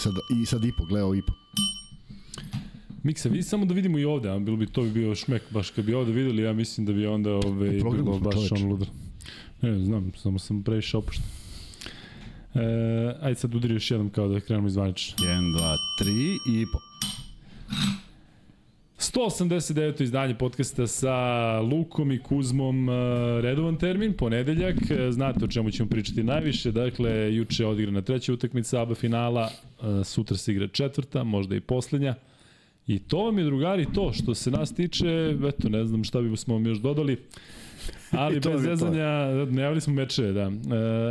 sad, i sad Ipo, gledao Ipo. Miksa, vidi samo da vidimo i ovde, a bilo bi to bi bio šmek, baš kad bi ovde videli, ja mislim da bi onda ove, bilo baš on ludar. Ne, znam, samo sam previše opušten. E, ajde sad udari još jednom kao da krenemo zvanično. 1, 2, 3 i Ipo. 189. izdanje podcasta sa Lukom i Kuzmom, e, redovan termin, ponedeljak, e, znate o čemu ćemo pričati najviše, dakle, juče je odigrana treća utakmica ABA finala, e, sutra se igra četvrta, možda i poslednja, i to vam je, drugari, to što se nas tiče, eto, ne znam šta bi smo vam još dodali, Ali bez zezanja, najavili smo mečeve, da. E,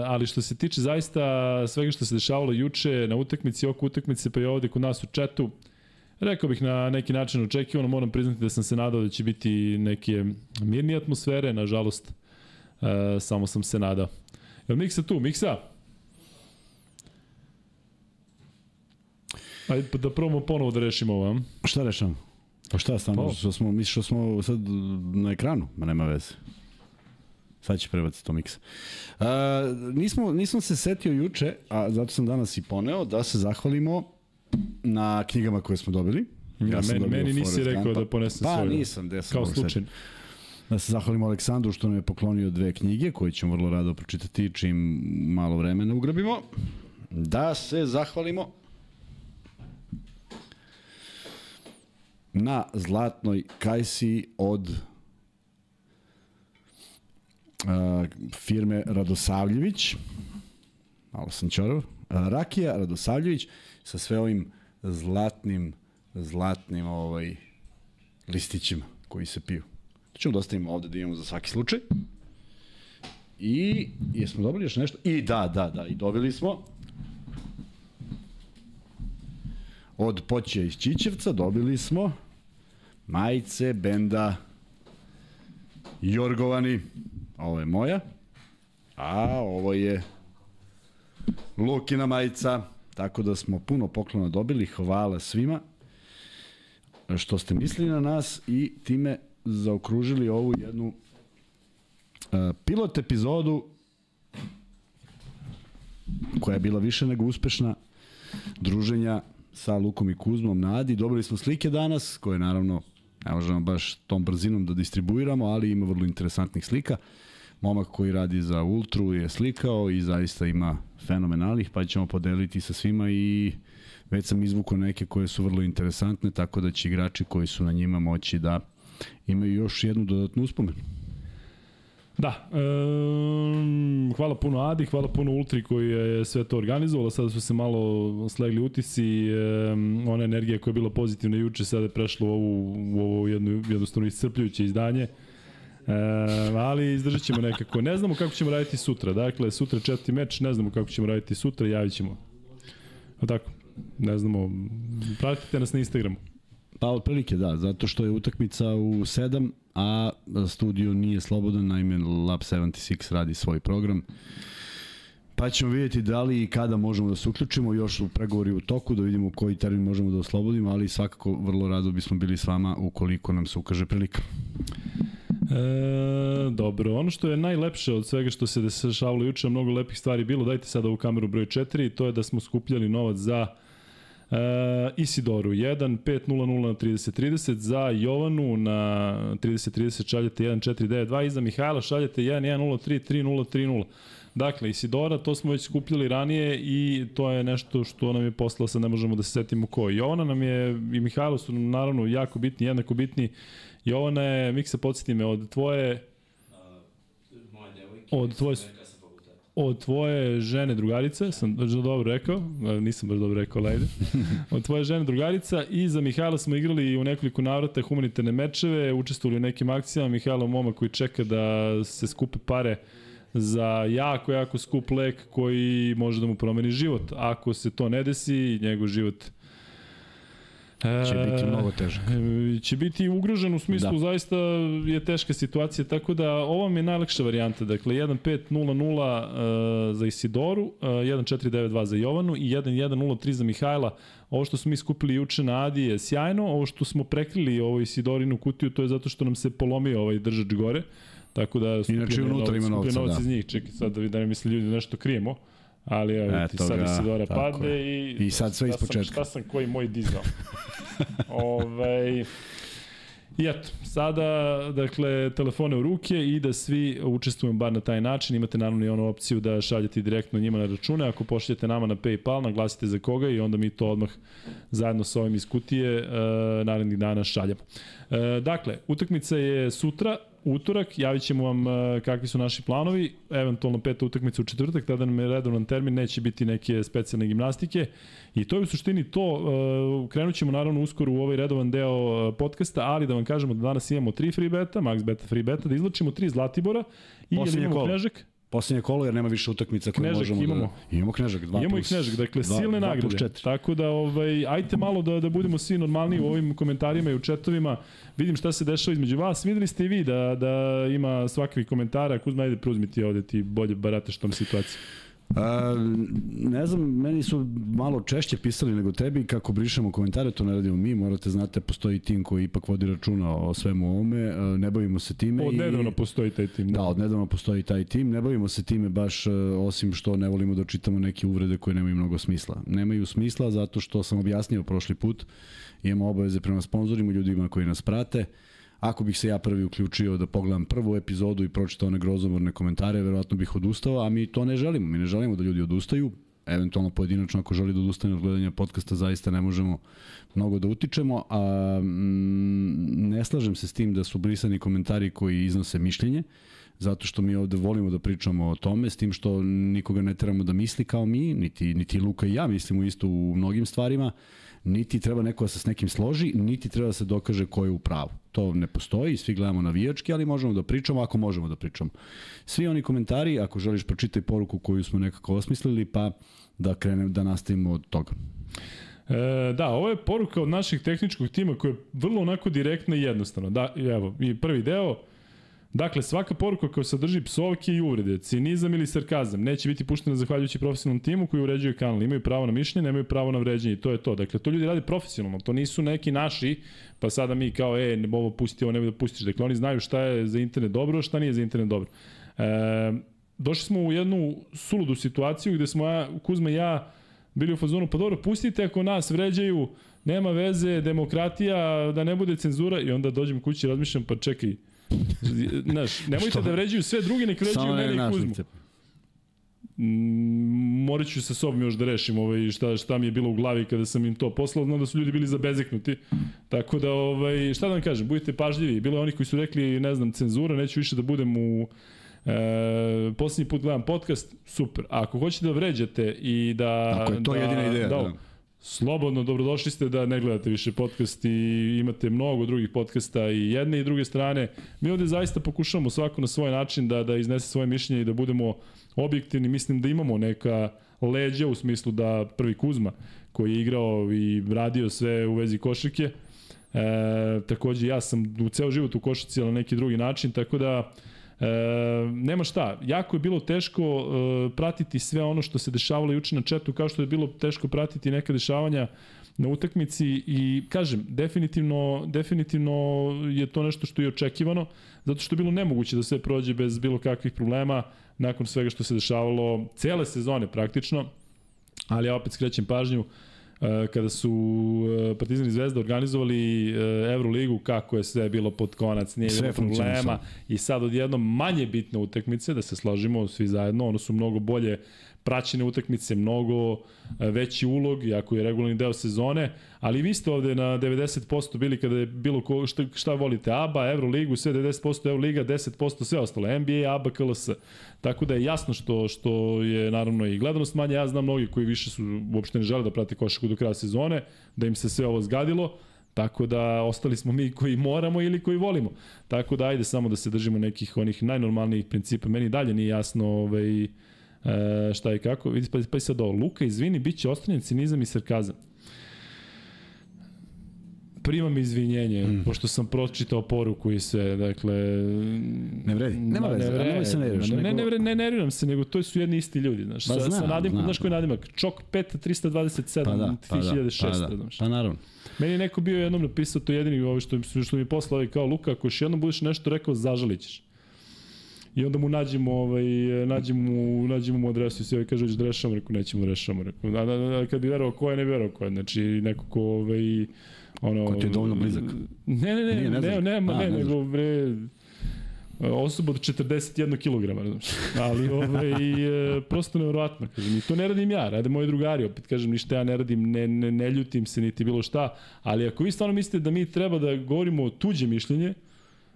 ali što se tiče zaista svega što se dešavalo juče na utakmici, oko utakmice, pa i ovde kod nas u četu, rekao bih na neki način očekivano, moram priznati da sam se nadao da će biti neke mirnije atmosfere, nažalost, e, samo sam se nadao. Jel Miksa tu? Miksa? Ajde pa da probamo ponovo da rešimo ovo. Šta rešamo? Pa šta stvarno, pa. što smo, misliš što smo sad na ekranu? Ma nema veze. Sad će prebaciti to miksa. Uh, nismo, nisam se setio juče, a zato sam danas i poneo, da se zahvalimo na knjigama koje smo dobili. Ja, ja meni, meni nisi rekao Gampa. da ponesem pa, svoju. Pa nisam, gde sam Kao slučajno. Da se zahvalimo Aleksandru što nam je poklonio dve knjige koje ćemo vrlo rado pročitati čim malo vremena ugrabimo. Da se zahvalimo na zlatnoj kajsi od uh, firme Radosavljević. Malo sam čorav. Rakija Radosavljević sa sve ovim zlatnim zlatnim ovaj listićima koji se piju. To ćemo da ostavimo ovde da imamo za svaki slučaj. I jesmo dobili još nešto? I da, da, da, i dobili smo od Poćija iz Čičevca dobili smo majice benda Jorgovani. Ovo je moja. A ovo je Lukina majica. Tako da smo puno poklona dobili. Hvala svima što ste mislili na nas i time zaokružili ovu jednu uh, pilot epizodu koja je bila više nego uspešna druženja sa Lukom i Kuzmom na Adi. Dobili smo slike danas, koje naravno ne možemo baš tom brzinom da distribuiramo, ali ima vrlo interesantnih slika. Momak koji radi za Ultru je slikao i zaista ima fenomenalnih, pa ćemo podeliti sa svima i već sam izvukao neke koje su vrlo interesantne, tako da će igrači koji su na njima moći da imaju još jednu dodatnu uspomenu. Da, um, hvala puno Adi, hvala puno Ultri koji je sve to organizovalo, sada su se malo slegli utisci, um, ona energija koja je bila pozitivna juče sada je prešla u ovu, u ovu jednu, jednostavno iscrpljujuće izdanje. E, ali izdržat ćemo nekako. Ne znamo kako ćemo raditi sutra. Dakle, sutra četiri meč, ne znamo kako ćemo raditi sutra, javit ćemo. O tako, ne znamo. Pratite nas na Instagramu. Pa otprilike da, zato što je utakmica u 7, a studio nije slobodan, naime Lab 76 radi svoj program. Pa ćemo vidjeti da li i kada možemo da se uključimo, još u pregovori u toku, da vidimo koji termin možemo da oslobodimo, ali svakako vrlo rado bismo bili s vama ukoliko nam se ukaže prilika. E, dobro, ono što je najlepše od svega što se dešavalo juče, mnogo lepih stvari bilo, dajte sada ovu kameru broj 4, to je da smo skupljali novac za Uh, Isidoru 1 500 na 3030 za Jovanu na 3030 šaljete 1492 i za Mihajla šaljete 1103 3030. Dakle, Isidora, to smo već skupljali ranije i to je nešto što nam je poslao, sad ne možemo da se setimo ko. Jovana nam je, i Mihajlo su nam naravno jako bitni, jednako bitni. Jovana je, Miksa, podsjeti me, od tvoje... Moje devojke. Od tvoje od tvoje žene drugarice, sam dobro rekao, nisam baš dobro rekao, lejde, od tvoje žene drugarica i za Mihajla smo igrali u nekoliko navrata humanitarne mečeve, učestvovali u nekim akcijama, Mihajlo momak koji čeka da se skupe pare za jako, jako skup lek koji može da mu promeni život. Ako se to ne desi, njegov život Će biti mnogo težak. E, će biti ugrožen u smislu, da. zaista je teška situacija, tako da ovo mi je najlakša varijanta. Dakle, 1-5-0-0 uh, za Isidoru, uh, 1-4-9-2 za Jovanu i 1-1-0-3 za Mihajla. Ovo što smo mi skupili juče na Adi je sjajno, ovo što smo prekrili ovo Isidorinu kutiju, to je zato što nam se polomio ovaj držač gore. Tako da Inače unutra ima novca, da. iz njih. Čekaj sad da, da ne misli ljudi da nešto krijemo. Ali evo, ti Eto sad ga, Isidora padne je. i... I sad sve ispočetka. Šta sam koji moj dizao. Ove, I eto, sada, dakle, telefone u ruke i da svi učestvujemo bar na taj način. Imate naravno i onu opciju da šaljete direktno njima na račune. Ako pošaljete nama na PayPal, naglasite za koga i onda mi to odmah zajedno sa ovim iz kutije e, narednih dana šaljamo. E, dakle, utakmica je sutra, utorak, javit ćemo vam e, kakvi su naši planovi, eventualno peta utakmica u četvrtak, tada nam je redovan termin, neće biti neke specijalne gimnastike. I to je u suštini to, e, krenut ćemo naravno uskoro u ovaj redovan deo e, podcasta, ali da vam kažemo da danas imamo tri free beta, max beta free beta, da izlačimo tri Zlatibora i jer Poslednje imamo kolo. Knežak, Poslednje kolo jer nema više utakmica koje Knežak možemo imamo. da... Imamo Knežak, 2 Imamo i plus, Knežak, dakle dva- silne dva plus nagrade. Tako da ovaj ajte malo da da budemo svi normalni u ovim komentarima i u četovima. Vidim šta se dešava između vas. Videli ste i vi da da ima svakakvih komentara. Kuzma ajde preuzmi ti ovde ti bolje barateš tom situacijom. A, ne znam, meni su malo češće pisali nego tebi kako brišemo komentare, to ne radimo mi, morate znate postoji tim koji ipak vodi računa o svemu ovome, ne bavimo se time. Od i- nedavno postoji taj tim. Da, od nedavno postoji taj tim, ne bavimo se time baš osim što ne volimo da čitamo neke uvrede koje nemaju mnogo smisla. Nemaju smisla zato što sam objasnio prošli put, imamo obaveze prema sponzorima, ljudima koji nas prate. Ako bih se ja prvi uključio da pogledam prvu epizodu i pročitao one grozomorne komentare, verovatno bih odustao, a mi to ne želimo. Mi ne želimo da ljudi odustaju, eventualno pojedinačno ako želi da odustane od gledanja podcasta zaista ne možemo mnogo da utičemo, a mm, ne slažem se s tim da su brisani komentari koji iznose mišljenje, zato što mi ovde volimo da pričamo o tome, s tim što nikoga ne trebamo da misli kao mi, niti, niti Luka i ja mislimo isto u mnogim stvarima, niti treba neko da se s nekim složi, niti treba da se dokaže ko je u pravu. To ne postoji, svi gledamo navijački, ali možemo da pričamo ako možemo da pričamo. Svi oni komentari, ako želiš pročitaj poruku koju smo nekako osmislili, pa da krenem da nastavimo od toga. E, da, ovo je poruka od naših tehničkog tima koja je vrlo onako direktna i jednostavna. Da, evo, i prvi deo, Dakle, svaka poruka koja sadrži psovke i uvrede, cinizam ili sarkazam neće biti puštena zahvaljujući profesionalnom timu koji uređuje kanal. Imaju pravo na mišljenje, nemaju pravo na vređenje i to je to. Dakle, to ljudi rade profesionalno, to nisu neki naši, pa sada mi kao, e, ne, ovo pusti, ovo ne da pustiš. Dakle, oni znaju šta je za internet dobro, šta nije za internet dobro. E, došli smo u jednu suludu situaciju gde smo ja, Kuzma i ja bili u fazonu, pa dobro, pustite ako nas vređaju, nema veze, demokratija, da ne bude cenzura i onda dođem kući i razmišljam, pa čekaj, Znaš, nemojte Što? da vređaju sve drugi, nek vređaju mene i Kuzmu. morat ću sa sobom još da rešim ovaj, šta, šta mi je bilo u glavi kada sam im to poslao, znam da su ljudi bili zabezeknuti. Tako da, ovaj, šta da vam kažem, budite pažljivi. Bilo je oni koji su rekli, ne znam, cenzura, neću više da budem u E, poslednji put gledam podcast, super. A ako hoćete da vređate i da... Ako je to da, jedina ideja, Da, da. Slobodno, dobrodošli ste da ne gledate više podcast i imate mnogo drugih podcasta i jedne i druge strane. Mi ovde zaista pokušavamo svako na svoj način da, da iznese svoje mišljenje i da budemo objektivni. Mislim da imamo neka leđa u smislu da prvi Kuzma koji je igrao i radio sve u vezi košarke. E, takođe ja sam u ceo život u košarci, ali na neki drugi način, tako da E, nema šta, jako je bilo teško e, pratiti sve ono što se dešavalo juče na četu, kao što je bilo teško pratiti neka dešavanja na utakmici i kažem, definitivno, definitivno je to nešto što je očekivano, zato što je bilo nemoguće da sve prođe bez bilo kakvih problema nakon svega što se dešavalo cele sezone praktično, ali ja opet skrećem pažnju, kada su e, Partizan i Zvezda organizovali e, Euroligu, kako je sve bilo pod konac, nije Sve bilo problema. I sad odjednom manje bitne utakmice, da se složimo svi zajedno, ono su mnogo bolje praćene utakmice, mnogo e, veći ulog, iako je regularni deo sezone, ali vi ste ovde na 90% bili kada je bilo ko, šta, šta volite, ABA, Euroligu, sve 90% Euroliga, 10% sve ostalo, NBA, ABA, KLS. Tako da je jasno što, što je naravno i gledanost manje, ja znam mnogi koji više su uopšte ne žele da prate košaku do kraja sezone, da im se sve ovo zgadilo, Tako da ostali smo mi koji moramo ili koji volimo. Tako da ajde samo da se držimo nekih onih najnormalnijih principa. Meni dalje nije jasno ovaj, e, šta i kako. Vidi, pa, pa sad ovo. Luka, izvini, bit će ostanjen cinizam i sarkazam. Primam izvinjenje, mm. pošto sam pročitao poruku i sve, dakle... Ne vredi, nema Ma, veze, vredi, nemoj se nerviraš, Ne, ne, nego- ne, ne, nerviram se, nego to su jedni isti ljudi, znaš. Pa sa, sa znam, nadim, znam. znaš koji nadimak? Čok 5 327 Pa da, pa da, 2006, pa da, znaš. pa naravno. Meni je neko bio jednom napisao to jedini ovo što, što mi je poslao kao Luka, ako još jednom budeš nešto rekao, zažalit ćeš. I onda mu nađemo, ovaj, nađemo, mu, nađemo mu adresu i sve ovaj kaže, hoćeš da rešamo, rekao, nećemo da rešamo, rekao, a, a, a, kad bi verovao ko je, ne verovao ko je, znači, neko ko, ovaj, ono... Ko ti je dovoljno blizak? Ne, ne, ne, Nije, ne ne, ne, ne, A, ne, ne nego, bre, osoba od 41 kg, znaš. Ali ovaj, e, prosto nevjerovatno, kažem, i to ne radim ja, rade moji drugari, opet kažem, ništa ja ne radim, ne, ne, ne ljutim se niti bilo šta, ali ako vi stvarno mislite da mi treba da govorimo o tuđe mišljenje,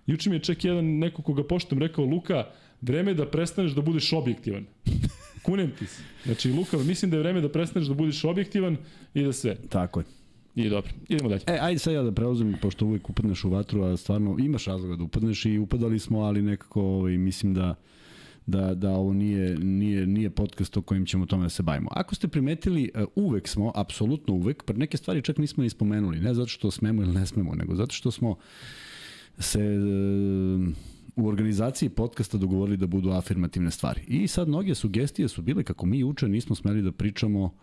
juče mi je čak jedan neko koga poštom rekao, Luka, vreme je da prestaneš da budeš objektivan. Kunem ti se. Znači, Luka, mislim da je vreme da prestaneš da budeš objektivan i da sve. Tako je. I dobro, idemo dalje. E, ajde sad ja da preuzem, pošto uvijek upadneš u vatru, a stvarno imaš razloga da upadneš i upadali smo, ali nekako ovaj, mislim da da, da ovo nije, nije, nije podcast o kojim ćemo tome da se bavimo. Ako ste primetili, e, uvek smo, apsolutno uvek, pa neke stvari čak nismo ni spomenuli, ne zato što smemo ili ne smemo, nego zato što smo se e, u organizaciji podcasta dogovorili da budu afirmativne stvari. I sad mnoge sugestije su bile kako mi uče nismo smeli da pričamo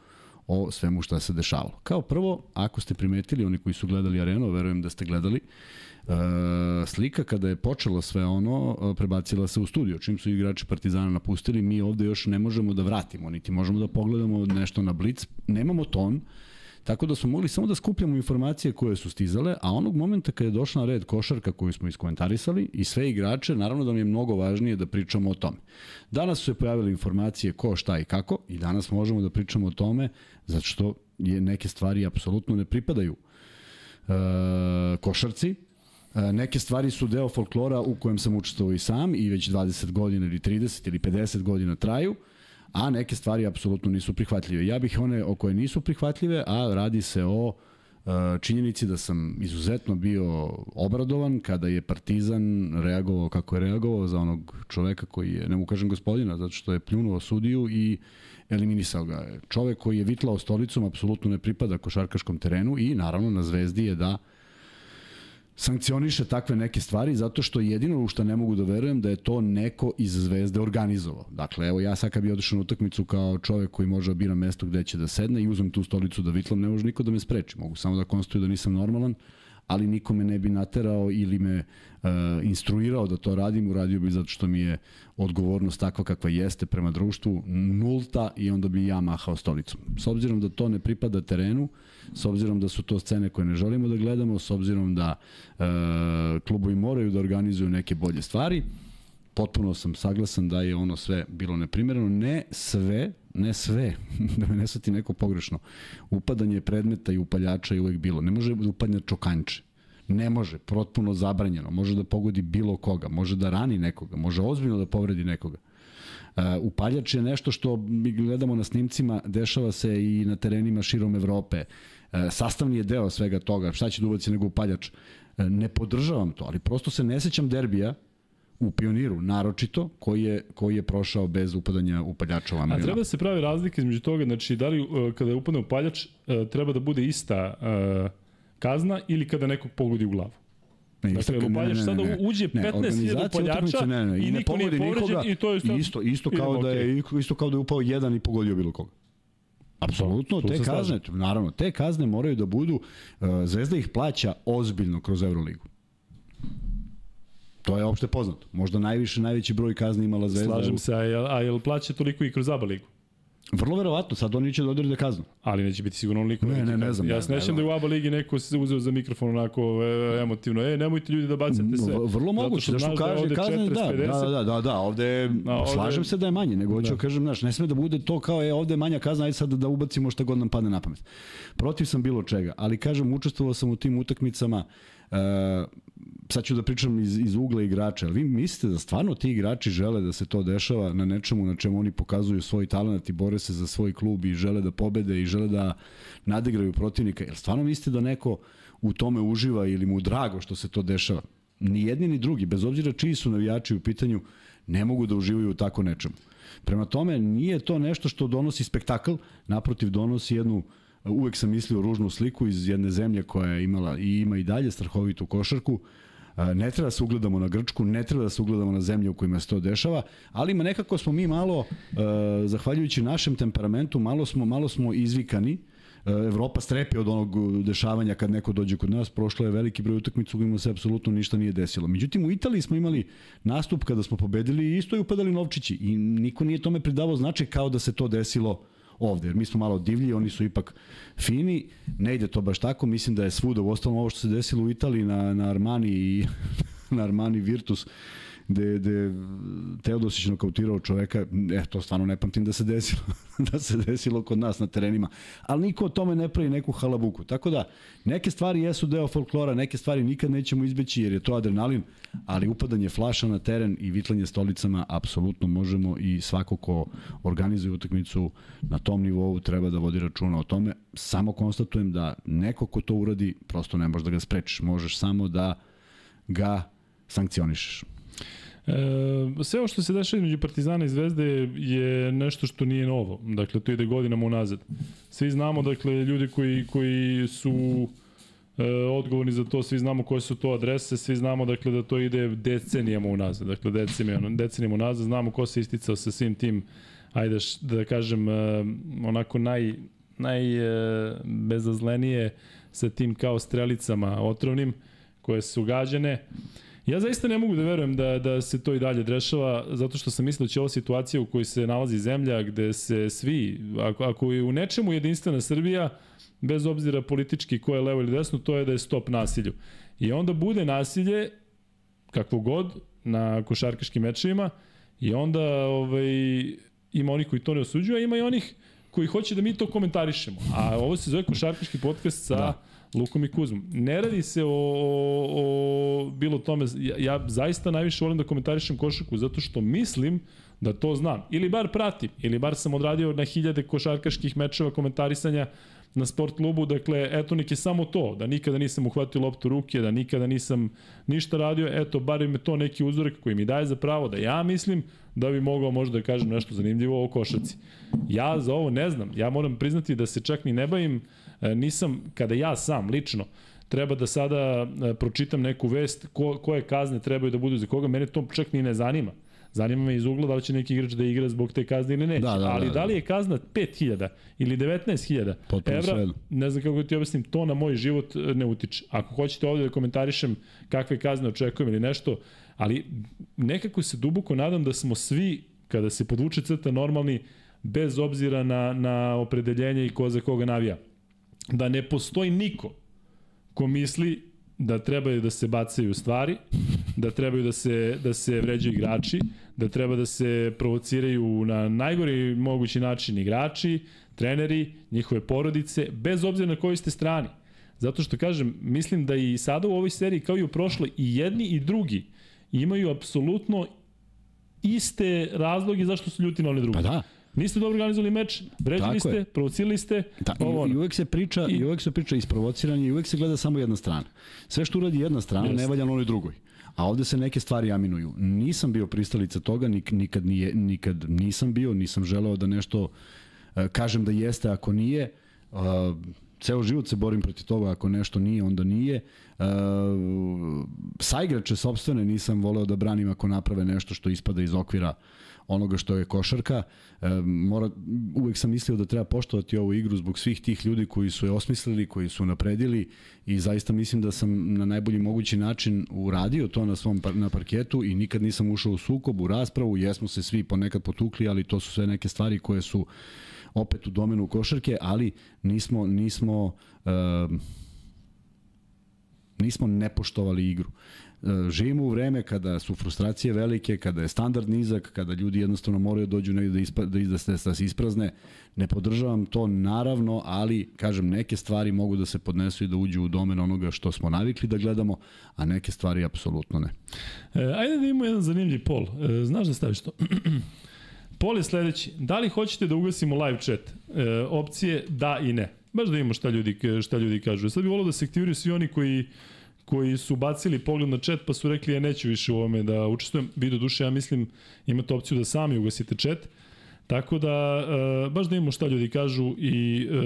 o svemu šta se dešavalo. Kao prvo, ako ste primetili, oni koji su gledali arenu, verujem da ste gledali, e, slika kada je počelo sve ono, e, prebacila se u studio. Čim su igrači Partizana napustili, mi ovde još ne možemo da vratimo, niti možemo da pogledamo nešto na Blitz. Nemamo ton, Tako da smo mogli samo da skupljamo informacije koje su stizale, a onog momenta kada je došla na red košarka koju smo iskomentarisali i sve igrače, naravno da mi je mnogo važnije da pričamo o tome. Danas su se pojavile informacije ko, šta i kako i danas možemo da pričamo o tome zato što je neke stvari apsolutno ne pripadaju e, košarci, E, neke stvari su deo folklora u kojem sam učestvovao i sam i već 20 godina ili 30 ili 50 godina traju, a neke stvari apsolutno nisu prihvatljive. Ja bih one o koje nisu prihvatljive, a radi se o e, činjenici da sam izuzetno bio obradovan kada je Partizan reagovao kako je reagovao za onog čoveka koji je, ne mu kažem gospodina, zato što je pljunuo sudiju i eliminisao ga. Čovek koji je vitlao stolicom apsolutno ne pripada košarkaškom terenu i naravno na zvezdi je da sankcioniše takve neke stvari zato što jedino u što ne mogu da verujem da je to neko iz Zvezde organizovao. Dakle, evo ja sad kad bi otišao na utakmicu kao čovek koji može da bira mesto gde će da sedne i uzmem tu stolicu da vitlam, ne može niko da me spreči. Mogu samo da konstatuju da nisam normalan, ali niko me ne bi naterao ili me instruirao da to radim, uradio bi zato što mi je odgovornost takva kakva jeste prema društvu nulta i onda bi ja mahao stolicom. S obzirom da to ne pripada terenu, s obzirom da su to scene koje ne želimo da gledamo, s obzirom da uh, klubovi moraju da organizuju neke bolje stvari, potpuno sam saglasan da je ono sve bilo neprimereno. Ne sve, ne sve, da me ne svati neko pogrešno. Upadanje predmeta i upaljača je uvek bilo. Ne može da čokanče. Ne može, potpuno zabranjeno. Može da pogodi bilo koga, može da rani nekoga, može ozbiljno da povredi nekoga. Uh, upaljač je nešto što mi gledamo na snimcima, dešava se i na terenima širom Evrope. Uh, sastavni je deo svega toga. Šta će da ubaci nego upaljač? Uh, ne podržavam to, ali prosto se ne sećam derbija u pioniru, naročito, koji je, koji je prošao bez upadanja upaljača u A treba da se pravi razlika između toga, znači da li kada upadne upaljač treba da bude ista kazna ili kada nekog pogodi u glavu. Ne, Dakle, isto- upaljač sada uđe 15.000 organizacija upaljača utakmice, ne, ne, i niko nije povređen nikoga, i to je sad- isto, isto kao da je isto kao da je upao jedan i pogodio bilo koga. Apsolutno, te kazne, naravno, te kazne moraju da budu, uh, Zvezda ih plaća ozbiljno kroz Euroligu. To je opšte poznato. Možda najviše, najveći broj kazni imala Zvezda. Slažem se, a jel, a jel plaća toliko i kroz ABA ligu? Vrlo verovatno, sad oni će da odrede kaznu. Ali neće biti sigurno onoliko. Ne, ne, ne znam, Ja se ne nećem da je u ABA ligi neko se uzeo za mikrofon onako e, emotivno. E, nemojte ljudi da bacate sve. Vrlo moguće, zašto da kaže ovde kazne, 40, da, 50. da, da, da, da, ovde, A, ovde- slažem se da je manje, nego hoću da kažem, znaš, ne sme da bude to kao je ovde je manja kazna, ajde sad da ubacimo šta god nam padne na pamet. Protiv sam bilo čega, ali kažem, učestvovao sam u tim utakmicama, uh, sad ću da pričam iz, iz ugla igrača, ali vi mislite da stvarno ti igrači žele da se to dešava na nečemu na čemu oni pokazuju svoj talent i bore se za svoj klub i žele da pobede i žele da nadigraju protivnika, jel stvarno mislite da neko u tome uživa ili mu drago što se to dešava? Ni jedni ni drugi, bez obzira čiji su navijači u pitanju, ne mogu da uživaju u tako nečemu. Prema tome, nije to nešto što donosi spektakl, naprotiv donosi jednu uvek sam mislio ružnu sliku iz jedne zemlje koja je imala i ima i dalje strahovitu košarku. E, Ne treba da se ugledamo na Grčku, ne treba da se ugledamo na zemlje u kojima se to dešava, ali ima nekako smo mi malo, e, zahvaljujući našem temperamentu, malo smo, malo smo izvikani Evropa strepe od onog dešavanja kad neko dođe kod nas, prošlo je veliki broj utakmica u kojima se apsolutno ništa nije desilo. Međutim, u Italiji smo imali nastup kada smo pobedili i isto je upadali novčići i niko nije tome pridavao značaj kao da se to desilo ovde, jer mi smo malo divlji, oni su ipak fini, ne ide to baš tako, mislim da je svuda, u ostalom ovo što se desilo u Italiji na, na Armani i na Armani Virtus, gde, gde Teodosić nokautirao čoveka, e, to stvarno ne pamtim da se desilo, da se desilo kod nas na terenima. Ali niko o tome ne pravi neku halabuku. Tako da, neke stvari jesu deo folklora, neke stvari nikad nećemo izbeći jer je to adrenalin, ali upadanje flaša na teren i vitlanje stolicama apsolutno možemo i svako ko organizuje utakmicu na tom nivou treba da vodi računa o tome. Samo konstatujem da neko ko to uradi prosto ne možeš da ga sprečiš, možeš samo da ga sankcionišeš. E, sve ovo što se dešava između Partizana i Zvezde je nešto što nije novo. Dakle, to ide godinama unazad. Svi znamo, dakle, ljudi koji, koji su e, odgovorni za to, svi znamo koje su to adrese, svi znamo dakle da to ide decenijama unazad, dakle decenijama, decenijama unazad, znamo ko se isticao sa svim tim, ajde da kažem, e, onako naj, naj e, sa tim kao strelicama otrovnim koje su gađane. Ja zaista ne mogu da verujem da, da se to i dalje dešava, zato što sam mislio da će ova situacija u kojoj se nalazi zemlja, gde se svi, ako, ako je u nečemu jedinstvena Srbija, bez obzira politički ko je levo ili desno, to je da je stop nasilju. I onda bude nasilje, kakvo god, na košarkaškim mečevima, i onda ovaj, ima onih koji to ne osuđuju, a ima i onih koji hoće da mi to komentarišemo. A ovo se zove košarkaški podcast sa da Lukom i Kuzmom. Ne radi se o, o, o bilo tome, ja, ja zaista najviše volim da komentarišem košarku zato što mislim da to znam. Ili bar pratim, ili bar sam odradio na hiljade košarkaških mečeva komentarisanja na sport klubu, dakle, eto nek je samo to, da nikada nisam uhvatio loptu ruke, da nikada nisam ništa radio, eto, bar im je to neki uzorak koji mi daje za pravo da ja mislim da bi mogao možda da kažem nešto zanimljivo o košarci. Ja za ovo ne znam, ja moram priznati da se čak ni ne bavim uh, nisam, kada ja sam, lično, treba da sada e, pročitam neku vest ko, koje kazne trebaju da budu za koga, mene to čak ni ne zanima. Zanima me iz ugla da li će neki igrač da igra zbog te kazne ili neće. Da, da, Ali da, da, da li je kazna 5000 ili 19000 evra, ne znam kako ti objasnim, to na moj život e, ne utiče. Ako hoćete ovde da komentarišem kakve kazne očekujem ili nešto, ali nekako se duboko nadam da smo svi, kada se podvuče crta normalni, bez obzira na, na opredeljenje i ko za koga navija da ne postoji niko ko misli da trebaju da se bacaju stvari, da trebaju da se, da se vređaju igrači, da treba da se provociraju na najgori mogući način igrači, treneri, njihove porodice, bez obzira na kojoj ste strani. Zato što, kažem, mislim da i sada u ovoj seriji, kao i u prošloj, i jedni i drugi imaju apsolutno iste razloge zašto su ljuti na one drugi. Pa da. Niste dobro organizovali meč, vređali ste, provocirali ste. Da, ovo, i, i, uvek se priča, i, i uvek se priča isprovociranje i uvek se gleda samo jedna strana. Sve što uradi jedna strana ne valja na onoj drugoj. A ovde se neke stvari aminuju. Nisam bio pristalica toga, nik, nikad, nije, nikad nisam bio, nisam želeo da nešto uh, kažem da jeste ako nije. Uh, ceo život se borim protiv toga, ako nešto nije, onda nije. Sa igrače sobstvene nisam voleo da branim ako naprave nešto što ispada iz okvira onoga što je košarka. E, mora, uvek sam mislio da treba poštovati ovu igru zbog svih tih ljudi koji su je osmislili, koji su napredili i zaista mislim da sam na najbolji mogući način uradio to na svom na parketu i nikad nisam ušao u sukob, u raspravu, jesmo se svi ponekad potukli, ali to su sve neke stvari koje su opet u domenu košarke, ali nismo nismo uh, nismo nepoštovali igru. E, živimo u vreme kada su frustracije velike, kada je standard nizak, kada ljudi jednostavno moraju da dođu negde da, ispa, da, da, da se isprazne. Ne podržavam to naravno, ali kažem neke stvari mogu da se podnesu i da uđu u domen onoga što smo navikli da gledamo, a neke stvari apsolutno ne. E, ajde da imamo jedan zanimljiv pol. E, znaš da staviš to? pol je sledeći. Da li hoćete da ugasimo live chat? E, opcije da i ne. Baš da imamo šta ljudi, šta ljudi kažu. Sad bih volio da se aktiviraju svi oni koji koji su bacili pogled na chat pa su rekli ja neću više u ovome da učestvujem. Vi do duše ja mislim imate opciju da sami ugasite chat. Tako da, e, baš da imamo šta ljudi kažu i e,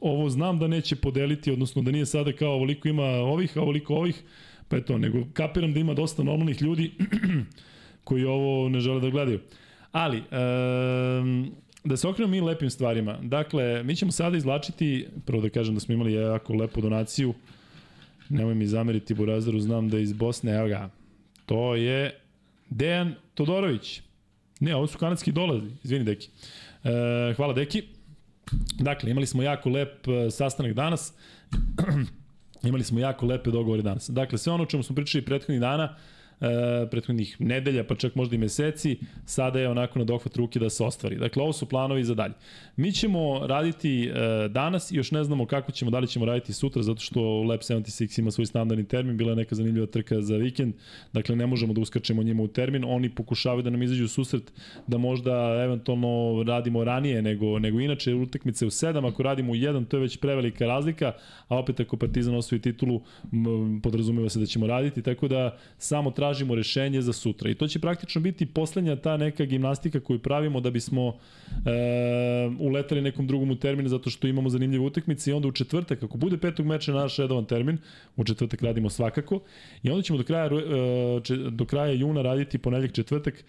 ovo znam da neće podeliti, odnosno da nije sada kao ovoliko ima ovih, a ovoliko ovih, pa eto, nego kapiram da ima dosta normalnih ljudi koji ovo ne žele da gledaju. Ali, e, da se okrenemo mi lepim stvarima. Dakle, mi ćemo sada izlačiti, prvo da kažem da smo imali jako lepu donaciju, nemoj mi zameriti Burazaru, znam da je iz Bosne, evo ga, to je Dejan Todorović. Ne, ovo su kanadski dolazi, izvini Deki. E, hvala Deki. Dakle, imali smo jako lep e, sastanak danas. imali smo jako lepe dogovore danas. Dakle, sve ono o čemu smo pričali prethodnih dana, e, prethodnih nedelja, pa čak možda i meseci, sada je onako na dohvat ruke da se ostvari. Dakle, ovo su planovi za dalje. Mi ćemo raditi e, danas još ne znamo kako ćemo, da li ćemo raditi sutra, zato što Lab 76 ima svoj standardni termin, bila je neka zanimljiva trka za vikend, dakle ne možemo da uskačemo njima u termin, oni pokušavaju da nam izađu susret da možda eventualno radimo ranije nego, nego inače utakmice u 7, ako radimo u 1, to je već prevelika razlika, a opet ako Partizan osvoji titulu, podrazumeva se da ćemo raditi, tako da samo tražimo rešenje za sutra. I to će praktično biti poslednja ta neka gimnastika koju pravimo da bismo e, uletali nekom drugom u termin zato što imamo zanimljive utakmice i onda u četvrtak, ako bude petog meča naš redovan termin, u četvrtak radimo svakako i onda ćemo do kraja, e, do kraja juna raditi ponedljak četvrtak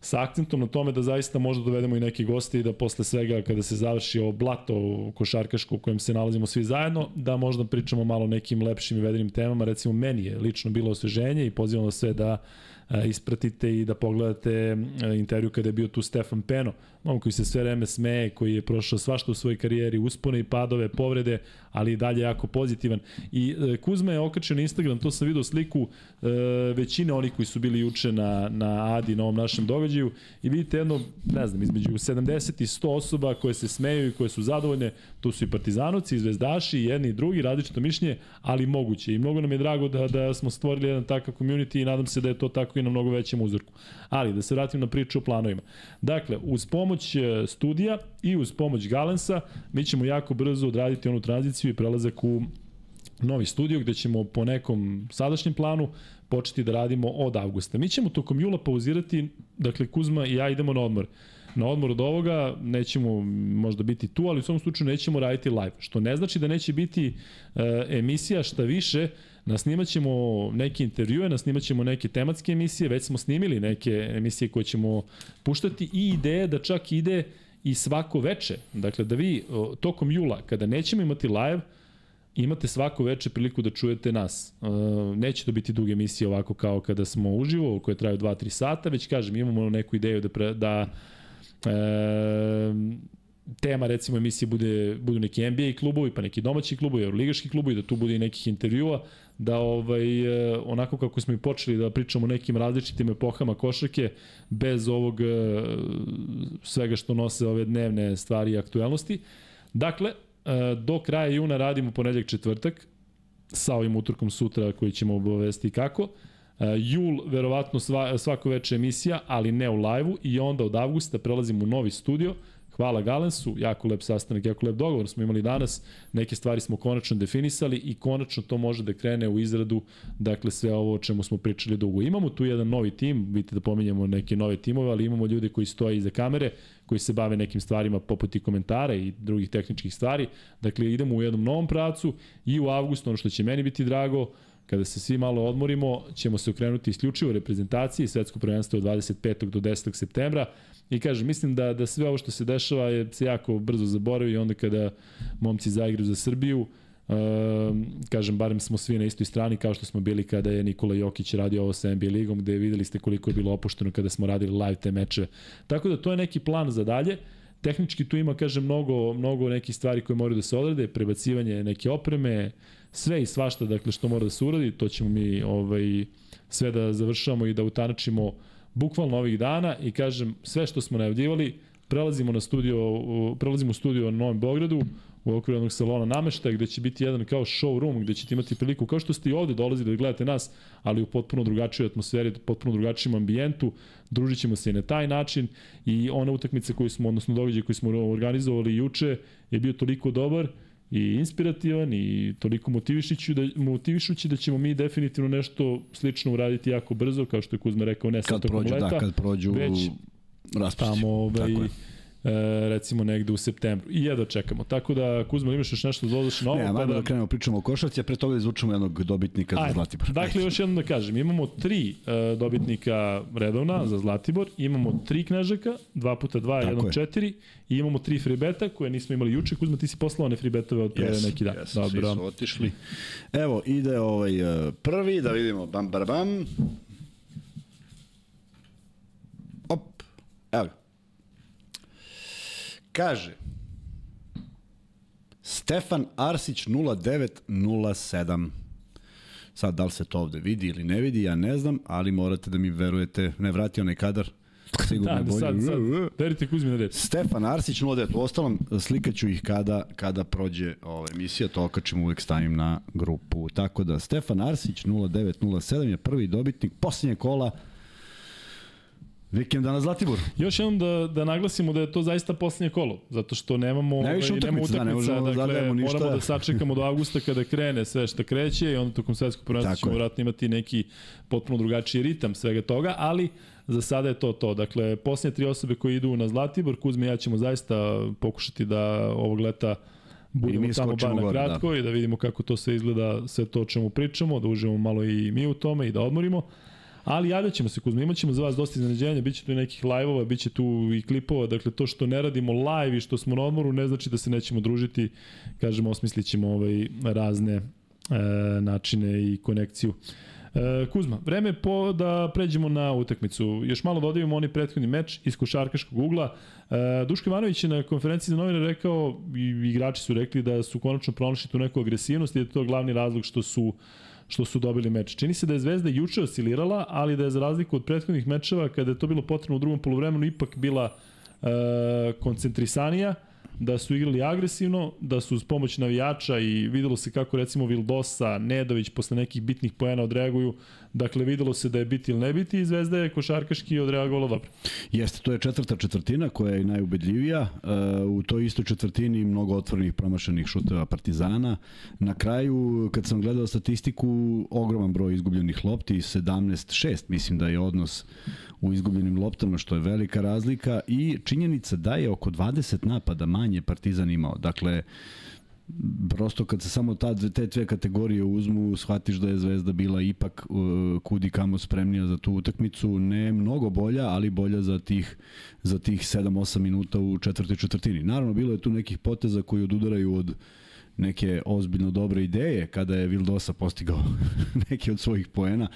sa akcentom na tome da zaista možda dovedemo i neke goste i da posle svega kada se završi ovo blato košarkaško u kojem se nalazimo svi zajedno, da možda pričamo malo nekim lepšim i vedenim temama. Recimo meni je lično bilo osveženje i pozivam vas sve da ispratite i da pogledate intervju kada je bio tu Stefan Peno, momak koji se sve vreme smeje, koji je prošao svašta u svojoj karijeri, uspone i padove, povrede, ali i dalje jako pozitivan. I e, Kuzma je okačio na Instagram, to sam vidio sliku e, većine onih koji su bili juče na, na Adi, na ovom našem događaju i vidite jedno, ne znam, između 70 i 100 osoba koje se smeju i koje su zadovoljne, tu su i partizanovci, i zvezdaši, jedni i drugi, različito mišljenje, ali moguće. I mnogo nam je drago da, da smo stvorili jedan takav community i nadam se da je to tako i na mnogo većem uzorku. Ali, da se vratim na priču o planovima. Dakle, uz pomoć e, studija i uz pomoć Galensa, mi ćemo jako brzo odraditi onu tranziciju i prelazak u novi studio gde ćemo po nekom sadašnjem planu početi da radimo od avgusta. Mi ćemo tokom jula pauzirati, dakle Kuzma i ja idemo na odmor. Na odmor od ovoga nećemo možda biti tu, ali u svom slučaju nećemo raditi live, što ne znači da neće biti e, emisija šta više, Nasnimat ćemo neke intervjue, nasnimat ćemo neke tematske emisije, već smo snimili neke emisije koje ćemo puštati i ideje da čak ide i svako veče. Dakle, da vi tokom jula, kada nećemo imati live, imate svako veče priliku da čujete nas. E, neće to biti duge emisije ovako kao kada smo uživo, koje traju 2-3 sata, već kažem, imamo neku ideju da, pre, da e, tema recimo emisije bude, budu neki NBA klubovi, pa neki domaći klubovi, euroligaški klubovi, da tu bude i nekih intervjua, da ovaj, e, onako kako smo i počeli da pričamo o nekim različitim epohama košarke, bez ovog e, svega što nose ove dnevne stvari i aktuelnosti. Dakle, e, do kraja juna radimo ponedljak četvrtak, sa ovim utorkom sutra koji ćemo obavesti kako. Jul, verovatno sva, svako veče emisija, ali ne u live-u i onda od avgusta prelazimo u novi studio Hvala Galensu, jako lep sastanak, jako lep dogovor smo imali danas, neke stvari smo konačno definisali i konačno to može da krene u izradu, dakle sve ovo o čemu smo pričali dugo. Imamo tu jedan novi tim, vidite da pominjamo neke nove timove, ali imamo ljude koji stoje iza kamere, koji se bave nekim stvarima poput i komentara i drugih tehničkih stvari. Dakle, idemo u jednom novom pracu i u avgustu, ono što će meni biti drago, kada se svi malo odmorimo, ćemo se okrenuti isključivo reprezentaciji, svetsko prvenstvo od 25. do 10. septembra, I kažem, mislim da, da sve ovo što se dešava je se jako brzo zaboravi i onda kada momci zaigraju za Srbiju, Uh, kažem, barem smo svi na istoj strani kao što smo bili kada je Nikola Jokić radio ovo sa NBA ligom, gde videli ste koliko je bilo opušteno kada smo radili live te meče. Tako da to je neki plan za dalje. Tehnički tu ima, kažem, mnogo, mnogo nekih stvari koje moraju da se odrade, prebacivanje neke opreme, sve i svašta, dakle, što mora da se uradi, to ćemo mi ovaj, sve da završamo i da utanačimo uh, bukvalno ovih dana i kažem sve što smo najavljivali, prelazimo na studio, prelazimo u studio na Novom Beogradu, u okviru jednog salona nameštaja gde će biti jedan kao showroom gde ćete imati priliku kao što ste i ovde dolazili da gledate nas, ali u potpuno drugačijoj atmosferi, potpuno drugačijem ambijentu, družit ćemo se i na taj način i ona utakmica koju smo, odnosno događaj koji smo organizovali juče je bio toliko dobar i inspirativan i toliko motivišući da, motivišući da ćemo mi definitivno nešto slično uraditi jako brzo, kao što je Kuzma rekao, ne sad tokom prođu, leta. Da, kad prođu već raspusti. Tamo, ovaj, recimo negde u septembru. I jedva čekamo. Tako da, Kuzma, imaš još nešto da dodaš na ovo? Ne, pa da... da krenemo pričamo o košarci, a pre toga izvučemo jednog dobitnika Ajde. za Zlatibor. Dakle, još jednom da kažem, imamo tri uh, dobitnika redovna za Zlatibor, imamo tri knežaka, dva puta dva, Tako jednom je. četiri, i imamo tri freebeta koje nismo imali juče. Kuzma, ti si poslao one freebetove od pre yes, neki dan. Yes, Dobro. Svi su otišli. Evo, ide ovaj uh, prvi, da vidimo, bam, bar, bam. Op, evo ga. Kaže, Stefan Arsić 0907. Sad, da li se to ovde vidi ili ne vidi, ja ne znam, ali morate da mi verujete. Ne vrati onaj kadar, sigurno da, bolje. Sad, sad, verite Kuzmi na reč. Stefan Arsić 09. U ostalom, slikaću ih kada, kada prođe ova emisija, to okačim uvek stavim na grupu. Tako da, Stefan Arsić 0907 je prvi dobitnik posljednje kola Vikenda na Zlatibor. Još jednom da, da naglasimo da je to zaista poslednje kolo, zato što nemamo, Najviše utakmica, nema utakmica, da, ne da dakle, ništa. moramo da sačekamo do avgusta kada krene sve što kreće i onda tokom svetskog prvenstva ćemo vratno imati neki potpuno drugačiji ritam svega toga, ali za sada je to to. Dakle, posljednje tri osobe koje idu na Zlatibor, Kuzme i ja ćemo zaista pokušati da ovog leta budemo tamo bar na da. kratko da. i da vidimo kako to sve izgleda, sve to o čemu pričamo, da uživamo malo i mi u tome i da odmorimo. Ali javljat ćemo se Kuzma, imaćemo za vas dosta iznenađenja, bit će tu nekih live-ova, bit će tu i klipova, dakle to što ne radimo live i što smo na odmoru ne znači da se nećemo družiti, kažemo osmislit ćemo ovaj, razne e, načine i konekciju. E, Kuzma, vreme po da pređemo na utakmicu. Još malo dodajemo oni prethodni meč iz košarkaškog ugla. E, Duško Ivanović je na konferenciji za novine rekao, i igrači su rekli da su konačno pronašli tu neku agresivnost i da je to glavni razlog što su što su dobili meč. Čini se da je Zvezda juče oscilirala, ali da je za razliku od prethodnih mečeva, kada je to bilo potrebno u drugom polovremenu, ipak bila e, koncentrisanija, da su igrali agresivno, da su uz pomoć navijača i videlo se kako recimo Vildosa, Nedović posle nekih bitnih poena odreaguju, Dakle, videlo se da je biti ili ne biti i Zvezda je košarkaški odreagovala dobro. Jeste, to je četvrta četvrtina koja je najubedljivija. Uh, u toj istoj četvrtini mnogo otvorenih promašenih šuteva Partizana. Na kraju, kad sam gledao statistiku, ogroman broj izgubljenih lopti, 17-6 mislim da je odnos u izgubljenim loptama, što je velika razlika i činjenica da je oko 20 napada manje Partizan imao. Dakle, prosto kad se samo ta, te dve kategorije uzmu, shvatiš da je Zvezda bila ipak uh, kudi kamo spremnija za tu utakmicu, ne mnogo bolja, ali bolja za tih, za tih 7-8 minuta u četvrtoj četvrtini. Naravno, bilo je tu nekih poteza koji odudaraju od neke ozbiljno dobre ideje kada je Vildosa postigao neke od svojih poena,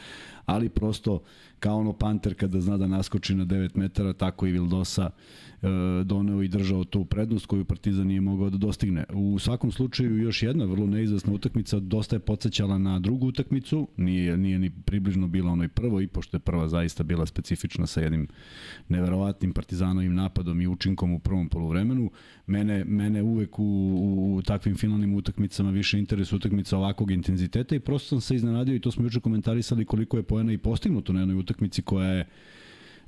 ali prosto kao ono Panter kada zna da naskoči na 9 metara, tako i Vildosa E, doneo i držao tu prednost koju Partizan nije mogao da dostigne. U svakom slučaju još jedna vrlo neizvesna utakmica dosta je podsjećala na drugu utakmicu, nije, nije ni približno bila onoj prvo i pošto je prva zaista bila specifična sa jednim neverovatnim partizanovim napadom i učinkom u prvom poluvremenu. Mene, mene uvek u, u takvim finalnim utakmicama više interes utakmica ovakvog intenziteta i prosto sam se iznenadio i to smo juče komentarisali koliko je poena i postignuto na jednoj utakmici koja je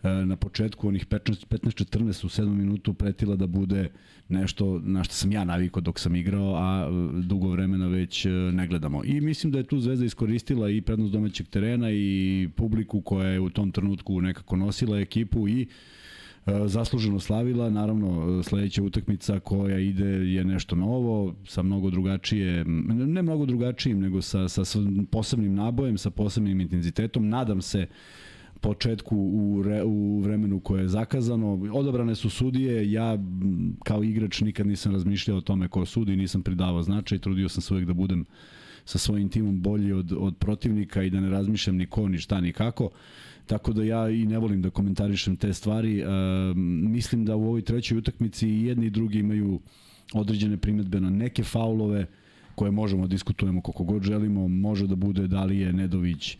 E, na početku onih 15-14 u 7 minutu pretila da bude nešto na što sam ja navikao dok sam igrao, a e, dugo vremena već e, ne gledamo. I mislim da je tu Zvezda iskoristila i prednost domaćeg terena i publiku koja je u tom trenutku nekako nosila ekipu i zasluženo slavila, naravno sledeća utakmica koja ide je nešto novo, sa mnogo drugačije, ne mnogo drugačijim, nego sa, sa posebnim nabojem, sa posebnim intenzitetom, nadam se početku u, re, u vremenu koje je zakazano. Odabrane su sudije, ja kao igrač nikad nisam razmišljao o tome ko sudi, nisam pridavao značaj, trudio sam se da budem sa svojim timom bolji od, od protivnika i da ne razmišljam ni ko, ni šta, ni kako. Tako da ja i ne volim da komentarišem te stvari. E, mislim da u ovoj trećoj utakmici jedni i drugi imaju određene primetbe na neke faulove koje možemo da diskutujemo koliko god želimo. Može da bude da li je Nedović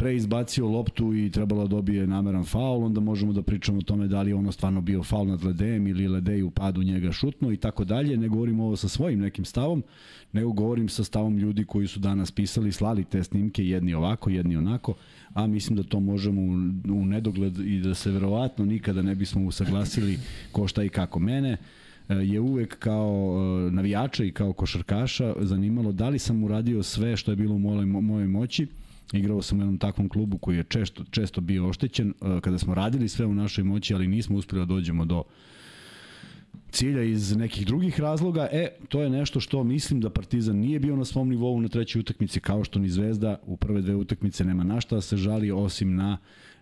pre izbacio loptu i trebalo da dobije nameran faul, onda možemo da pričamo o tome da li je ono stvarno bio faul nad Ledejem ili Ledej u padu njega šutno i tako dalje. Ne govorim ovo sa svojim nekim stavom, nego govorim sa stavom ljudi koji su danas pisali, slali te snimke, jedni ovako, jedni onako, a mislim da to možemo u, nedogled i da se verovatno nikada ne bismo usaglasili ko šta i kako. Mene e, je uvek kao e, navijača i kao košarkaša zanimalo da li sam uradio sve što je bilo u mojoj moći Igrao sam u jednom takvom klubu koji je često, često bio oštećen, e, kada smo radili sve u našoj moći, ali nismo uspeli da dođemo do cilja iz nekih drugih razloga, e, to je nešto što mislim da Partizan nije bio na svom nivou na trećoj utakmici, kao što ni Zvezda u prve dve utakmice nema na šta da se žali, osim na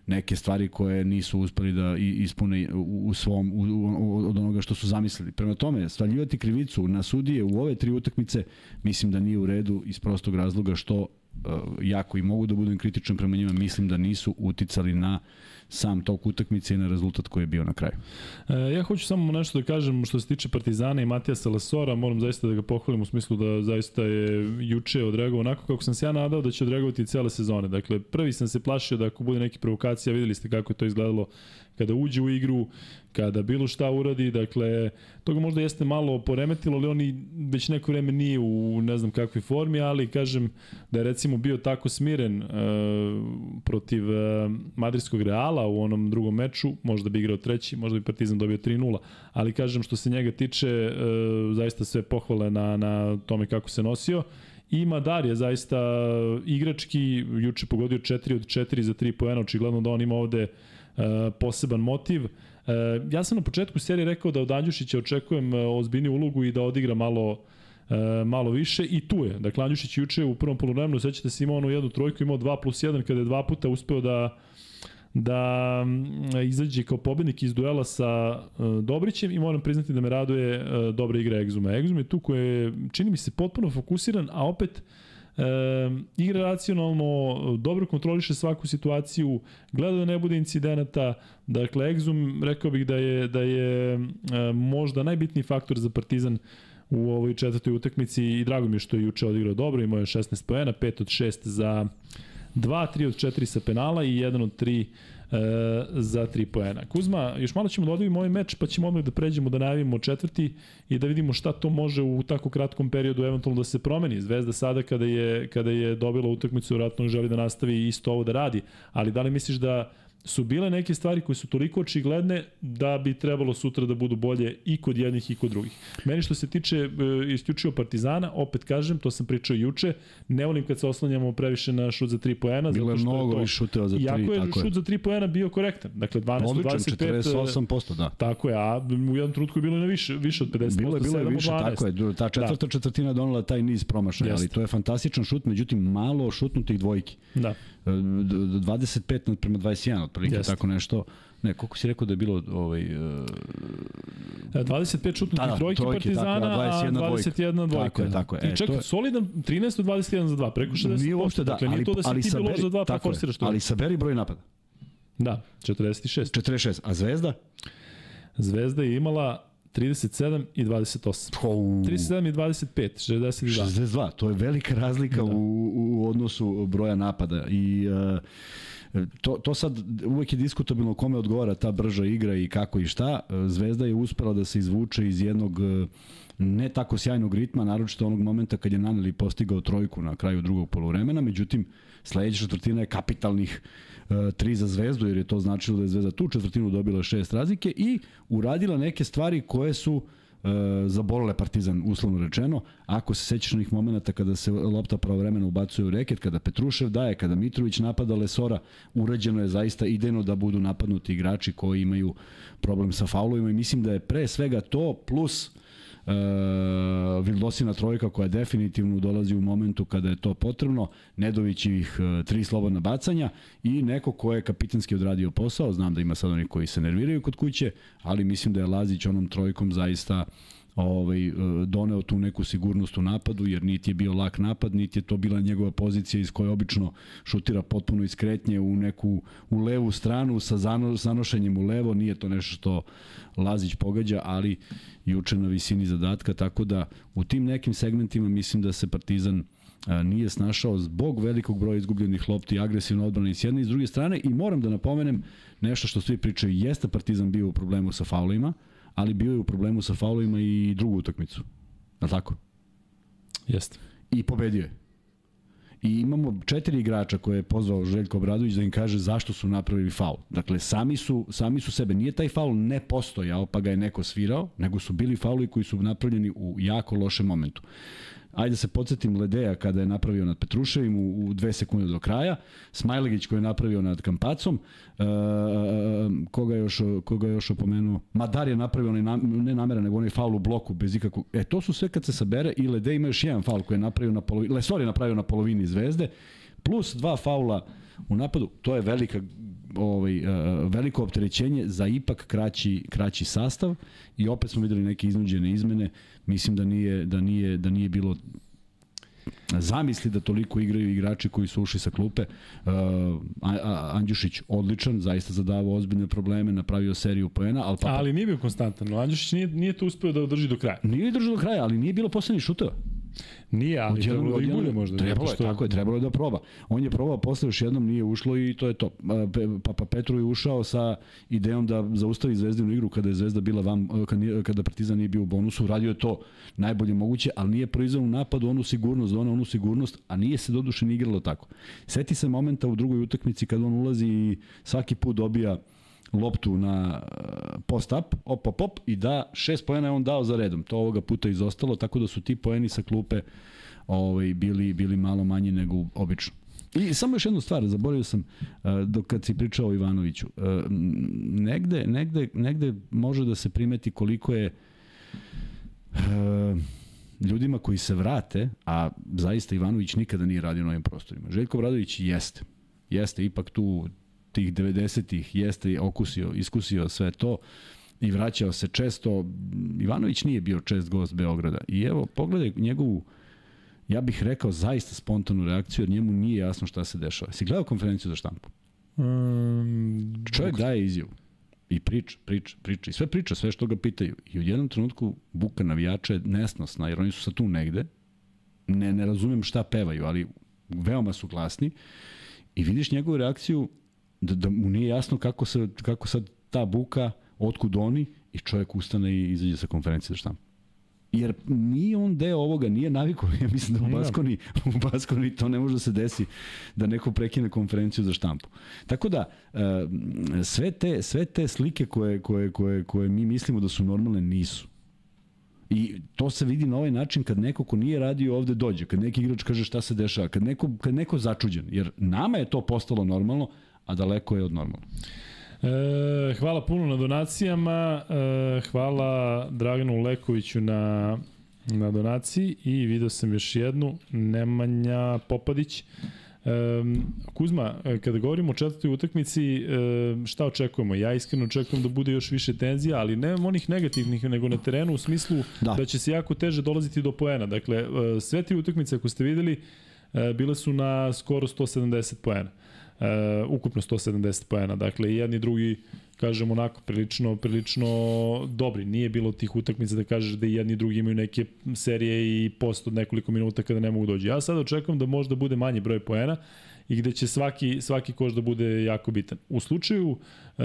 neke stvari koje nisu uspeli da ispune u, svom u, u, od onoga što su zamislili. Prema tome, svaljivati krivicu na sudije u ove tri utakmice mislim da nije u redu iz prostog razloga što jako i mogu da budem kritičan prema njima, mislim da nisu uticali na sam tok utakmice i na rezultat koji je bio na kraju. E, ja hoću samo nešto da kažem što se tiče Partizana i Matija Salasora, moram zaista da ga pohvalim u smislu da zaista je juče odreagovao onako kako sam se ja nadao da će odreagovati cele sezone. Dakle, prvi sam se plašio da ako bude neki provokacija, videli ste kako je to izgledalo kada uđe u igru, kada bilo šta uradi, dakle, to ga možda jeste malo poremetilo, ali oni već neko vreme nije u ne znam kakvoj formi, ali kažem da je recimo bio tako smiren uh, protiv uh, Madridskog Reala u onom drugom meču, možda bi igrao treći, možda bi Partizan dobio 3-0, ali kažem što se njega tiče, uh, zaista sve pohvale na, na tome kako se nosio. Ima Darija zaista igrački, juče pogodio 4 od 4 za 3 poena, očigledno da on ima ovde uh, E, poseban motiv. E, ja sam na početku serije rekao da od Andjušića očekujem e, ozbiljniju ulogu i da odigra malo malo više i tu je. Dakle, Andjušić juče u prvom polovremenu, sećate se imao onu jednu trojku, imao 2 plus 1 kada je dva puta uspeo da da izađe kao pobednik iz duela sa Dobrićem i moram priznati da me raduje dobra igra Egzuma. Egzum je tu koji je, čini mi se, potpuno fokusiran, a opet uh, E, igra racionalno, dobro kontroliše svaku situaciju, gleda da ne bude incidenata. Dakle, Exum, rekao bih da je, da je e, možda najbitniji faktor za Partizan u ovoj četvrtoj utakmici i drago mi je što je juče odigrao dobro, imao je 16 poena, 5 od 6 za 2, 3 od 4 sa penala i 1 od 3 e, za 3 poena. Kuzma, još malo ćemo da odvijemo ovaj meč, pa ćemo odmah da pređemo da najavimo četvrti i da vidimo šta to može u tako kratkom periodu eventualno da se promeni. Zvezda sada kada je, kada je dobila utakmicu, vratno želi da nastavi isto ovo da radi, ali da li misliš da su bile neke stvari koje su toliko očigledne da bi trebalo sutra da budu bolje i kod jednih i kod drugih. Meni što se tiče e, isključivo Partizana, opet kažem, to sam pričao juče, ne volim kad se oslanjamo previše na šut za 3 poena. Bilo je mnogo više šuteva za 3, tako je. Iako je šut za 3 poena bio korektan. Dakle, 12 Odličan, 25. 48%, da. Tako je, a u jednom trenutku je bilo i na više, više od 50%. Bilo je, bilo je više, 12. tako je. Ta četvrta da. četvrtina donala taj niz promašaja, ali to je fantastičan šut, međutim malo šutnutih dvojki. Da. 25 prema 21, otprilike Jeste. tako nešto. Ne, koliko si rekao da je bilo ovaj uh... 25 šutnih da, trojki Partizana, tako, a 21 dvojka. Tako je, tako je. E, čekaj, to je... solidan 13 od 21 za 2, preko 60%. Nije uopšte da, dakle, ali, to da si ali ti bilo za 2 pa forsiraš to. Ali saberi broj napada. Da, 46. 46, a Zvezda? Zvezda je imala 37 i 28. Oh. 37 i 25, 62. 62, to je velika razlika da. u, u odnosu broja napada i uh, to, to sad uvek je diskutabilno kome odgovara ta brža igra i kako i šta. Zvezda je uspela da se izvuče iz jednog ne tako sjajnog ritma, naročito onog momenta kad je Naneli postigao trojku na kraju drugog polovremena, međutim sledeća četvrtina je kapitalnih uh, E, tri za Zvezdu, jer je to značilo da je Zvezda tu četvrtinu dobila šest razlike i uradila neke stvari koje su e, zabolele Partizan, uslovno rečeno. Ako se sećaš onih momenta kada se lopta pravovremeno ubacuje u reket, kada Petrušev daje, kada Mitrović napada Lesora, urađeno je zaista idejno da budu napadnuti igrači koji imaju problem sa faulovima i mislim da je pre svega to plus uh, Vildosina trojka koja definitivno dolazi u momentu kada je to potrebno, Nedovićivih uh, tri slobodna bacanja i neko ko je kapitanski odradio posao, znam da ima sad oni koji se nerviraju kod kuće, ali mislim da je Lazić onom trojkom zaista ovaj, e, doneo tu neku sigurnost u napadu, jer niti je bio lak napad, niti je to bila njegova pozicija iz koje obično šutira potpuno iskretnje u neku u levu stranu sa zanošenjem u levo, nije to nešto što Lazić pogađa, ali juče na visini zadatka, tako da u tim nekim segmentima mislim da se Partizan nije snašao zbog velikog broja izgubljenih lopti i agresivno odbrane i s jedne i s druge strane. I moram da napomenem nešto što svi pričaju, jeste Partizan bio u problemu sa faulima, ali bio je u problemu sa faulima i drugu utakmicu. Na tako? Jeste. I pobedio je. I imamo četiri igrača koje je pozvao Željko Obradović da im kaže zašto su napravili faul. Dakle, sami su, sami su sebe. Nije taj faul ne postojao, pa ga je neko svirao, nego su bili fauli koji su napravljeni u jako lošem momentu. Ajde se podsjetim Ledeja kada je napravio nad Petruševim u, u dve sekunde do kraja, Smajlegić koji je napravio nad Kampacom, e, koga, je još, koga je još opomenuo, Madar je napravio onaj, nam, ne namera, nego onaj faul u bloku bez ikakvog, e to su sve kad se sabere i Ledej ima još jedan faul koji je napravio na polovini, Lesor je napravio na polovini zvezde, plus dva faula u napadu, to je velika ovaj, uh, veliko opterećenje za ipak kraći, kraći sastav i opet smo videli neke iznuđene izmene. Mislim da nije, da nije, da nije bilo zamisli da toliko igraju igrači koji su ušli sa klupe. Uh, Andjušić odličan, zaista zadavao ozbiljne probleme, napravio seriju poena, ali pa... Ali nije bio konstantan, Andjušić nije, nije to uspeo da održi do kraja. Nije držao do kraja, ali nije bilo poslednjih šuteva. Nije, ali odjednom, trebalo da i bude možda. Trebalo je, što... tako je, trebalo je da proba. On je probao, posle još jednom nije ušlo i to je to. Pa, pa Petru je ušao sa idejom da zaustavi Zvezdinu igru kada je Zvezda bila vam, kada Partizan nije bio u bonusu, radio je to najbolje moguće, ali nije proizveo u napadu onu sigurnost, ona onu sigurnost, a nije se doduše ni igralo tako. Seti se momenta u drugoj utakmici kad on ulazi i svaki put dobija loptu na uh, post-up, op, op, op, i da šest pojena je on dao za redom. To ovoga puta izostalo, tako da su ti pojeni sa klupe ovaj, bili, bili malo manji nego obično. I samo još jednu stvar, zaboravio sam uh, dok kad si pričao o Ivanoviću. Uh, negde, negde, negde može da se primeti koliko je uh, ljudima koji se vrate, a zaista Ivanović nikada nije radio na ovim prostorima. Željko Bradović jeste. Jeste ipak tu tih 90-ih jeste okusio, iskusio sve to i vraćao se često. Ivanović nije bio čest gost Beograda. I evo, pogledaj njegovu, ja bih rekao, zaista spontanu reakciju, jer njemu nije jasno šta se dešava. Si gledao konferenciju za štampu? Um, Čovjek daje izjavu. I priča, priča, priča. I sve priča, sve što ga pitaju. I u jednom trenutku buka navijača je nesnosna, jer oni su sa tu negde. Ne, ne razumem šta pevaju, ali veoma su glasni. I vidiš njegovu reakciju, da, da mu nije jasno kako, se, kako sad ta buka, otkud oni, i čovjek ustane i izađe sa konferencije za štampu. Jer nije on deo ovoga, nije naviko, ja mislim da u Baskoni, u Baskoni to ne može da se desi da neko prekine konferenciju za štampu. Tako da, e, sve te, sve te slike koje, koje, koje, koje mi mislimo da su normalne, nisu. I to se vidi na ovaj način kad neko ko nije radio ovde dođe, kad neki igrač kaže šta se dešava, kad neko, kad neko začuđen, jer nama je to postalo normalno, a daleko je od normalno. E, hvala puno na donacijama, e, hvala Draganu Lekoviću na, na donaciji i video sam još jednu, Nemanja Popadić. E, Kuzma, kada govorimo o četvrtoj utakmici, e, šta očekujemo? Ja iskreno očekujem da bude još više tenzija, ali ne onih negativnih, nego na terenu u smislu da, da će se jako teže dolaziti do poena. Dakle, e, sve tri utakmice, ako ste videli, e, bile su na skoro 170 poena. Uh, ukupno 170 poena. Dakle, jedni i drugi, kažem, onako, prilično, prilično dobri. Nije bilo tih utakmica da kažeš da i jedni i drugi imaju neke serije i post od nekoliko minuta kada ne mogu dođi. Ja sad očekujem da možda bude manji broj poena i gde će svaki, svaki koš da bude jako bitan. U slučaju e,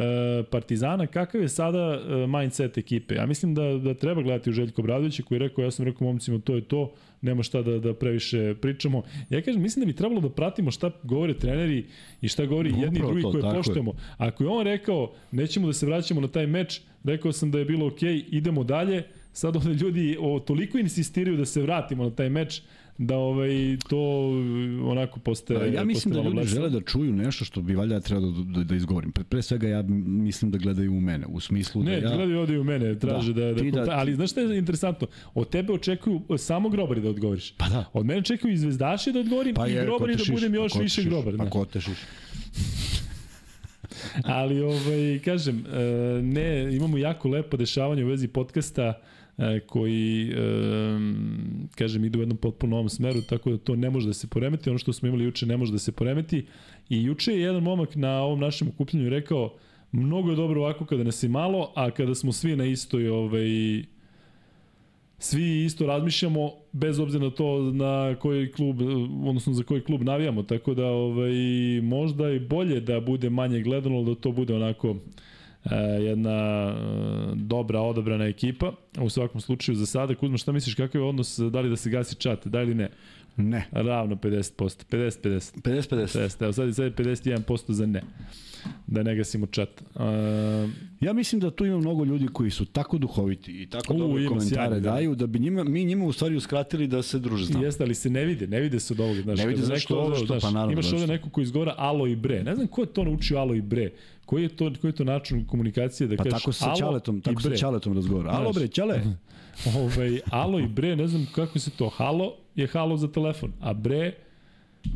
Partizana, kakav je sada e, mindset ekipe? Ja mislim da, da treba gledati u Željko Bradovića koji je rekao, ja sam rekao momcima, to je to, nema šta da, da previše pričamo. Ja kažem, mislim da bi trebalo da pratimo šta govore treneri i šta govori Upravo jedni i drugi to, koje poštujemo. Je. Ako je on rekao, nećemo da se vraćamo na taj meč, rekao sam da je bilo okej, okay, idemo dalje, sad ovde ljudi o, toliko insistiraju da se vratimo na taj meč, da ovaj to onako postaje Ja mislim da ljudi žele da čuju nešto što bi valjda trebalo da, da, da izgovorim. Pre, pre svega ja mislim da gledaju u mene, u smislu ne, da ja... Ne, gledaju ovde u mene, traže da, da, da, da ali znaš šta je interesantno? Od tebe očekuju samo grobari da odgovoriš. Pa da. Od mene očekuju i zvezdaši da odgovorim pa i grobari da budem još više grobar. Pa ko te šiš? ali ovaj kažem e, ne imamo jako lepo dešavanje u vezi podcasta E, koji, e, kažem, idu u jednom potpuno novom smeru, tako da to ne može da se poremeti. Ono što smo imali juče ne može da se poremeti. I juče je jedan momak na ovom našem okupljenju rekao, mnogo je dobro ovako kada nas je malo, a kada smo svi na istoj ovaj, svi isto razmišljamo bez obzira na to na koji klub odnosno za koji klub navijamo tako da ovaj možda i bolje da bude manje gledano da to bude onako e, jedna e, dobra odabrana ekipa u svakom slučaju za sada Kuzma šta misliš kakav je odnos da li da se gasi čat da ili ne Ne. Ravno 50%. 50-50. 50-50. 50. Evo sad je sad je 51% za ne. Da ne gasimo chat. Uh, Ja mislim da tu ima mnogo ljudi koji su tako duhoviti i tako U, dobre komentare sjajni, da. daju da bi njima, mi njima u stvari uskratili da se druže s nama. Jeste, ali se ne vide, ne vide se od ovoga. Znaš, Ne vide zašto, neko ovo, zašto, znaš, pa naravno, Imaš ovde neko ko izgovara alo i bre. Ne znam ko je to naučio alo i bre. Koji je to, koji je to način komunikacije da Pa kažeš tako sa alo Ćaletom, i tako sa bre. Ćaletom razgovara. Alo bre, Ćale. Ovaj, alo i bre, ne znam kako se to. Halo je halo za telefon, a bre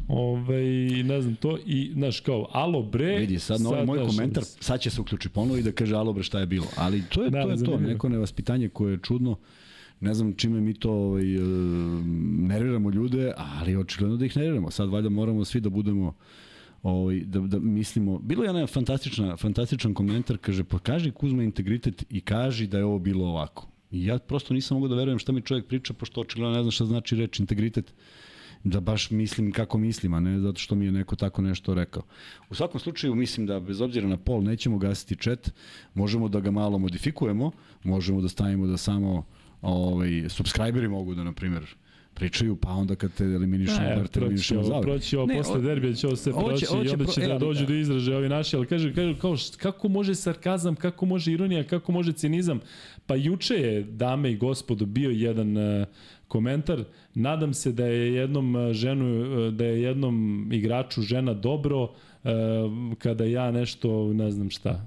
Ovaj, ne znam to i, znaš, kao, alo bre... Vidi, sad na ovaj moj znaš, komentar, sad će se uključi ponovo i da kaže alo bre šta je bilo. Ali to je, Da, to, je to, neko nevaspitanje koje je čudno. Ne znam čime mi to ovaj, e, nerviramo ljude, ali očigledno da ih nerviramo. Sad valjda moramo svi da budemo ovaj, da, da mislimo. Bilo je jedna fantastična, fantastičan komentar, kaže, pokaži Kuzma integritet i kaži da je ovo bilo ovako. I ja prosto nisam mogao da verujem šta mi čovjek priča, pošto očigledno ne znam šta znači reč integritet da baš mislim kako mislim, a ne zato što mi je neko tako nešto rekao. U svakom slučaju mislim da bez obzira na pol nećemo gasiti chat, možemo da ga malo modifikujemo, možemo da stavimo da samo ovaj, subscriberi mogu da, na primjer, pričaju, pa onda kad te eliminišemo, Ne, bar te ovo, zauvek. proći ovo Ne, posle derbija, će ovo sve proći ovo će i onda pro- će e, da ali- dođu do izražaja ovi naši, ali kaže, kaže kao, št- kako može sarkazam, kako može ironija, kako može cinizam. Pa juče je, dame i gospodo, bio jedan uh, komentar, nadam se da je jednom uh, ženu, uh, da je jednom igraču žena dobro, uh, kada ja nešto, ne znam šta,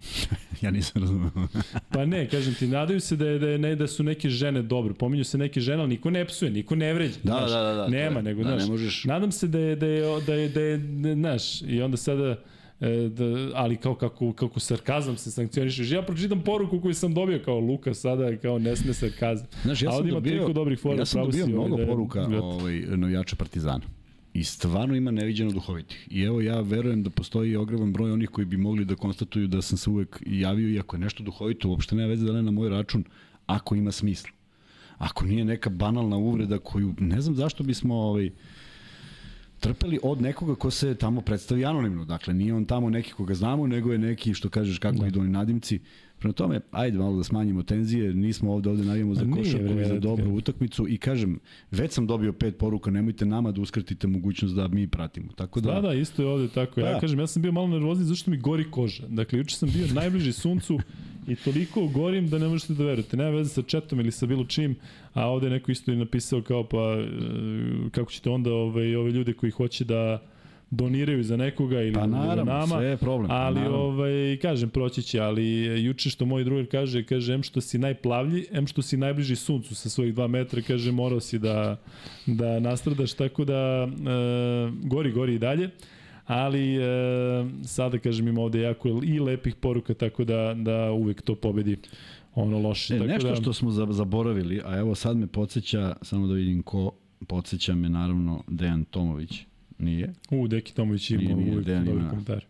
Ja nisam razumeo. Pa ne, kažem ti, nadaju se da je, da, je, ne, da su neke žene dobre. Pominju se neke žene, ali niko ne psuje, niko ne vređa. Da, znaš. da, da, da, Nema, je. nego, Da, znaš, ne možeš- nadam se da je, da je, da je, da je, da je znaš, i onda sada, e, da, ali kao kako, kako sarkazam se sankcioniše. Ja pročitam poruku koju sam dobio kao Luka sada, kao ne sme sarkazam. Znaš, ja sam dobio, dobrih fora, ja sam dobio mnogo da je- poruka ovaj, navijača Partizana. I stvarno ima neviđeno duhovitih. I evo ja verujem da postoji ogroman broj onih koji bi mogli da konstatuju da sam se uvek javio i ako je nešto duhovito, uopšte nema veze da li je na moj račun, ako ima smisla. Ako nije neka banalna uvreda koju ne znam zašto bismo ovaj, trpeli od nekoga ko se tamo predstavi anonimno. Dakle, nije on tamo neki koga znamo, nego je neki, što kažeš, kako da. idu oni nadimci. Prema tome, ajde malo da smanjimo tenzije, nismo ovde, ovde navijamo za A nije, košarku i za ja ti dobru utakmicu i kažem, već sam dobio pet poruka, nemojte nama da uskratite mogućnost da mi pratimo. Tako da, Da, da, isto je ovde tako. Ja Da. kažem, ja sam bio malo nervozni zašto mi gori koža. Dakle, juče sam bio najbliži suncu i toliko gorim da ne možete da verujete. Nema veze sa četom ili sa bilo čim, a ovde je neko isto i napisao kao pa e, kako ćete onda ove, ove ljude koji hoće da doniraju za nekoga ili Pa naravno, nama. sve je problem, pa Ali naravno. ovaj kažem proći će, ali juče što moj drugar kaže, kaže em što si najplavlji, em što si najbliži suncu sa svojih 2 metra, kaže morao si da da nastradaš tako da e, gori gori i dalje. Ali e, sada kažem ima ovde jako i lepih poruka tako da da uvek to pobedi ono loše. E, tako nešto da, što smo za- zaboravili, a evo sad me podsjeća, samo da vidim ko podsjeća me naravno Dejan Tomović. Nije? U, Deki Tomović ima Nije, nije, uvek Dejan komentar.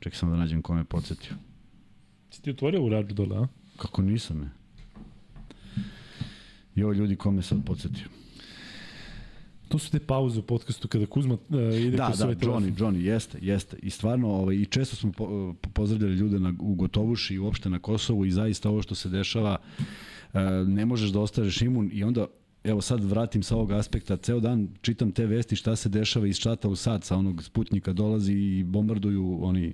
Čekaj samo da nađem ko me podsjetio. Si ti otvorio u rađu dole, a? Kako nisam? I ovo ljudi ko me sad podsjetio. To su te pauze u podcastu kada Kuzma uh, ide Da, kroz da, svoj telefon. Johnny, Johnny, jeste, jeste. I stvarno, ovaj, i često smo po, po- pozdravljali ljude na, u Gotovuši i uopšte na Kosovu i zaista ovo što se dešava, e, ne možeš da ostaneš imun i onda Evo sad vratim sa ovog aspekta, ceo dan čitam te vesti šta se dešava iz čata u sad, sa onog sputnika dolazi i bombarduju oni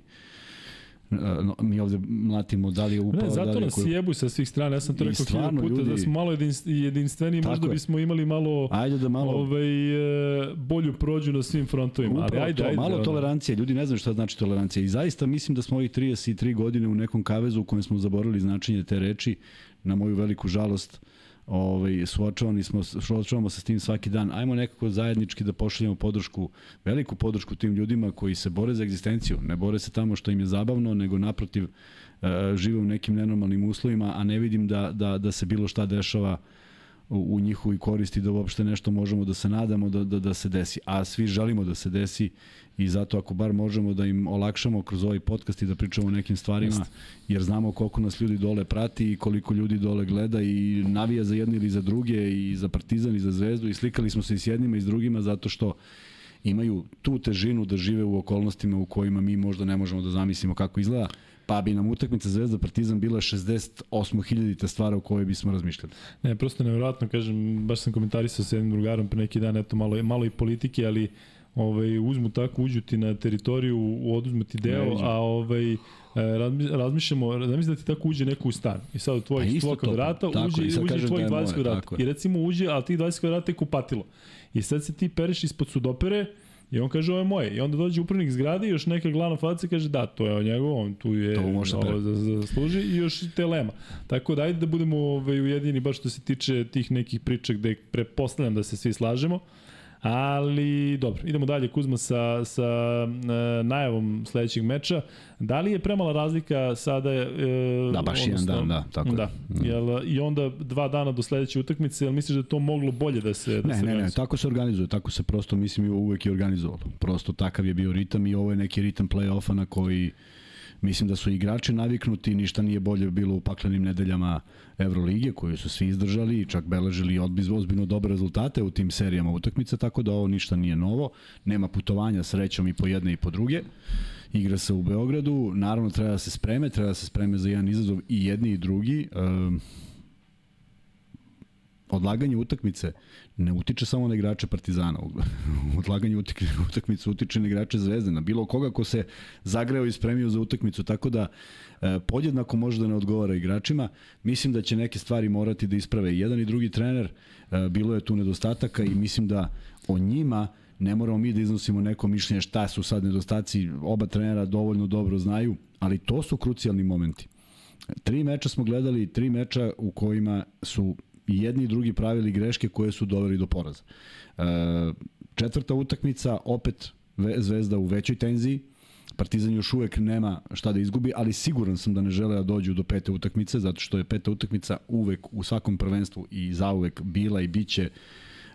e, no, mi ovde mlatimo da li je upao, Ne, da zato li je nas koji... jebu sa svih strana. Ja sam to I rekao stvarno, puta da ljudi- smo malo jedinst- jedinstveni, Tako možda je. bismo imali malo Ajde da malo... ovaj, e, bolju prođu na svim frontovima. Ali Upravo ajde, to, ajde. malo tolerancije. Ljudi ne znaju šta znači tolerancija. I zaista mislim da smo ovih 33 godine u nekom kavezu u kojem smo zaboravili značenje te reči, na moju veliku žalost, ovaj, suočavani smo, suočavamo se s tim svaki dan. Ajmo nekako zajednički da pošaljemo podršku, veliku podršku tim ljudima koji se bore za egzistenciju. Ne bore se tamo što im je zabavno, nego naprotiv e, žive u nekim nenormalnim uslovima, a ne vidim da, da, da se bilo šta dešava u, u njihovoj koristi da uopšte nešto možemo da se nadamo da, da, da se desi. A svi želimo da se desi i zato ako bar možemo da im olakšamo kroz ovaj podcast i da pričamo o nekim stvarima, Jeste. jer znamo koliko nas ljudi dole prati i koliko ljudi dole gleda i navija za jedne ili za druge i za Partizan i za Zvezdu i slikali smo se i s jednima i s drugima zato što imaju tu težinu da žive u okolnostima u kojima mi možda ne možemo da zamislimo kako izgleda pa bi nam utakmica Zvezda Partizan bila 68.000 stvara u kojoj bismo razmišljali. Ne, prosto nevjerojatno, kažem, baš sam komentarisao sa jednim drugarom pre neki dan, eto malo, malo i politike, ali ovaj, uzmu tako, uđu ti na teritoriju, oduzmu ti deo, a ovaj, e, razmišljamo, zamisli da ti tako uđe neko u stan. I sad u tvojih 100 kvadrata tako, uđe, uđe tvojih 20 da kvadrata. i recimo uđe, ali tih 20 kvadrata je kupatilo. I sad se ti pereš ispod sudopere, I on kaže ovo je moje. I onda dođe upravnik zgrade i još neka glavna faca kaže da, to je o njegov, on tu je ovo za, za, služi i još telema. Tako da ajde da budemo ovaj, ujedini baš što se tiče tih nekih priča gde prepostavljam da se svi slažemo. Uh, Ali, dobro, idemo dalje, Kuzma, sa, sa e, najavom sledećeg meča. Da li je premala razlika sada? E, da, baš odnosno, jedan dan, da, tako da. je. Jel, I onda dva dana do sledeće utakmice, jel misliš da to moglo bolje da se da Ne, se ne, ne, tako se organizuje, tako se prosto, mislim, uvek je organizovalo. Prosto takav je bio ritam i ovo je neki ritam play-offa na koji Mislim da su igrači naviknuti, ništa nije bolje bilo u paklenim nedeljama Evrolige, koju su svi izdržali i čak beležili ozbiljno dobre rezultate u tim serijama utakmica, tako da ovo ništa nije novo. Nema putovanja srećom i po jedne i po druge. Igra se u Beogradu, naravno treba da se spreme, treba da se spreme za jedan izazov i jedni i drugi. Um, odlaganje utakmice ne utiče samo na igrače Partizana. odlaganje utakmice utiče na igrače Zvezde, na bilo koga ko se zagreo i spremio za utakmicu, tako da e, podjednako može da ne odgovara igračima. Mislim da će neke stvari morati da isprave i jedan i drugi trener. E, bilo je tu nedostataka i mislim da o njima ne moramo mi da iznosimo neko mišljenje šta su sad nedostaci, oba trenera dovoljno dobro znaju, ali to su krucijalni momenti. Tri meča smo gledali, tri meča u kojima su i jedni i drugi pravili greške koje su doveli do poraza. E, četvrta utakmica, opet Zvezda u većoj tenziji, Partizan još uvek nema šta da izgubi, ali siguran sam da ne žele da dođu do pete utakmice, zato što je peta utakmica uvek u svakom prvenstvu i zauvek bila i biće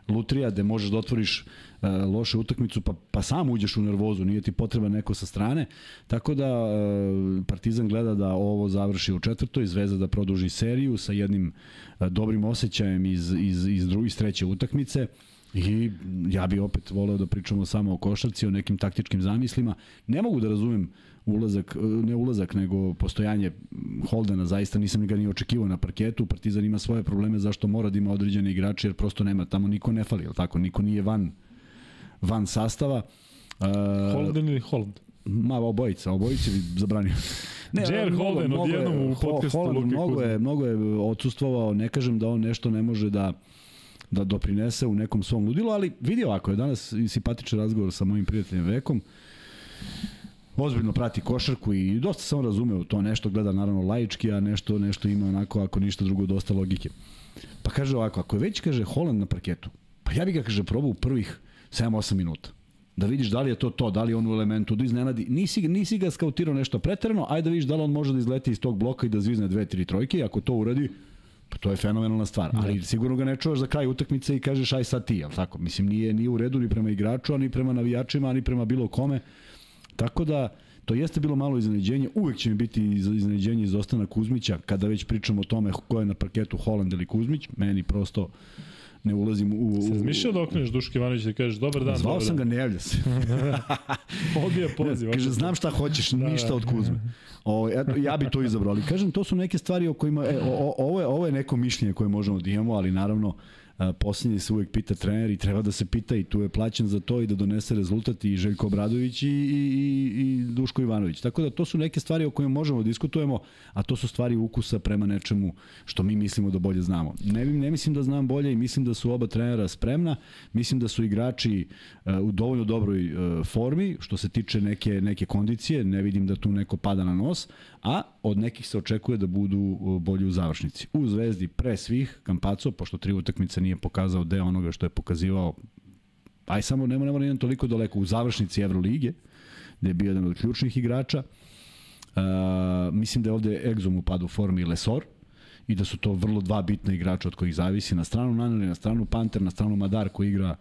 lutrija gde možeš da otvoriš uh, lošu utakmicu pa, pa sam uđeš u nervozu, nije ti potreba neko sa strane. Tako da uh, Partizan gleda da ovo završi u četvrtoj, Zvezda da produži seriju sa jednim uh, dobrim osjećajem iz, iz, iz, drugi, iz treće utakmice. I ja bi opet voleo da pričamo samo o košarci, o nekim taktičkim zamislima. Ne mogu da razumem ulazak, ne ulazak, nego postojanje Holdena, zaista nisam ga ni očekivao na parketu. Partizan ima svoje probleme zašto mora da ima određene igrače, jer prosto nema, tamo niko ne fali, tako? Niko nije van, van sastava. Uh, Holden ili Hold? Ma, obojica, obojica bi zabranio. Ne, Jer Holden odjednom u podcastu Holden mnogo je, mnogo je odsustvovao, ne kažem da on nešto ne može da da doprinese u nekom svom ludilu, ali vidi ovako, je danas simpatičan razgovor sa mojim prijateljem Vekom, ozbiljno prati košarku i dosta sam razumeo to, nešto gleda naravno laički, a nešto, nešto ima onako, ako ništa drugo, dosta logike. Pa kaže ovako, ako je već, kaže, Holland na parketu, pa ja bih ga, kaže, probao u prvih 7-8 minuta da vidiš da li je to to, da li on u elementu da iznenadi. Nisi, nisi ga skautirao nešto preterano, ajde da vidiš da li on može da izleti iz tog bloka i da zvizne dve, tri trojke i ako to uradi, Pa to je fenomenalna stvar, ali da. sigurno ga ne čuvaš za kraj utakmice i kažeš aj sad ti, al tako? Mislim nije nije u redu ni prema igraču, ni prema navijačima, ni prema bilo kome. Tako da to jeste bilo malo iznenađenje, uvek će mi biti iznenađenje izostanak Kuzmića kada već pričamo o tome ko je na parketu Holand ili Kuzmić, meni prosto ne ulazim u... u... Se razmišljao da okreneš Duške Ivanović da kažeš dobar dan, Zvao sam ga, ne javlja se. Odbija poziv. Kaže, znam šta hoćeš, da, ništa od Kuzme. O, eto, ja bi to izabrao, ali kažem, to su neke stvari o kojima, e, o, o, ovo, je, ovo je neko mišljenje koje možemo da imamo, ali naravno, posljednje se uvek pita trener i treba da se pita i tu je plaćen za to i da donese rezultat i Željko Obradović i, i, i Duško Ivanović. Tako da to su neke stvari o kojima možemo da diskutujemo, a to su stvari ukusa prema nečemu što mi mislimo da bolje znamo. Ne, ne mislim da znam bolje i mislim da su oba trenera spremna, mislim da su igrači uh, u dovoljno dobroj uh, formi što se tiče neke, neke kondicije, ne vidim da tu neko pada na nos, a od nekih se očekuje da budu uh, bolji u završnici. U Zvezdi pre svih Kampaco, pošto tri utakmice nije pokazao deo onoga što je pokazivao aj samo ne mora ne toliko daleko u završnici Evrolige, gde je bio jedan od ključnih igrača. Uh, mislim da je ovde Exum upadu u formi Lesor i da su to vrlo dva bitna igrača od kojih zavisi na stranu Naneli, na stranu Panter, na stranu Madar koji igra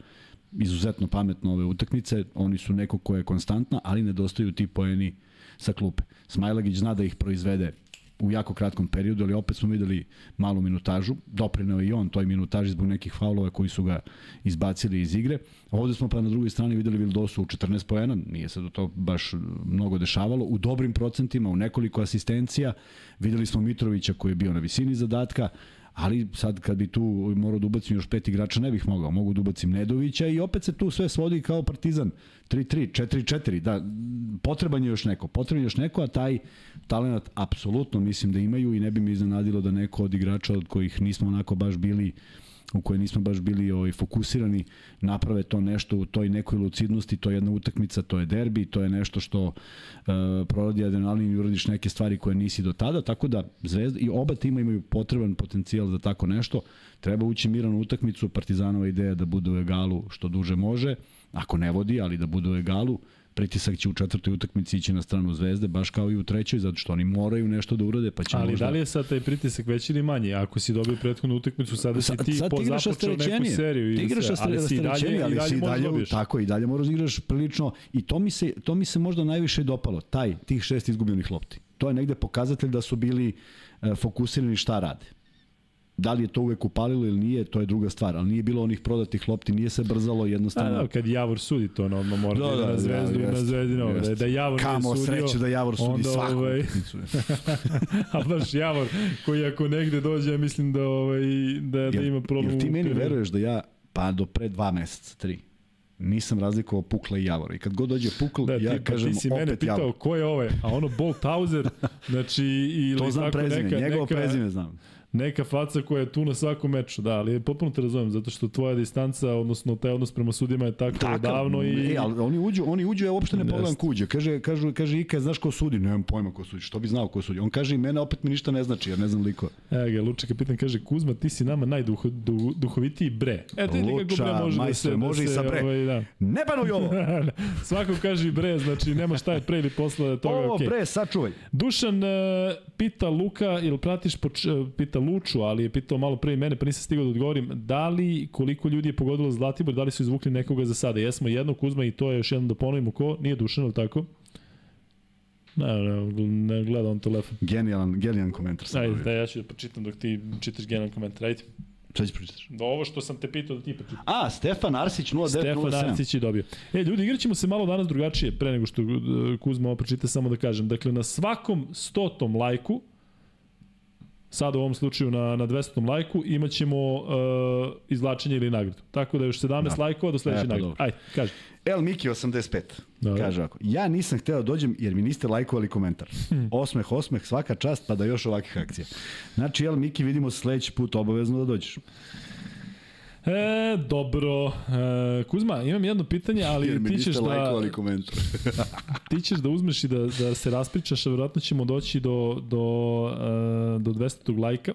izuzetno pametno ove utakmice. Oni su neko ko je konstantna, ali nedostaju ti poeni sa klupe. Smajlagić zna da ih proizvede u jako kratkom periodu, ali opet smo videli malu minutažu. Doprineo i on toj minutaži zbog nekih faulova koji su ga izbacili iz igre. Ovde smo pa na drugoj strani videli Vildosu u 14 poena, nije se do to baš mnogo dešavalo, u dobrim procentima, u nekoliko asistencija. Videli smo Mitrovića koji je bio na visini zadatka, ali sad kad bi tu morao da ubacim još pet igrača ne bih mogao, mogu da ubacim Nedovića i opet se tu sve svodi kao Partizan. 3-3, 4-4, da potreban je još neko, potreban je još neko, a taj talenat apsolutno mislim da imaju i ne bi mi iznenadilo da neko od igrača od kojih nismo onako baš bili uh, u kojoj nismo baš bili ovaj, fokusirani, naprave to nešto u toj nekoj lucidnosti, to je jedna utakmica, to je derbi, to je nešto što uh, proradi adrenalin i uradiš neke stvari koje nisi do tada, tako da Zvezda i oba tima imaju potreban potencijal za tako nešto. Treba ući miran u utakmicu, Partizanova ideja da bude u egalu što duže može, ako ne vodi, ali da bude u egalu, pritisak će u četvrtoj utakmici ići na stranu Zvezde, baš kao i u trećoj, zato što oni moraju nešto da urade, pa će Ali možda... da li je sad taj pritisak veći ili manji? Ako si dobio prethodnu utakmicu, sada si ti sad, sad započeo neku seriju. Ti igraš ali si i dalje, ali i dalje, si dalje, tako i dalje moraš da igraš prilično i to mi se to mi se možda najviše dopalo, taj tih šest izgubljenih lopti. To je negde pokazatelj da su bili uh, fokusirani šta rade. Da li je to uvek upalilo ili nije, to je druga stvar, ali nije bilo onih prodatih lopti, nije se brzalo jednostavno. A, da, kad Javor sudi to, ono, odmah mora da, da, da, na zvezdu da, i na zvezdino, da, da Javor Kamo sudio. sreće da Javor sudi onda, svaku ovaj, A baš Javor, koji ako negde dođe, mislim da, ovaj, da, da ima problem. Jel ti meni veruješ da ja, pa do pre dva meseca, tri, nisam razlikovao Pukla i Javora. I kad god dođe Pukl, da, ja ti, kažem opet Javor. Ti si mene pitao Javor. ko je ovaj, a ono Bolthauser, znači ili to znam prezime, neka, njegovo neka, prezime znam neka faca koja je tu na svakom meču, da, ali potpuno te razumem, zato što tvoja distanca, odnosno taj odnos prema sudima je tako Takav, davno i... E, ali oni uđu, oni uđu, ja uopšte ne pogledam kuđe. Kaže, kaže, kaže Ika, znaš ko sudi? Nemam pojma ko sudi, što bi znao ko sudi. On kaže i mene opet mi ništa ne znači, jer ne znam liko. Evo ga, Luča kapitan kaže, Kuzma, ti si nama najduhovitiji bre. E, ti Luča, bre može da se... Da može da se, i sa bre. Ovaj, da. Ne panuj ovo! Svako kaže bre, znači nema šta je pre ili posle toga. Ovo okay. bre, sačuvaj. Dušan uh, pita Luka, ili pratiš, poč, uh, pita Luču, ali je pitao malo pre mene, pa nisam stigao da odgovorim, da li, koliko ljudi je pogodilo Zlatibor, da li su izvukli nekoga za sada? Jesmo jednog Kuzma i to je još jedno da ponovimo ko, nije Dušan, ali tako? Ne, ne, ne gleda on telefon. Genijalan, genijalan komentar. Ajde, da ja ću da pročitam dok ti čitaš genijalan komentar, ajde. Šta ćeš pročitaš? Da ovo što sam te pitao da ti pročitaš. A, Stefan Arsić 0907. Stefan Arsić je dobio. E, ljudi, igrat ćemo se malo danas drugačije, pre nego što uh, Kuzma ovo pročita, samo da kažem. Dakle, na svakom stotom lajku sada u ovom slučaju na, na 200. lajku, imaćemo uh, izvlačenje ili nagradu. Tako da još 17 da. lajkova do sledeće e, pa nagrade. Ajde, kaži. El Miki 85. Da, Kaže ovako, ja nisam hteo da dođem jer mi niste lajkovali komentar. Hmm. Osmeh, osmeh, svaka čast, pa da još ovakvih akcija. Znači, El Miki, vidimo se sledeći put obavezno da dođeš. E, dobro. E, Kuzma, imam jedno pitanje, ali Jer ti ćeš da... komentar. ti ćeš da uzmeš i da, da se raspričaš, a vjerojatno ćemo doći do, do, uh, do 200. lajka.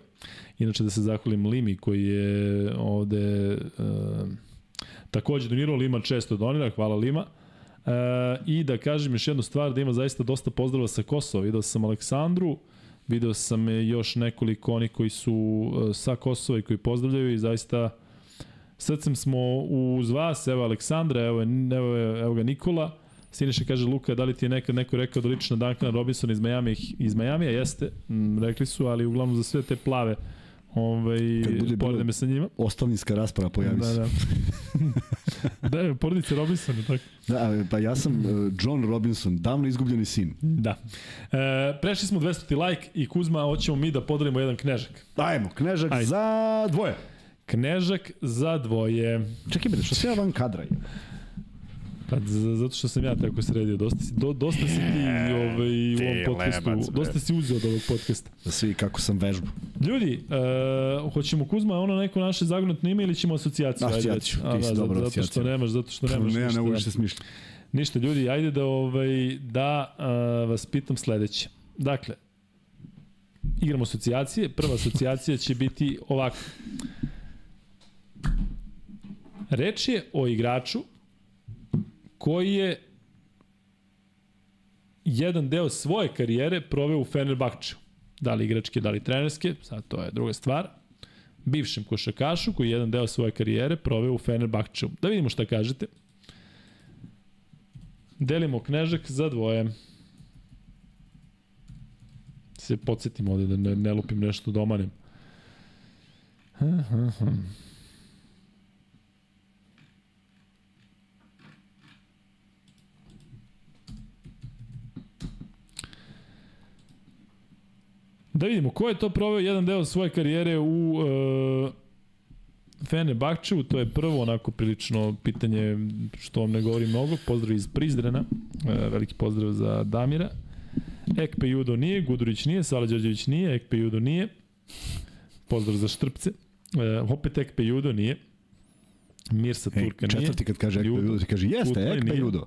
Inače da se zahvalim Limi koji je ovde uh, takođe donirao, Lima često donira, hvala Lima. Uh, I da kažem još jednu stvar, da ima zaista dosta pozdrava sa Kosova. Video sam Aleksandru, video sam još nekoliko oni koji su uh, sa Kosova i koji pozdravljaju i zaista Srcem smo uz vas, evo Aleksandra, evo, evo, evo ga Nikola. Siniša kaže Luka, da li ti je nekad neko rekao da liči na Duncana Robinson iz Miami, iz Miami, jeste, m, rekli su, ali uglavnom za sve te plave ovaj, porede me sa njima. Ostavninska rasprava pojavi da, se. Da, da. da, porodice Robinson, tako. Da, pa ja sam uh, John Robinson, davno izgubljeni sin. Da. E, prešli smo 200 like i Kuzma, hoćemo mi da podelimo jedan knežak. Ajmo, knežak Ajde. za dvoje. Knežak za dvoje. Čekaj, bre, što se ja van kadra je? Pa zato što sam ja tako sredio, dosta si, do, dosta si ti ovaj, u ovom podcastu, lebac, dosta si uzeo od ovog podcasta. Da svi kako sam vežbu. Ljudi, uh, hoćemo Kuzma ono neko naše zagonetno ime ili ćemo asocijaciju? Asocijaciju, ti si da, dobro zato što nemaš, zato što nemaš ne. Ne, ne se smišlja. Ništa, ljudi, ajde da, ovaj, da uh, vas pitam sledeće. Dakle, igramo asocijacije, prva asocijacija će biti ovako. Reč je o igraču koji je jedan deo svoje karijere proveo u Fenerbahčeu. Da li igračke, da li trenerske, sad to je druga stvar. Bivšem košakašu koji je jedan deo svoje karijere proveo u Fenerbahčeu. Da vidimo šta kažete. Delimo knežak za dvoje. se podsjetim ovde da ne, ne lupim nešto da omanem. Ha, Da vidimo, ko je to proveo jedan deo svoje karijere u uh, Fene Bakčevu, to je prvo onako prilično pitanje što vam ne govori mnogo, pozdrav iz Prizrena, uh, veliki pozdrav za Damira. Ekpe Judo nije, Gudurić nije, Sala Đorđević nije, Ekpe Judo nije, pozdrav za Štrpce. Uh, opet Ekpe Judo nije, Mirsa Turka nije. Četvrti kad kaže Ekpe Judo, ti kaže jeste, Kutlaj Ekpe Judo.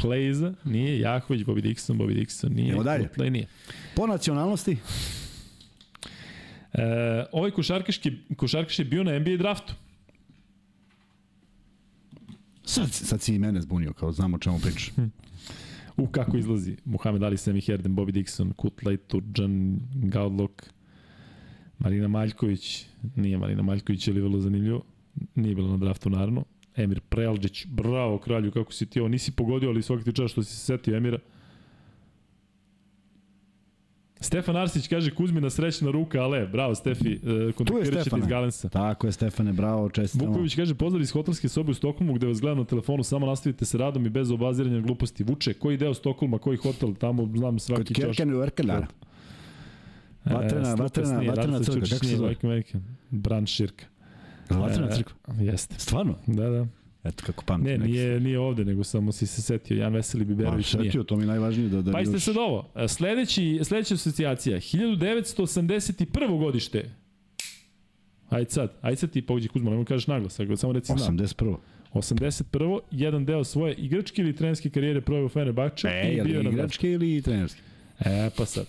Klejza nije, Jahović, Bobby Dixon, Bobby Dixon nije, Evo dalje. Kutlaj nije. Po nacionalnosti? E, ovaj košarkaški, košarkaš je bio na NBA draftu. Sad, sad si i mene zbunio, kao znamo o čemu pričaš. U kako izlazi Muhammed Ali, Semi Herden, Bobby Dixon, Kutlaj, Turđan, Gaudlok, Marina Maljković, nije Marina Maljković, ali vrlo zanimljivo, nije bilo na draftu naravno. Emir Prealđić, bravo kralju, kako si ti ovo, nisi pogodio, ali svaki ti čas što si se setio Emira. Stefan Arsić kaže Kuzmina srećna ruka, ale, bravo Stefi, e, kontaktirat ćete iz Galensa. Tako je Stefane, bravo, čestitamo. Vuković kaže pozdrav iz hotelske sobe u Stokholmu gde vas gledam na telefonu, samo nastavite se radom i bez obaziranja gluposti. Vuče, koji deo Stokholma, koji hotel, tamo znam svaki čoš. Kod Kirken u Erkelara. Vatrena, E, vatrena, vatrena Radica crkva, Ćučić kako se zove? Majke Vatrena E, crkva. Jeste. Stvarno? Da, da. Eto kako pamtim. Ne, nije, nije ovde, nego samo si se setio. Jan Veseli Pa, Biberović nije. setio, to mi je najvažnije da... da Pa jeste još- sad ovo. E, Sledeći, sledeća asocijacija, 1981. godište. Ajde sad, ajde sad ti pođi Kuzma, nemoj kažeš naglas, ako samo reci znam. 81. 81. jedan deo svoje igračke ili trenerske karijere proveo u Fenerbahče E, i je bio igračke ili trenerske? E, pa sad.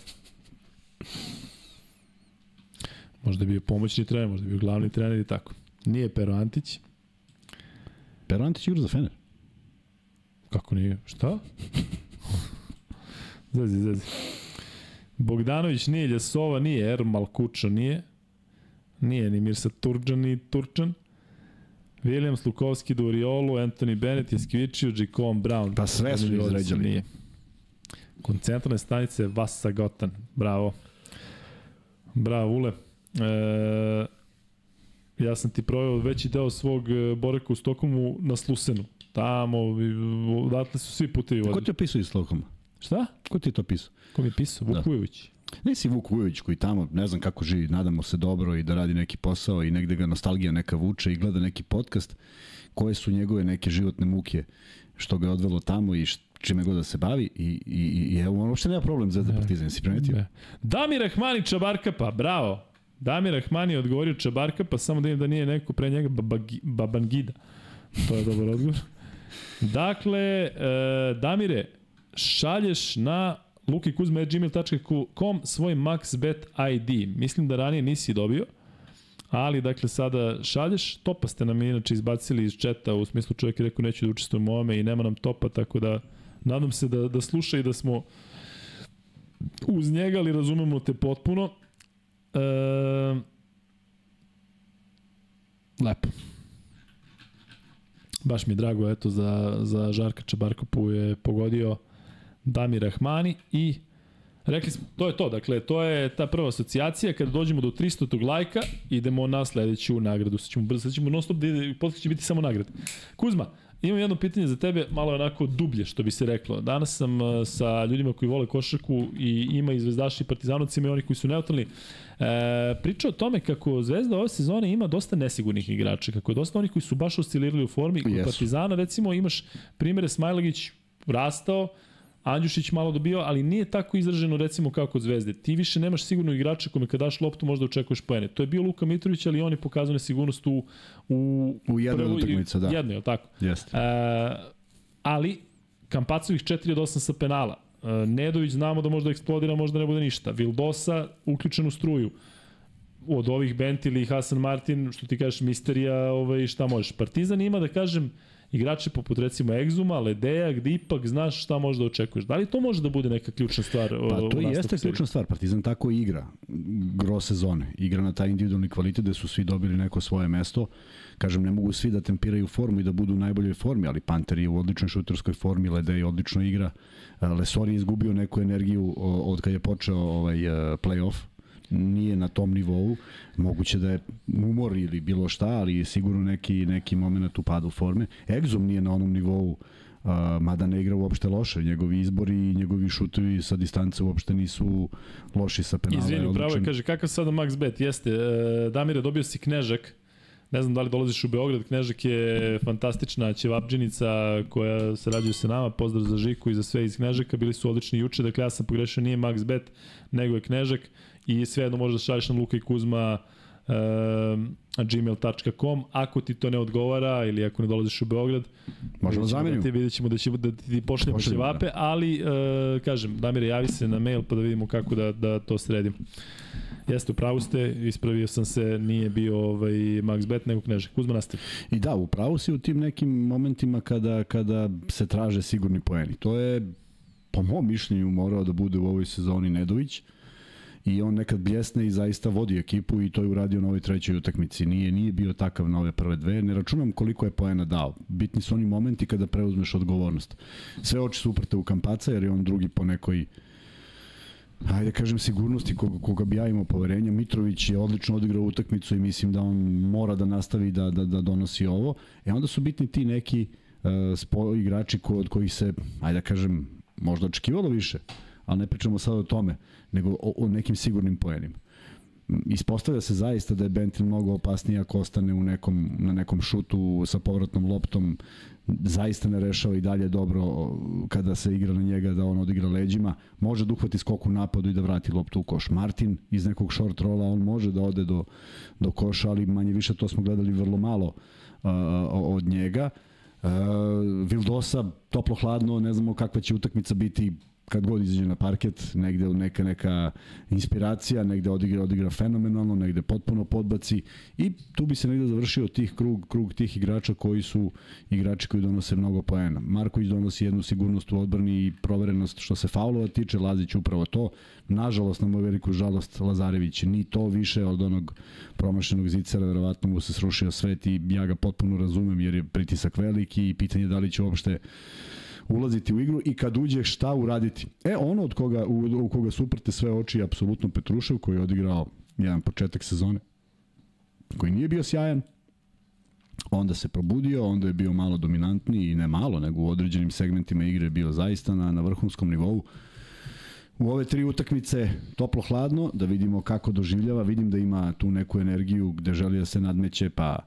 Možda je bio pomoćni trener, možda je bio glavni trener i tako. Nije Pero Antić. Pero Antić igra za Fener. Kako nije? Šta? zezi, zezi. Bogdanović nije, Ljesova nije, Ermal Kuča nije. Nije ni Mirsa Turđan ni Turčan. Williams, Lukovski, Duriolu, Anthony Bennett, Jeskvičio, Jacob Brown. Pa sve su da izređali. Nije. Koncentrane stanice Vasa Gotan. Bravo. Bravo, Ule. E, ja sam ti proveo veći deo svog e, boreka u Stokholmu na Slusenu. Tamo, i, odatle su svi putevi Ko vodili. ti je pisao iz Stokholma? Šta? Ko ti je to pisao? Ko mi je pisao? Vuk Da. Nisi Vuk Vujović koji tamo, ne znam kako živi, nadamo se dobro i da radi neki posao i negde ga nostalgija neka vuče i gleda neki podcast, koje su njegove neke životne muke što ga je odvelo tamo i čime god da se bavi i, i, i evo, on uopšte nema problem za Partizan, si primetio? Ne. Damir Rahmani Čabarkapa, bravo. Damir Rahmani je odgovorio Čabarkapa, samo da vidim da nije neko pre njega Babagi- Babangida. To je dobar odgovor. Dakle, e, Damire, šalješ na lukikuzme.gmail.com svoj MaxBet ID. Mislim da ranije nisi dobio, ali dakle sada šalješ. Topa ste nam inače izbacili iz četa, u smislu čovjek je rekao neću da učestvujem u ovome i nema nam topa, tako da nadam se da, da sluša i da smo uz njega, ali razumemo te potpuno. E, lepo. Baš mi je drago, eto, za, za Žarka Čabarkopu je pogodio Damir Rahmani i rekli smo, to je to, dakle, to je ta prva asocijacija, kada dođemo do 300. lajka, idemo na sledeću nagradu, sad ćemo brzo, sad ćemo non stop da ide, će biti samo nagrade. Kuzma, imam jedno pitanje za tebe, malo onako dublje, što bi se reklo. Danas sam uh, sa ljudima koji vole košarku i ima i zvezdaši i partizanovci, ima i oni koji su neutralni, E, priča o tome kako Zvezda ove sezone ima dosta nesigurnih igrača, kako je dosta onih koji su baš oscilirali u formi. Kod Jesu. Partizana recimo imaš primere Smajlagić rastao, Andjušić malo dobio, ali nije tako izraženo recimo kao kod Zvezde. Ti više nemaš sigurno igrača kome kad daš loptu možda očekuješ poene. To je bio Luka Mitrović, ali on je pokazao nesigurnost u, u, U jednoj od prvoj- utakmica, da. Jednoj, je tako? Jeste. E, ali Kampacovih 4 od 8 sa penala. E, Nedović znamo da možda eksplodira, možda ne bude ništa. Vildosa uključen u struju. Od ovih Bentili i Hasan Martin, što ti kažeš, misterija, ovaj, šta možeš. Partizan ima, da kažem, igrače poput recimo Exuma, Ledeja, gde ipak znaš šta možda očekuješ. Da li to može da bude neka ključna stvar Pa to i jeste ključna stvar. Partizan tako igra gro sezone. Igra na taj individualni kvalitet gde su svi dobili neko svoje mesto. Kažem, ne mogu svi da tempiraju formu i da budu u najboljoj formi, ali Panter je u odličnoj šuterskoj formi, Ledej odlično igra. Lesor je izgubio neku energiju od kad je počeo ovaj play-off nije na tom nivou. Moguće da je umor ili bilo šta, ali je sigurno neki, neki moment u padu forme. Exum nije na onom nivou Uh, mada ne igra uopšte loše, njegovi izbori i njegovi šutovi sa distance uopšte nisu loši sa penala. Izvini, upravo je, kaže, kakav sada max bet? Jeste, uh, Damire, dobio si Knežak, ne znam da li dolaziš u Beograd, Knežak je fantastična ćevapđenica koja sarađuje sa nama, pozdrav za Žiku i za sve iz Knežaka, bili su odlični juče, dakle ja sam pogrešio, nije max bet, nego je Knežak i svejedno možeš da šalješ na Luka i Kuzma uh, gmail.com ako ti to ne odgovara ili ako ne dolaziš u Beograd možemo da zamenimo da vidjet ćemo da, će, da ti pošaljemo ćevape da. ali uh, kažem Damire javi se na mail pa da vidimo kako da, da to sredimo Jeste, upravo ste, ispravio sam se, nije bio ovaj Max Bet, nego Knežak. Kuzma nastavi. I da, upravo si u tim nekim momentima kada, kada se traže sigurni poeni. To je, po mom mišljenju, morao da bude u ovoj sezoni Nedović. Uh, i on nekad bljesne i zaista vodi ekipu i to je uradio na ovoj trećoj utakmici. Nije nije bio takav na ove prve dve. Ne računam koliko je poena dao. Bitni su oni momenti kada preuzmeš odgovornost. Sve oči su uprte u Kampaca jer je on drugi po nekoj ajde kažem sigurnosti koga, koga bi ja imao poverenja. Mitrović je odlično odigrao utakmicu i mislim da on mora da nastavi da, da, da donosi ovo. E onda su bitni ti neki uh, spo, igrači ko, od kojih se, ajde da kažem, možda očekivalo više, ali ne pričamo sad o tome nego o, o nekim sigurnim poenima. Ispostavlja se zaista da je Bentil mnogo opasniji ako ostane u nekom, na nekom šutu sa povratnom loptom, zaista ne rešava i dalje dobro kada se igra na njega da on odigra leđima, može da uhvati skok u napadu i da vrati loptu u koš. Martin iz nekog short rola, on može da ode do, do koša, ali manje više to smo gledali vrlo malo uh, od njega. Uh, Vildosa, toplo hladno, ne znamo kakva će utakmica biti kad god izađe na parket, negde neka neka inspiracija, negde odigra, odigra fenomenalno, negde potpuno podbaci i tu bi se negde završio tih krug, krug tih igrača koji su igrači koji donose mnogo poena. Marković donosi jednu sigurnost u odbrani i proverenost što se faulova tiče, Lazić upravo to. Nažalost, na moju veliku žalost, Lazarević ni to više od onog promašenog zicera, verovatno mu se srušio svet i ja ga potpuno razumem jer je pritisak veliki i pitanje da li će uopšte ulaziti u igru i kad uđe šta uraditi. E, ono od koga, u, u koga suprte sve oči je apsolutno Petrušev koji je odigrao jedan početak sezone koji nije bio sjajan, onda se probudio, onda je bio malo dominantniji i ne malo, nego u određenim segmentima igre je bio zaista na, na vrhunskom nivou. U ove tri utakmice toplo-hladno, da vidimo kako doživljava, vidim da ima tu neku energiju gde želi da se nadmeće, pa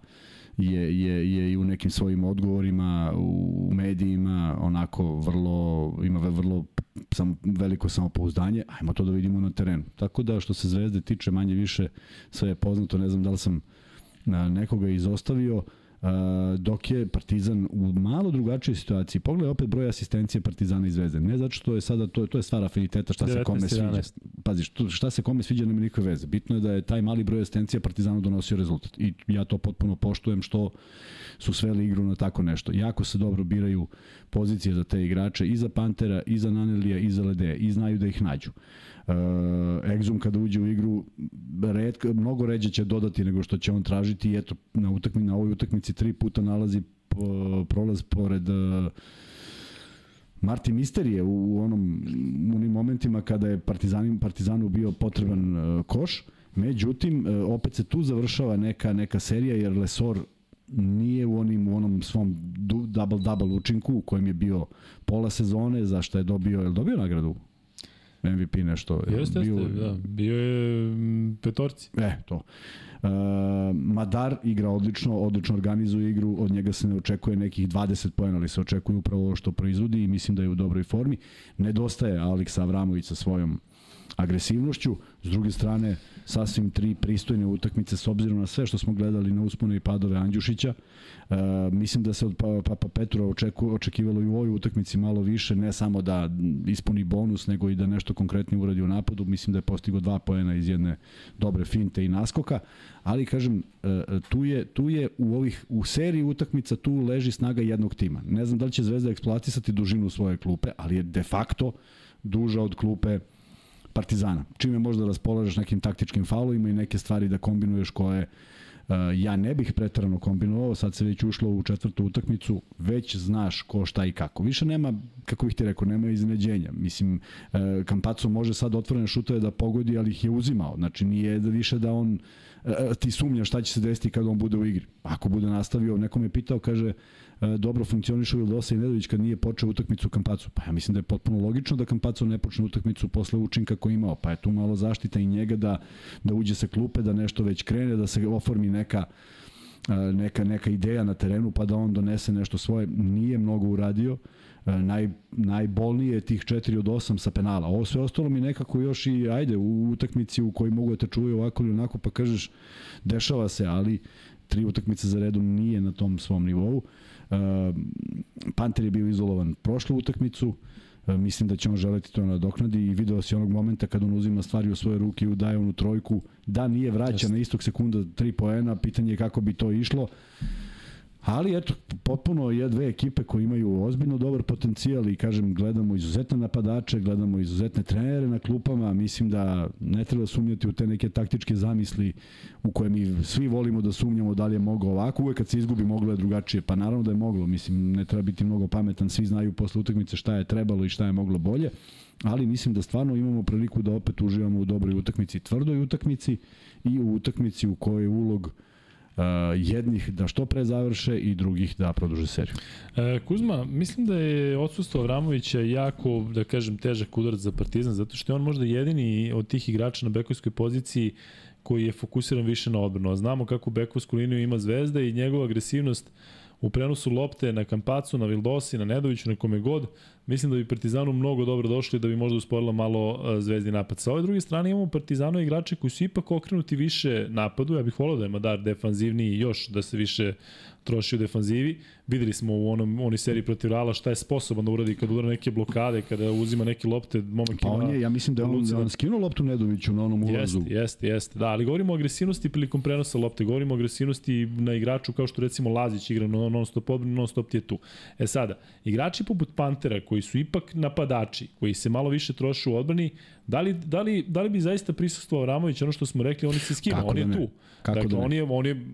je, je, je i u nekim svojim odgovorima u medijima onako vrlo, ima vrlo sam, veliko samopouzdanje, ajmo to da vidimo na terenu. Tako da što se Zvezde tiče manje više sve je poznato, ne znam da li sam nekoga izostavio, dok je Partizan u malo drugačijoj situaciji. Pogledaj opet broj asistencije Partizana i Zvezde. Ne zato što je sada to to je stvar afiniteta šta 19, se kome sviđa. Pazi, šta se kome sviđa nema nikakve veze. Bitno je da je taj mali broj asistencija Partizanu donosio rezultat. I ja to potpuno poštujem što su sveli igru na tako nešto. Jako se dobro biraju pozicije za te igrače i za Pantera, i za Nanelija, i za Ledeja i znaju da ih nađu. Uh, Exum kada uđe u igru redko, mnogo ređe će dodati nego što će on tražiti i eto na, utakmi, na ovoj utakmici tri puta nalazi prolaz pored uh, Marti Misterije u, onom u onim momentima kada je Partizanu, Partizanu bio potreban uh, koš. Međutim, opet se tu završava neka neka serija jer Lesor nije u onim u onom svom double double učinku u kojem je bio pola sezone za što je dobio je dobio nagradu MVP nešto. Jeste, bio, jeste, da. Bio je mm, petorci. E, to. Uh, Madar igra odlično, odlično organizuje igru, od njega se ne očekuje nekih 20 pojena, ali se očekuje upravo ovo što proizvodi i mislim da je u dobroj formi. Nedostaje Aleksa Avramović sa svojom agresivnošću, s druge strane sasvim tri pristojne utakmice s obzirom na sve što smo gledali na uspone i padove Andjušića. E, mislim da se od Papa pa, Petrova očeku, očekivalo i u ovoj utakmici malo više, ne samo da ispuni bonus, nego i da nešto konkretnije uradi u napadu, mislim da je postigao dva poena iz jedne dobre finte i naskoka, ali kažem, e, e, tu je, tu je u ovih u seriji utakmica tu leži snaga jednog tima. Ne znam da li će Zvezda eksploatisati dužinu svoje klupe, ali je de facto duža od klupe Partizana. Čime možda raspolažeš nekim taktičkim faulovima i neke stvari da kombinuješ koje Uh, ja ne bih pretarano kombinovao, sad se već ušlo u četvrtu utakmicu, već znaš ko šta i kako. Više nema, kako bih ti rekao, nema iznenađenja. Mislim, uh, može sad otvorene šutove da pogodi, ali ih je uzimao. Znači, nije da više da on uh, ti sumnja šta će se desiti kad on bude u igri. Ako bude nastavio, neko me pitao, kaže, dobro funkcionišu Vildosa i Nedović kad nije počeo utakmicu Kampacu. Pa ja mislim da je potpuno logično da Kampacu ne počne utakmicu posle učinka koji imao. Pa je tu malo zaštita i njega da, da uđe sa klupe, da nešto već krene, da se oformi neka e, neka, neka ideja na terenu pa da on donese nešto svoje. Nije mnogo uradio. E, naj, najbolnije je tih 4 od 8 sa penala. Ovo sve ostalo mi nekako još i ajde u utakmici u kojoj mogu da te čuje ovako ili onako pa kažeš dešava se, ali tri utakmice za redom nije na tom svom nivou. Uh, Panter je bio izolovan prošlu utakmicu, ehm, mislim da će on želeti to nadoknadi i video se onog momenta kad on uzima stvari u svoje ruke i udaje onu trojku, da nije vraća na istog sekunda tri poena, pitanje je kako bi to išlo. Ali eto, potpuno je dve ekipe koje imaju ozbiljno dobar potencijal i kažem, gledamo izuzetne napadače, gledamo izuzetne trenere na klupama, mislim da ne treba sumnjati u te neke taktičke zamisli u koje mi svi volimo da sumnjamo da li je moglo ovako, uvek kad se izgubi moglo je drugačije, pa naravno da je moglo, mislim ne treba biti mnogo pametan, svi znaju posle utakmice šta je trebalo i šta je moglo bolje, ali mislim da stvarno imamo priliku da opet uživamo u dobroj utakmici, tvrdoj utakmici i u utakmici u kojoj ulog uh, Uh, jednih da što pre završe i drugih da produže seriju. E, Kuzma, mislim da je odsustvo Avramovića jako, da kažem, težak udarac za Partizan, zato što je on možda jedini od tih igrača na bekovskoj poziciji koji je fokusiran više na odbranu. Znamo kako bekovsku liniju ima Zvezda i njegova agresivnost u prenosu lopte na Kampacu, na Vildosi, na Nedoviću, na kome god, mislim da bi Partizanu mnogo dobro došli da bi možda usporila malo e, zvezdi napad. Sa ove druge strane imamo Partizanu igrače koji su ipak okrenuti više napadu, ja bih volao da je Madar defanzivniji još da se više troši u defanzivi. Videli smo u onom onoj seriji protiv Reala šta je sposoban da uradi kad udara neke blokade, kada uzima neke lopte, momak pa on je, ja mislim da je on, da on skinuo loptu Nedoviću na onom ulazu. Jeste, jeste, jeste. Da, ali govorimo o agresivnosti prilikom prenosa lopte, govorimo o agresivnosti na igraču kao što recimo Lazić igra non stop odbranu, non stop je tu. E sada, igrači poput Pantera koji su ipak napadači, koji se malo više troše u odbrani, Da li, da li, da li bi zaista prisustvovao Ramović, ono što smo rekli, on se skinuo, on je da tu. Kako dakle, da on je, on je,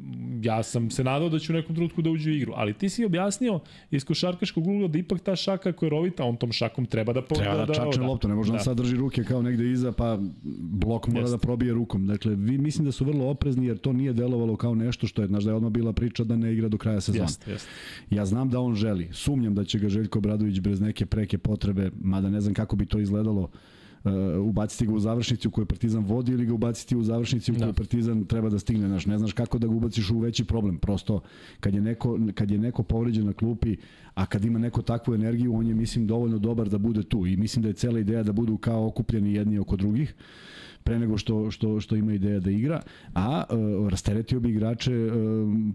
ja sam se nadao da će u nekom trenutku da uđe u igru, ali ti si objasnio iz košarkaškog ugla da ipak ta šaka koja je rovita, on tom šakom treba da... Treba da, da čačne da, loptu, ne može da. on sad drži ruke kao negde iza, pa blok mora Jest. da probije rukom. Dakle, vi mislim da su vrlo oprezni jer to nije delovalo kao nešto što je, znaš da je odmah bila priča da ne igra do kraja sezona. Jest, jest. Ja znam da on želi, sumnjam da će ga Željko Bradović bez neke preke potrebe, mada ne znam kako bi to izgledalo, ubaciti ga u završnici u kojoj Partizan vodi ili ga ubaciti u završnici u kojoj da. Partizan treba da stigne, znaš, ne znaš kako da ga ubaciš u veći problem. Prosto kad je neko kad je neko povređen na klupi, a kad ima neko takvu energiju, on je mislim dovoljno dobar da bude tu i mislim da je cela ideja da budu kao okupljeni jedni oko drugih pre nego što, što, što ima ideja da igra, a uh, rasteretio bi igrače uh,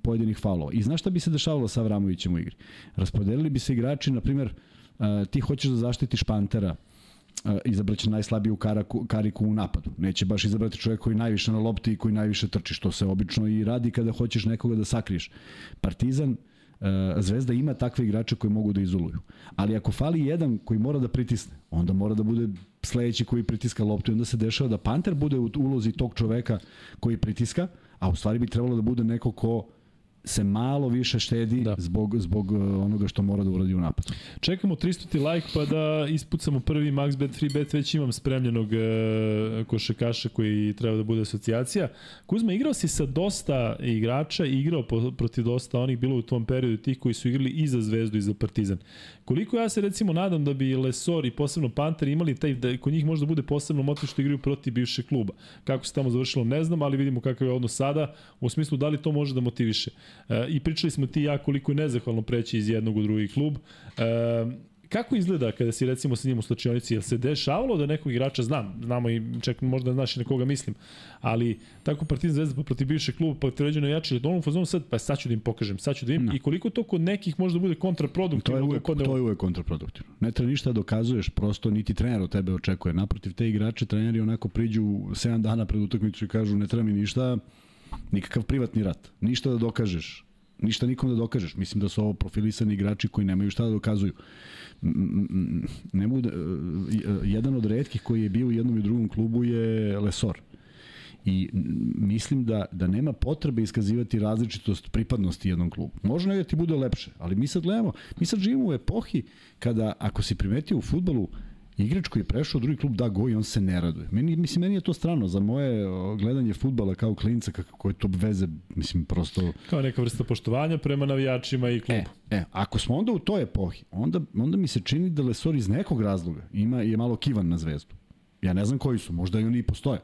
pojedinih faulova. I znaš šta bi se dešavalo sa Avramovićem u igri? Raspodelili bi se igrači, na primjer, uh, ti hoćeš da zaštitiš Pantera, izabraće najslabiju karaku, kariku u napadu. Neće baš izabrati čovjek koji najviše na lopti i koji najviše trči, što se obično i radi kada hoćeš nekoga da sakriješ. Partizan Zvezda ima takve igrače koji mogu da izoluju. Ali ako fali jedan koji mora da pritisne, onda mora da bude sledeći koji pritiska loptu i onda se dešava da Panter bude u ulozi tog čoveka koji pritiska, a u stvari bi trebalo da bude neko ko se malo više štedi da. zbog, zbog uh, onoga što mora da uradi u napadu. Čekamo 300 like pa da ispucamo prvi max bet free bet, već imam spremljenog košakaša koji treba da bude asocijacija. Kuzma, igrao si sa dosta igrača i igrao po, protiv dosta onih bilo u tom periodu tih koji su igrali i za Zvezdu i za Partizan. Koliko ja se recimo nadam da bi Lesor i posebno Panter imali taj, da kod njih možda bude posebno motiv što igraju protiv bivšeg kluba. Kako se tamo završilo ne znam, ali vidimo kakav je odnos sada, u smislu da li to može da motiviše. E, I pričali smo ti ja koliko je nezahvalno preći iz jednog u drugi klub. E, kako izgleda kada si recimo sa njim u slačionici? Jel se dešavalo da nekog igrača znam, znamo i čak možda znaš i na koga mislim, ali tako Partizan Zvezda pa protiv bivšeg kluba pa tređeno jači, da onom fazonu sad pa sad ću da im pokažem, sad ću da im no. i koliko to kod nekih možda bude kontraproduktivno. To je uvek, kod... to je uvek kontraproduktivno. Ne treba ništa da dokazuješ, prosto niti trener od tebe očekuje. Naprotiv te igrače treneri onako priđu 7 dana pred utakmicu i kažu ne treba mi ništa, nikakav privatni rat, ništa da dokažeš ništa nikom da dokažeš. Mislim da su ovo profilisani igrači koji nemaju šta da dokazuju ne mogu da, jedan od redkih koji je bio u jednom i drugom klubu je Lesor. I mislim da, da nema potrebe iskazivati različitost pripadnosti jednom klubu. Može ne da ti bude lepše, ali mi sad gledamo, mi sad živimo u epohi kada, ako si primetio u futbolu, igrač koji je prešao u drugi klub da go i on se ne raduje. Meni, mislim, meni je to strano za moje gledanje futbala kao klinca, kako, koje to veze, mislim, prosto... Kao neka vrsta poštovanja prema navijačima i klubu. E, e, ako smo onda u toj epohi, onda, onda mi se čini da Lesor iz nekog razloga ima, je malo kivan na zvezdu. Ja ne znam koji su, možda i oni i postoje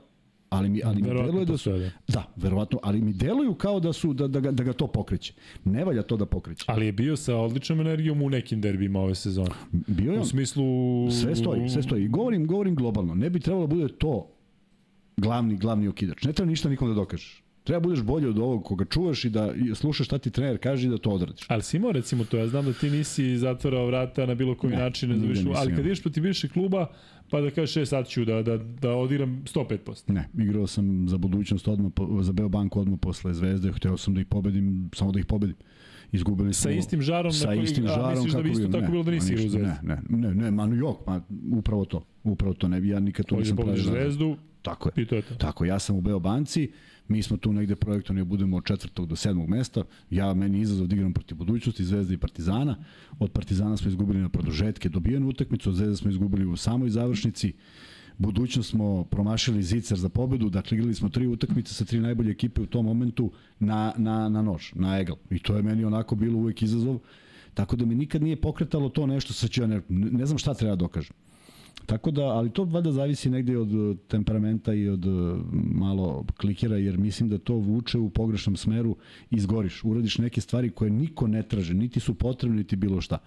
ali mi ali mi deluje da su da. da, verovatno, ali mi deluju kao da su da da ga, da ga to pokreće. Ne valja to da pokreće. Ali je bio sa odličnom energijom u nekim derbima ove sezone. Bio je u smislu sve stoji, sve stoji. Govorim, govorim globalno. Ne bi trebalo da bude to glavni glavni okidač. Ne treba ništa nikom da dokažeš. Treba budeš bolji od ovog koga čuvaš i da slušaš šta ti trener kaže i da to odradiš. Ali si imao recimo to, ja znam da ti nisi zatvarao vrata na bilo koji ne, način, ne zaviš, ali kad ideš protiv bivšeg kluba, pa da kažeš 6 sad ću da, da, da odiram 105%. Ne, igrao sam za budućnost odmah, za Beobanku odmah posle Zvezde, hteo sam da ih pobedim, samo da ih pobedim. Izgubili smo... Sa istim žarom, sa koji, istim žarom, a misliš da bi isto tako ne, bilo da nisi igrao Zvezdu? Ne, ne, ne, ne, ma New York, ma upravo to, upravo to, ne ja nikad to nisam pravio. Zvezdu, tako je. I to je to. Tako, ja sam u Beobanci, Mi smo tu negde projektovani da budemo od četvrtog do sedmog mesta. Ja, meni izazov da igram protiv budućnosti, Zvezda i Partizana. Od Partizana smo izgubili na produžetke dobijenu utakmicu, od Zvezda smo izgubili u samoj završnici. Budućnost smo promašili zicer za pobedu, dakle igrali smo tri utakmice sa tri najbolje ekipe u tom momentu na, na, na nož, na egal. I to je meni onako bilo uvek izazov. Tako da mi nikad nije pokretalo to nešto, sa ću ne, ne znam šta treba da dokažem. Tako da, ali to valjda zavisi negde od uh, temperamenta i od uh, malo klikera, jer mislim da to vuče u pogrešnom smeru, izgoriš, uradiš neke stvari koje niko ne traže, niti su potrebne, niti bilo šta.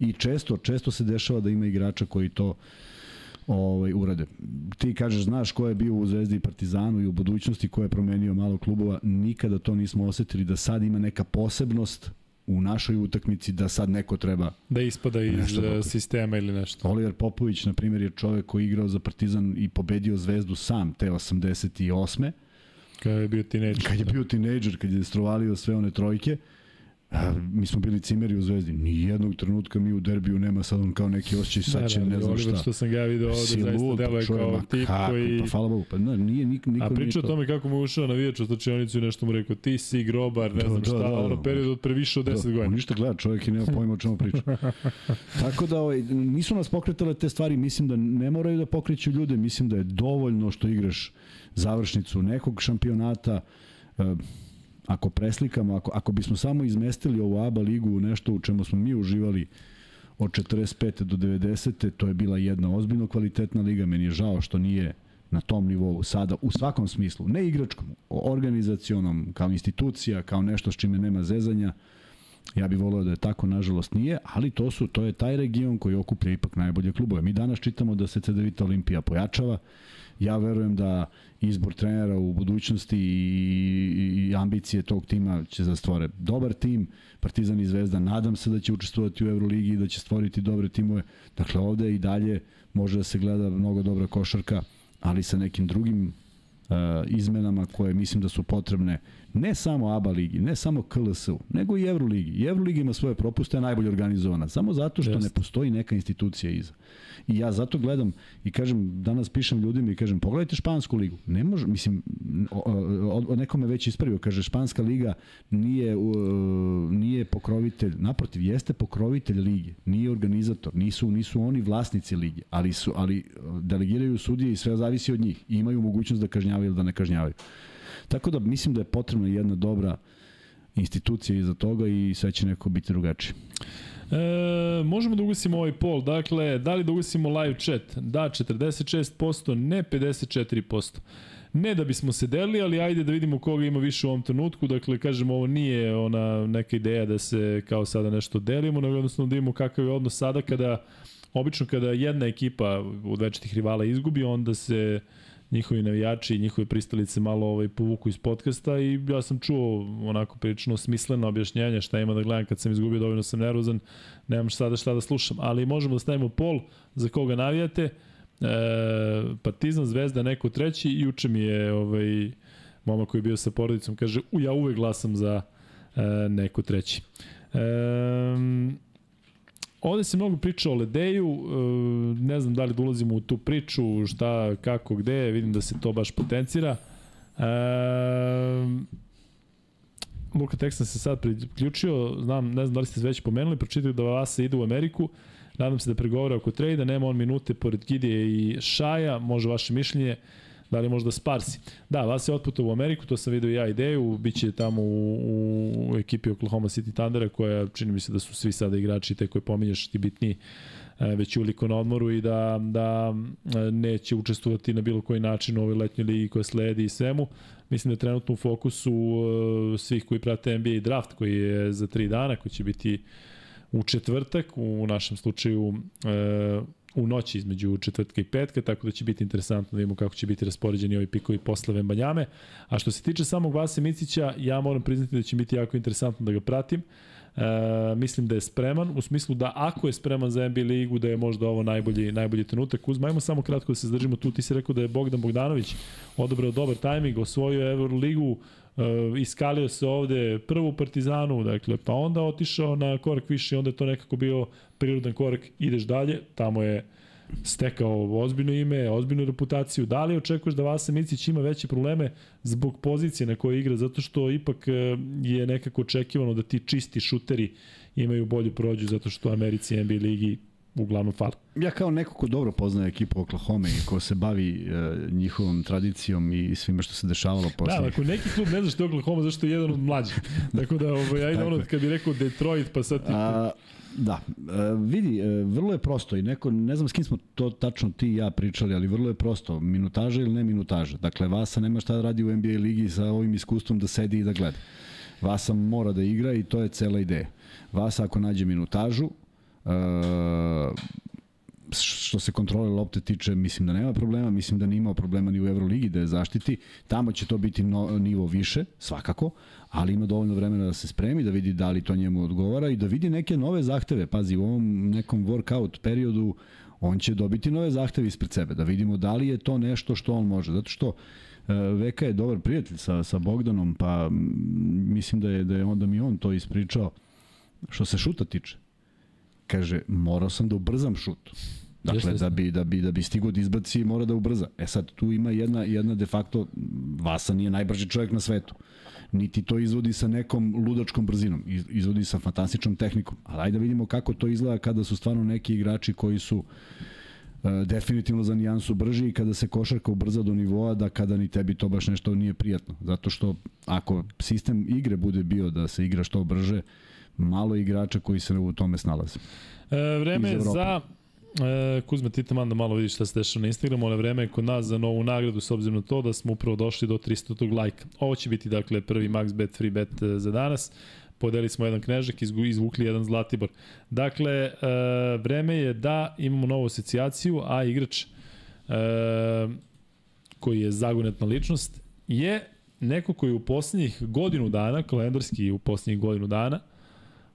I često, često se dešava da ima igrača koji to ovaj, urade. Ti kažeš, znaš ko je bio u Zvezdi i Partizanu i u budućnosti, ko je promenio malo klubova, nikada to nismo osetili da sad ima neka posebnost u našoj utakmici da sad neko treba da ispada iz da sistema ili nešto. Oliver Popović na primjer je čovek koji je igrao za Partizan i pobedio Zvezdu sam te 88. Kad je bio tinejdžer. Kad je bio tinejdžer, kad je strovalio sve one trojke. A, mi smo bili cimeri u Zvezdi. Ni jednog trenutka mi u derbiju nema sad on kao neki osjećaj, sad će ne, ne znam šta. što sam ga vidio ovde, si zaista lud, deluje kao tip kako, koji... Pa hvala Bogu, pa ne, nije nik, niko A priča o tome kako mu ušao na vijač u stačionicu i nešto mu rekao, ti si grobar, ne da, znam da, šta, da, da, ono period od pre više od 10 da, godina. On ništa gleda, čovjek i nema pojma o čemu priča. Tako da ovaj, nisu nas pokretale te stvari, mislim da ne moraju da pokreću ljude, mislim da je dovoljno što igraš završnicu nekog šampionata, uh, ako preslikamo, ako, ako bismo samo izmestili ovu ABA ligu u nešto u čemu smo mi uživali od 45. do 90. to je bila jedna ozbiljno kvalitetna liga, meni je žao što nije na tom nivou sada u svakom smislu, ne igračkom, organizacionom, kao institucija, kao nešto s čime nema zezanja, Ja bih voleo da je tako, nažalost nije, ali to su to je taj region koji okuplja ipak najbolje klubove. Mi danas čitamo da se CDVita Olimpija pojačava. Ja verujem da izbor trenera u budućnosti i, i ambicije tog tima će da stvore dobar tim. Partizan i Zvezda nadam se da će učestvovati u Euroligi i da će stvoriti dobre timove. Dakle, ovde i dalje može da se gleda mnogo dobra košarka, ali sa nekim drugim uh, izmenama koje mislim da su potrebne ne samo ABA ligi, ne samo KLS-u, nego i Euroligi. I Euroligi ima svoje propuste, je najbolje organizovana, samo zato što Just. ne postoji neka institucija iza. I ja zato gledam i kažem, danas pišem ljudima i kažem, pogledajte špansku ligu. Ne može, mislim, o, o, nekome već ispravio, kaže, španska liga nije, uh, nije pokrovitelj, naprotiv, jeste pokrovitelj lige, nije organizator, nisu, nisu oni vlasnici lige, ali, su, ali delegiraju sudije i sve zavisi od njih i imaju mogućnost da kažnjavaju ili da ne kažnjavaju. Tako da mislim da je potrebna jedna dobra institucija iza toga i sve će neko biti drugačije. E, možemo da ugasimo ovaj pol. Dakle, da li da ugasimo live chat? Da, 46%, ne 54%. Ne da bismo se delili, ali ajde da vidimo koga ima više u ovom trenutku. Dakle, kažem, ovo nije ona neka ideja da se kao sada nešto delimo, nego jednostavno da vidimo kakav je odnos sada kada, obično kada jedna ekipa od večetih rivala izgubi, onda se njihovi navijači i njihove pristalice malo ovaj, povuku iz podcasta i ja sam čuo onako prilično smisleno objašnjenje šta ima da gledam kad sam izgubio, dovoljno sam nervozan, nemam sada šta da slušam, ali možemo da stavimo pol za koga navijate, e, Partizan, Zvezda, neko treći. Juče mi je ovaj, momak koji je bio sa porodicom, kaže, u, ja uvek glasam za e, neko treći. E, Ovde se mnogo priča o Ledeju, e, ne znam da li da ulazimo u tu priču, šta, kako, gde, vidim da se to baš potencira. E, Luka Texan se sad priključio, znam, ne znam da li ste već pomenuli, pročitali da Vasa ide u Ameriku, nadam se da pregovara oko trejda, nema on minute pored Gidije i Šaja, može vaše mišljenje. Da li možda Sparsi? Da, Vas je otputao u Ameriku, to sam vidio ja ideju, bit će tamo u, u ekipi Oklahoma City Thundera koja čini mi se da su svi sada igrači te koje pominješ ti bitni e, već uliko na odmoru i da, da e, neće učestvovati na bilo koji način u ovoj letnjoj ligi koja sledi i svemu. Mislim da je trenutno u fokusu e, svih koji prate NBA draft koji je za tri dana, koji će biti u četvrtak, u našem slučaju u noći između četvrtka i petka, tako da će biti interesantno da vidimo kako će biti raspoređeni ovi pikovi posle Vembanjame. A što se tiče samog Vase Micića, ja moram priznati da će biti jako interesantno da ga pratim. E, mislim da je spreman, u smislu da ako je spreman za NBA ligu, da je možda ovo najbolji, najbolji trenutak. Uzma, ajmo samo kratko da se zdržimo tu. Ti si rekao da je Bogdan Bogdanović odobrao dobar tajming, osvojio Euroligu, uh, iskalio se ovde prvo u Partizanu, dakle, pa onda otišao na korak više i onda je to nekako bio prirodan korak, ideš dalje, tamo je stekao ozbiljno ime, ozbiljnu reputaciju. Da li očekuješ da Vasa Micić ima veće probleme zbog pozicije na kojoj igra, zato što ipak e, je nekako očekivano da ti čisti šuteri imaju bolju prođu, zato što u Americi NBA ligi uglavnom fali. Ja kao neko ko dobro poznaje ekipu Oklahoma i ko se bavi uh, njihovom tradicijom i svime što se dešavalo posle. Da, ako neki klub ne zna što je Oklahoma, zašto je jedan od mlađih. Tako da, ovo, ovaj, ajde ono, kad bi rekao Detroit, pa sad ti... A, Da, e, vidi, e, vrlo je prosto i neko, ne znam s kim smo to tačno ti i ja pričali, ali vrlo je prosto, minutaža ili ne minutaža. Dakle, Vasa nema šta da radi u NBA ligi sa ovim iskustvom da sedi i da gleda. Vasa mora da igra i to je cela ideja. Vasa ako nađe minutažu, e, što se kontrole lopte tiče, mislim da nema problema, mislim da nije imao problema ni u Euroligi da je zaštiti, tamo će to biti no, nivo više, svakako, ali ima dovoljno vremena da se spremi, da vidi da li to njemu odgovara i da vidi neke nove zahteve. Pazi, u ovom nekom workout periodu on će dobiti nove zahteve ispred sebe, da vidimo da li je to nešto što on može. Zato što e, Veka je dobar prijatelj sa, sa Bogdanom, pa mislim da je, da je onda mi on to ispričao što se šuta tiče. Kaže, morao sam da ubrzam šut. Dakle, da bi, da bi, da bi stigo da izbaci, mora da ubrza. E sad, tu ima jedna, jedna de facto, Vasa nije najbrži čovjek na svetu niti to izvodi sa nekom ludačkom brzinom, izvodi sa fantastičnom tehnikom. Ali ajde da vidimo kako to izgleda kada su stvarno neki igrači koji su uh, definitivno za nijansu brži i kada se košarka ubrza do nivoa da kada ni tebi to baš nešto nije prijatno. Zato što ako sistem igre bude bio da se igra što brže, malo igrača koji se u tome snalaze. E, vreme za E, Kuzma, ti tamo da malo vidiš šta se dešava na Instagramu, ale vreme je kod nas za novu nagradu s obzirom na to da smo upravo došli do 300. lajka. Ovo će biti dakle prvi max bet free bet e, za danas. Podeli smo jedan knežak, izvukli jedan Zlatibor. Dakle, e, vreme je da imamo novu asocijaciju, a igrač e, koji je zagonetna ličnost je neko koji u poslednjih godinu dana, kalendarski u poslednjih godinu dana,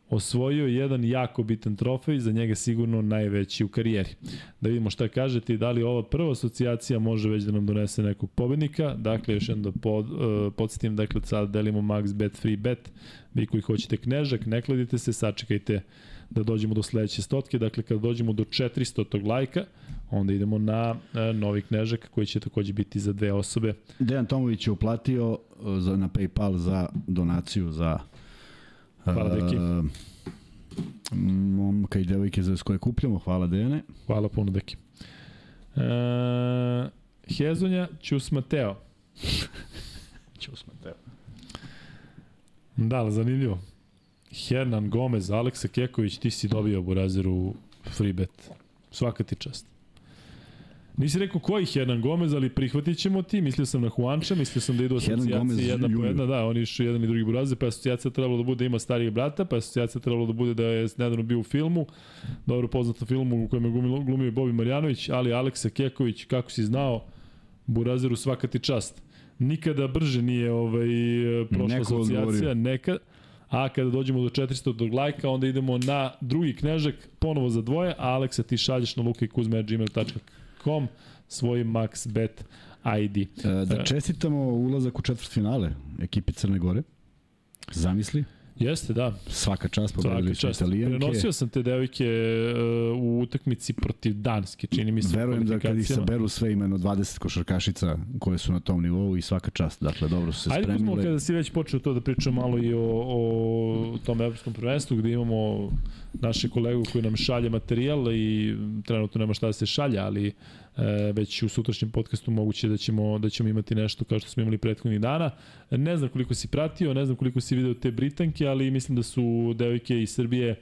osvojio jedan jako bitan trofej, za njega sigurno najveći u karijeri. Da vidimo šta kažete i da li ova prva asocijacija može već da nam donese nekog pobednika. Dakle, još jedno da pod, uh, podsjetim, dakle, sad delimo max bet, free bet. Vi koji hoćete knežak, ne kladite se, sačekajte da dođemo do sledeće stotke. Dakle, kada dođemo do 400. lajka, onda idemo na uh, novi knežak koji će takođe biti za dve osobe. Dejan Tomović je uplatio uh, za, na PayPal za donaciju za Hvala, Deki. Uh, momka i devojke za koje kupljamo, hvala Dejane. Hvala puno, Deki. Uh, Hezonja, Ćus Mateo. Ćus Mateo. Da, zanimljivo. Hernan Gomez, Aleksa Keković, ti si dobio Burazeru free bet. Svaka ti čast. Nisi rekao koji Hernan Gomez, ali prihvatit ćemo ti. Mislio sam na Juanča, mislio sam da idu asocijacije jedna po jedna. Da, oni su jedan i drugi buraze, pa asocijacija trebalo da bude da ima starijeg brata, pa asocijacija trebalo da bude da je nedavno bio u filmu, dobro poznato filmu u kojem je glumio Bobi Marjanović, ali Aleksa Keković, kako si znao, Burazeru svaka ti čast. Nikada brže nije ovaj, prošla Neko asocijacija, neka, a kada dođemo do 400 do lajka, onda idemo na drugi knežak, ponovo za dvoje, a Aleksa ti šalješ na lukajkuzme.gmail.com com svoj Max Bet ID. E, da čestitamo ulazak u četvrt finale ekipi Crne Gore. Zamisli. Jeste, da. Svaka čast pobedili su Italijanke. Prenosio sam te devojke uh, u utakmici protiv Danske, čini mi se. Verujem da kad ih saberu sve imeno 20 košarkašica koje su na tom nivou i svaka čast. Dakle, dobro su se Ajde spremile. Ajde, kada si već počeo to da pričam malo i o, o tom evropskom prvenstvu gde imamo naše kolegu koji nam šalje materijal i trenutno nema šta da se šalje, ali e, već u sutrašnjem podcastu moguće da ćemo, da ćemo imati nešto kao što smo imali prethodnih dana. Ne znam koliko si pratio, ne znam koliko si video te Britanke, ali mislim da su devojke iz Srbije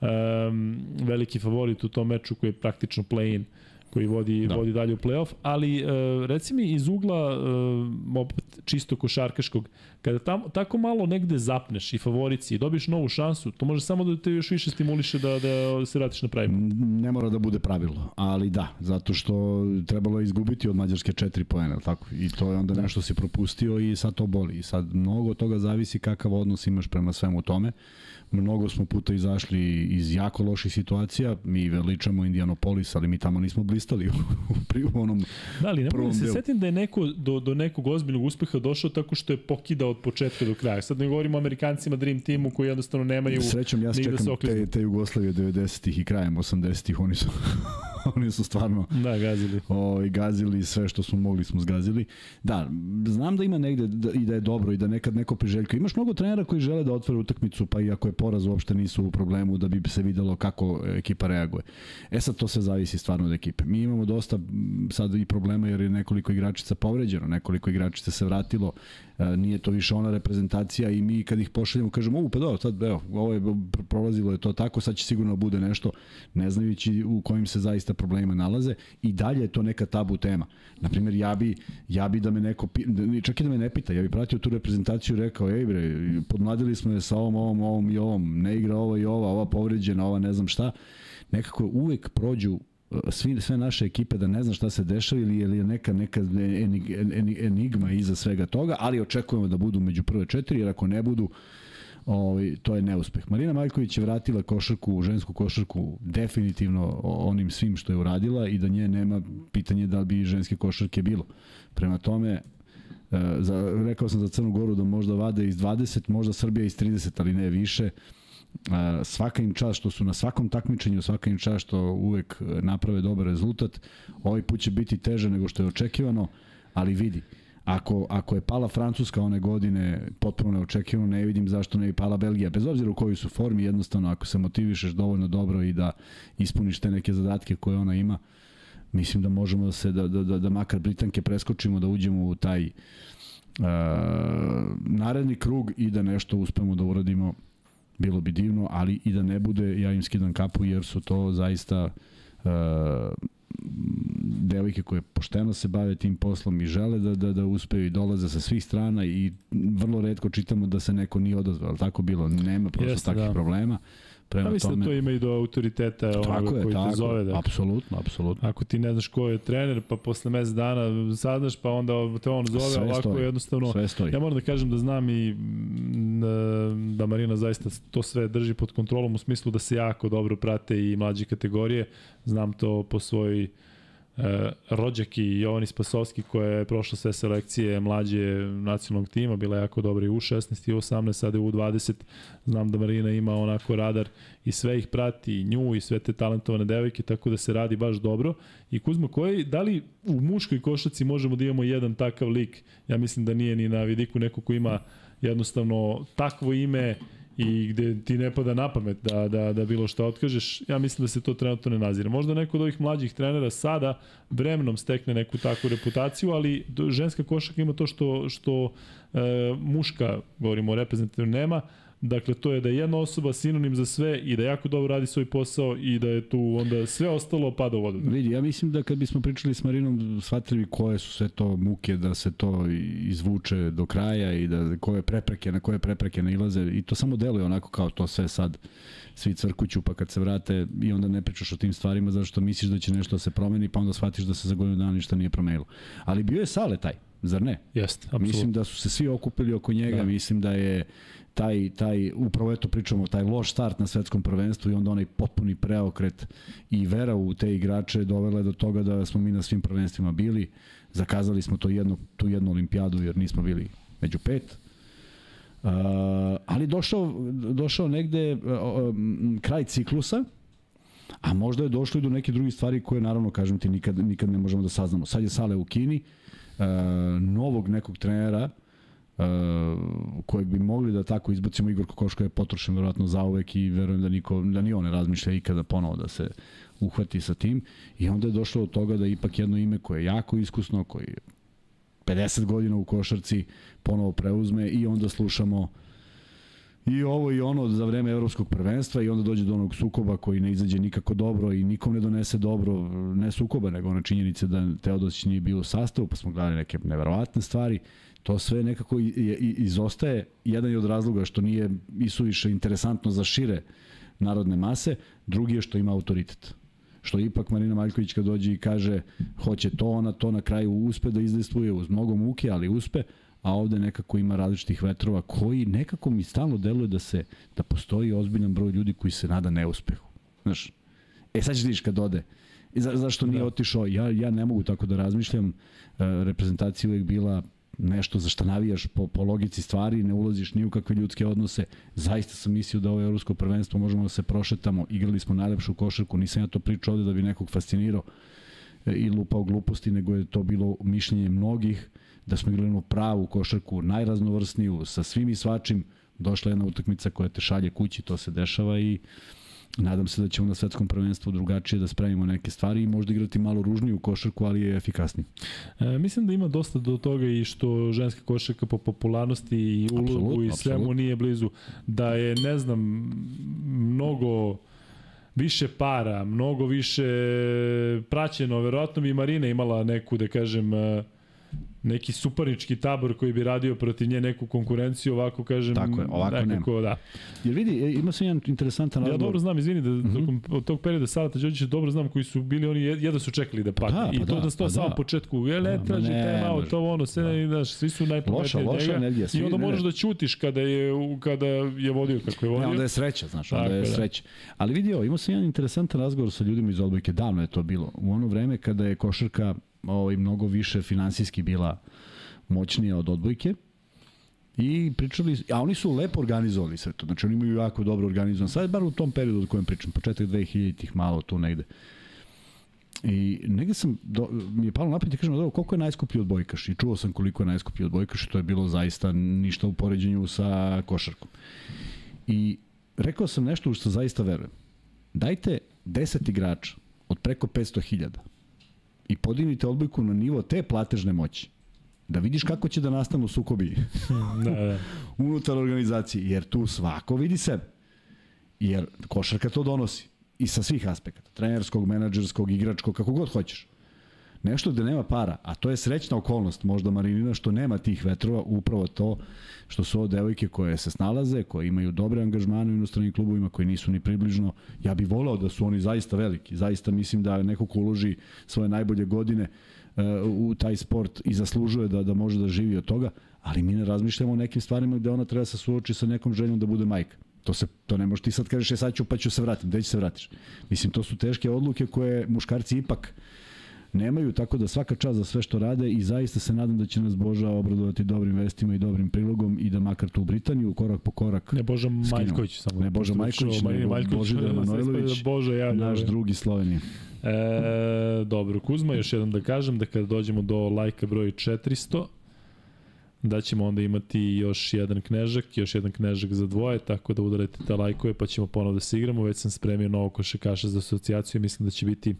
um, veliki favorit u tom meču koji je praktično play-in koji vodi, da. vodi dalje u play-off, ali uh, reci mi iz ugla uh, opet čisto košarkaškog, kada tam, tako malo negde zapneš i favorici i dobiješ novu šansu, to može samo da te još više stimuliše da, da se vratiš na pravilo. Ne mora da bude pravilo, ali da, zato što trebalo je izgubiti od Mađarske četiri poena, tako? I to je onda da. nešto si propustio i sad to boli. I sad mnogo toga zavisi kakav odnos imaš prema svemu tome. Mnogo smo puta izašli iz jako loših situacija, mi veličamo Indianapolis, ali mi tamo nismo blistali u, u onom Da, ali ne mogu da se setim da je neko do, do nekog ozbiljnog uspeha došao tako što je pokidao od početka do kraja. Sad ne govorimo o Amerikancima Dream Teamu koji jednostavno nemaju Srećom, ja čekam da te, te Jugoslavije 90-ih i krajem 80-ih, oni su oni su stvarno da, gazili. O, ovaj, gazili sve što smo mogli smo zgazili. Da, znam da ima negde da, i da je dobro i da nekad neko priželjka. Imaš mnogo trenera koji žele da otvore utakmicu, pa i ako je poraz uopšte nisu u problemu da bi se videlo kako ekipa reaguje. E sad to se zavisi stvarno od ekipe. Mi imamo dosta sad i problema jer je nekoliko igračica povređeno, nekoliko igračica se vratilo, nije to više ona reprezentacija i mi kad ih pošaljemo kažemo, u pa dobro, sad evo, ovo je prolazilo je to tako, sad će sigurno da bude nešto, ne znajući u kojim se zaista problema nalaze i dalje je to neka tabu tema. Naprimjer, ja bi, ja bi da me neko, čak i da me ne pita, ja bi pratio tu reprezentaciju rekao, ej bre, podmladili smo je sa ovom, ovom, ovom i ovom, ne igra ova i ova, ova povređena, ova ne znam šta. Nekako uvek prođu svi, sve naše ekipe da ne zna šta se dešava ili je neka, neka enigma iza svega toga, ali očekujemo da budu među prve četiri, jer ako ne budu, ovaj, to je neuspeh. Marina Maljković je vratila košarku, žensku košarku definitivno onim svim što je uradila i da nje nema pitanje da bi ženske košarke bilo. Prema tome, e, za, rekao sam za Crnu Goru da možda vade iz 20, možda Srbija iz 30, ali ne više. Svaka im čast što su na svakom takmičenju, svaka im čast što uvek naprave dobar rezultat. Ovaj put će biti teže nego što je očekivano, ali vidi, ako, ako je pala Francuska one godine potpuno neočekivano, ne vidim zašto ne bi pala Belgija. Bez obzira u kojoj su formi, jednostavno ako se motivišeš dovoljno dobro i da ispuniš te neke zadatke koje ona ima, mislim da možemo da se, da, da, da, da makar Britanke preskočimo, da uđemo u taj uh, naredni krug i da nešto uspemo da uradimo bilo bi divno, ali i da ne bude, ja im skidam kapu jer su to zaista uh, devojke koje pošteno se bave tim poslom i žele da, da, da uspeju i dolaze sa svih strana i vrlo redko čitamo da se neko nije odazvao, ali tako bilo, nema prosto Jeste, takvih da. problema. Prema ja mislim da tome... da to ima i do autoriteta onoga je, koji tako, te zove. Da. Apsolutno, apsolutno. Ako ti ne znaš ko je trener, pa posle mesec dana saznaš, pa onda te on zove, sve ovako stoji. jednostavno. Sve stoji. Ja moram da kažem da znam i da Marina zaista to sve drži pod kontrolom u smislu da se jako dobro prate i mlađe kategorije. Znam to po svojoj e, rođaki Jovani Spasovski koja je prošla sve selekcije mlađe nacionalnog tima, bila je jako dobra i U16 i U18, sada je U20. Znam da Marina ima onako radar i sve ih prati, i nju i sve te talentovane devojke, tako da se radi baš dobro. I Kuzma, koji, da li u muškoj košaci možemo da imamo jedan takav lik? Ja mislim da nije ni na vidiku neko ko ima jednostavno takvo ime i gde ti ne pada na pamet da, da, da bilo šta otkažeš, ja mislim da se to trenutno ne nazire. Možda neko od ovih mlađih trenera sada vremenom stekne neku takvu reputaciju, ali ženska košaka ima to što, što e, muška, govorimo o reprezentativnom, nema, Dakle, to je da je jedna osoba sinonim za sve i da jako dobro radi svoj posao i da je tu onda sve ostalo pada u vodu. Vidi, ja mislim da kad bismo pričali s Marinom, shvatili bi koje su sve to muke, da se to izvuče do kraja i da koje prepreke, na koje prepreke nailaze i to samo deluje onako kao to sve sad svi crkuću, pa kad se vrate i onda ne pričaš o tim stvarima zato što misliš da će nešto da se promeni, pa onda shvatiš da se za godinu dana ništa nije promenilo. Ali bio je Sale taj, zar ne? Jeste, apsolutno. Mislim da su se svi okupili oko njega, da. mislim da je taj, taj, upravo eto pričamo, taj loš start na svetskom prvenstvu i onda onaj potpuni preokret i vera u te igrače dovela do toga da smo mi na svim prvenstvima bili. Zakazali smo to jedno, tu jednu olimpijadu jer nismo bili među pet. Uh, ali došao, došao negde uh, kraj ciklusa, a možda je došlo i do neke druge stvari koje naravno, kažem ti, nikad, nikad ne možemo da saznamo. Sad je Sale u Kini, uh, novog nekog trenera, kojeg bi mogli da tako izbacimo Igor Kokoško je potrošen verovatno zauvek i verujem da niko da ni on ne razmišlja ikada ponovo da se uhvati sa tim i onda je došlo od toga da ipak jedno ime koje je jako iskusno, koji je 50 godina u košarci ponovo preuzme i onda slušamo i ovo i ono za vreme evropskog prvenstva i onda dođe do onog sukoba koji ne izađe nikako dobro i nikom ne donese dobro, ne sukoba, nego ona činjenica da Teodosić nije bio u sastavu, pa smo gledali neke neverovatne stvari. To sve nekako izostaje. Jedan je od razloga što nije isuviše interesantno za šire narodne mase, drugi je što ima autoritet što ipak Marina Maljković kad dođe i kaže hoće to, ona to na kraju uspe da izdestvuje uz mnogo muke, ali uspe, a ovde nekako ima različitih vetrova koji nekako mi stalno deluje da se da postoji ozbiljan broj ljudi koji se nada neuspehu. Znaš, e sad ćeš vidiš kad ode. I za, zašto nije da. otišao? Ja, ja ne mogu tako da razmišljam. E, reprezentacija uvek bila nešto za šta navijaš po, po logici stvari, ne ulaziš ni u kakve ljudske odnose. Zaista sam mislio da ovo evropsko prvenstvo možemo da se prošetamo, igrali smo najlepšu košarku, nisam ja to pričao ovde da bi nekog fascinirao e, i lupao gluposti, nego je to bilo mišljenje mnogih da smo igrali pravu košarku, najraznovrsniju, sa svim i svačim, došla jedna utakmica koja te šalje kući, to se dešava i nadam se da ćemo na svetskom prvenstvu drugačije da spremimo neke stvari i možda igrati malo ružniju košarku, ali je efikasniji. E, mislim da ima dosta do toga i što ženska košarka po popularnosti i ulogu i svemu nije blizu. Da je, ne znam, mnogo više para, mnogo više praćeno, verovatno bi Marina imala neku, da kažem, uh, neki suparnički tabor koji bi radio protiv nje neku konkurenciju, ovako kažem, Tako je, ovako nekako, nema. da. Jer vidi, e, ima se jedan interesantan razgovor. Ja dobro znam, izvini, da mm -hmm. tokom od tog perioda Salata Đorđevića dobro znam koji su bili oni jedva su čekali da padne. Pa da, pa I to da, da sto pa samom da. početku, je ne traži ne, out, to ono, sve da. znaš, svi su najpametniji loša, loša energija, svi, I onda možeš da ćutiš kada je kada je vodio kako je vodio. Ne, onda je sreća, znaš, onda Tako, je da. sreća. Ali vidio, imao sam jedan interesantan razgovor sa ljudima iz odbojke, davno je to bilo. U ono vreme kada je košarka ovaj, mnogo više finansijski bila moćnija od odbojke. I pričali, a oni su lepo organizovali sve to, znači oni imaju jako dobro organizovan, sad bar u tom periodu o kojem pričam, početak 2000-ih malo tu negde. I negde sam, do, mi je palo napet i kažem, dobro, koliko je najskuplji odbojkaš? I čuo sam koliko je najskuplji odbojkaš to je bilo zaista ništa u poređenju sa košarkom. I rekao sam nešto u što zaista verujem. Dajte 10 igrača od preko 500.000 i podignite odbojku na nivo te platežne moći da vidiš kako će da nastanu sukobi da, da. unutar organizacije, jer tu svako vidi sebe. Jer košarka to donosi i sa svih aspekata, trenerskog, menadžerskog, igračkog, kako god hoćeš. Nešto gde nema para, a to je srećna okolnost možda Marinina što nema tih vetrova, upravo to što su ovo devojke koje se snalaze, koje imaju dobre angažmane u inostranim klubovima, koji nisu ni približno. Ja bih volao da su oni zaista veliki. Zaista mislim da neko ko uloži svoje najbolje godine uh, u taj sport i zaslužuje da, da može da živi od toga, ali mi ne razmišljamo o nekim stvarima gde ona treba da se suoči sa nekom željom da bude majka. To se to ne možeš ti sad kažeš e sad ću pa ću se vratiti, gde ćeš se vratiš. Mislim to su teške odluke koje muškarci ipak uh, nemaju, tako da svaka čast za sve što rade i zaista se nadam da će nas Boža obradovati dobrim vestima i dobrim prilogom i da makar tu u Britaniju korak po korak Ne Boža Maljković samo. Ne Boža Maljković, nego Božidar Manojlović, Boža ja, naš drugi Slovenije. E, dobro, Kuzma, još jednom da kažem da kada dođemo do lajka broj 400, da ćemo onda imati još jedan knežak, još jedan knežak za dvoje, tako da udarajte te lajkove pa ćemo ponovo da se igramo. Već sam spremio novo košakaša za asocijaciju, mislim da će biti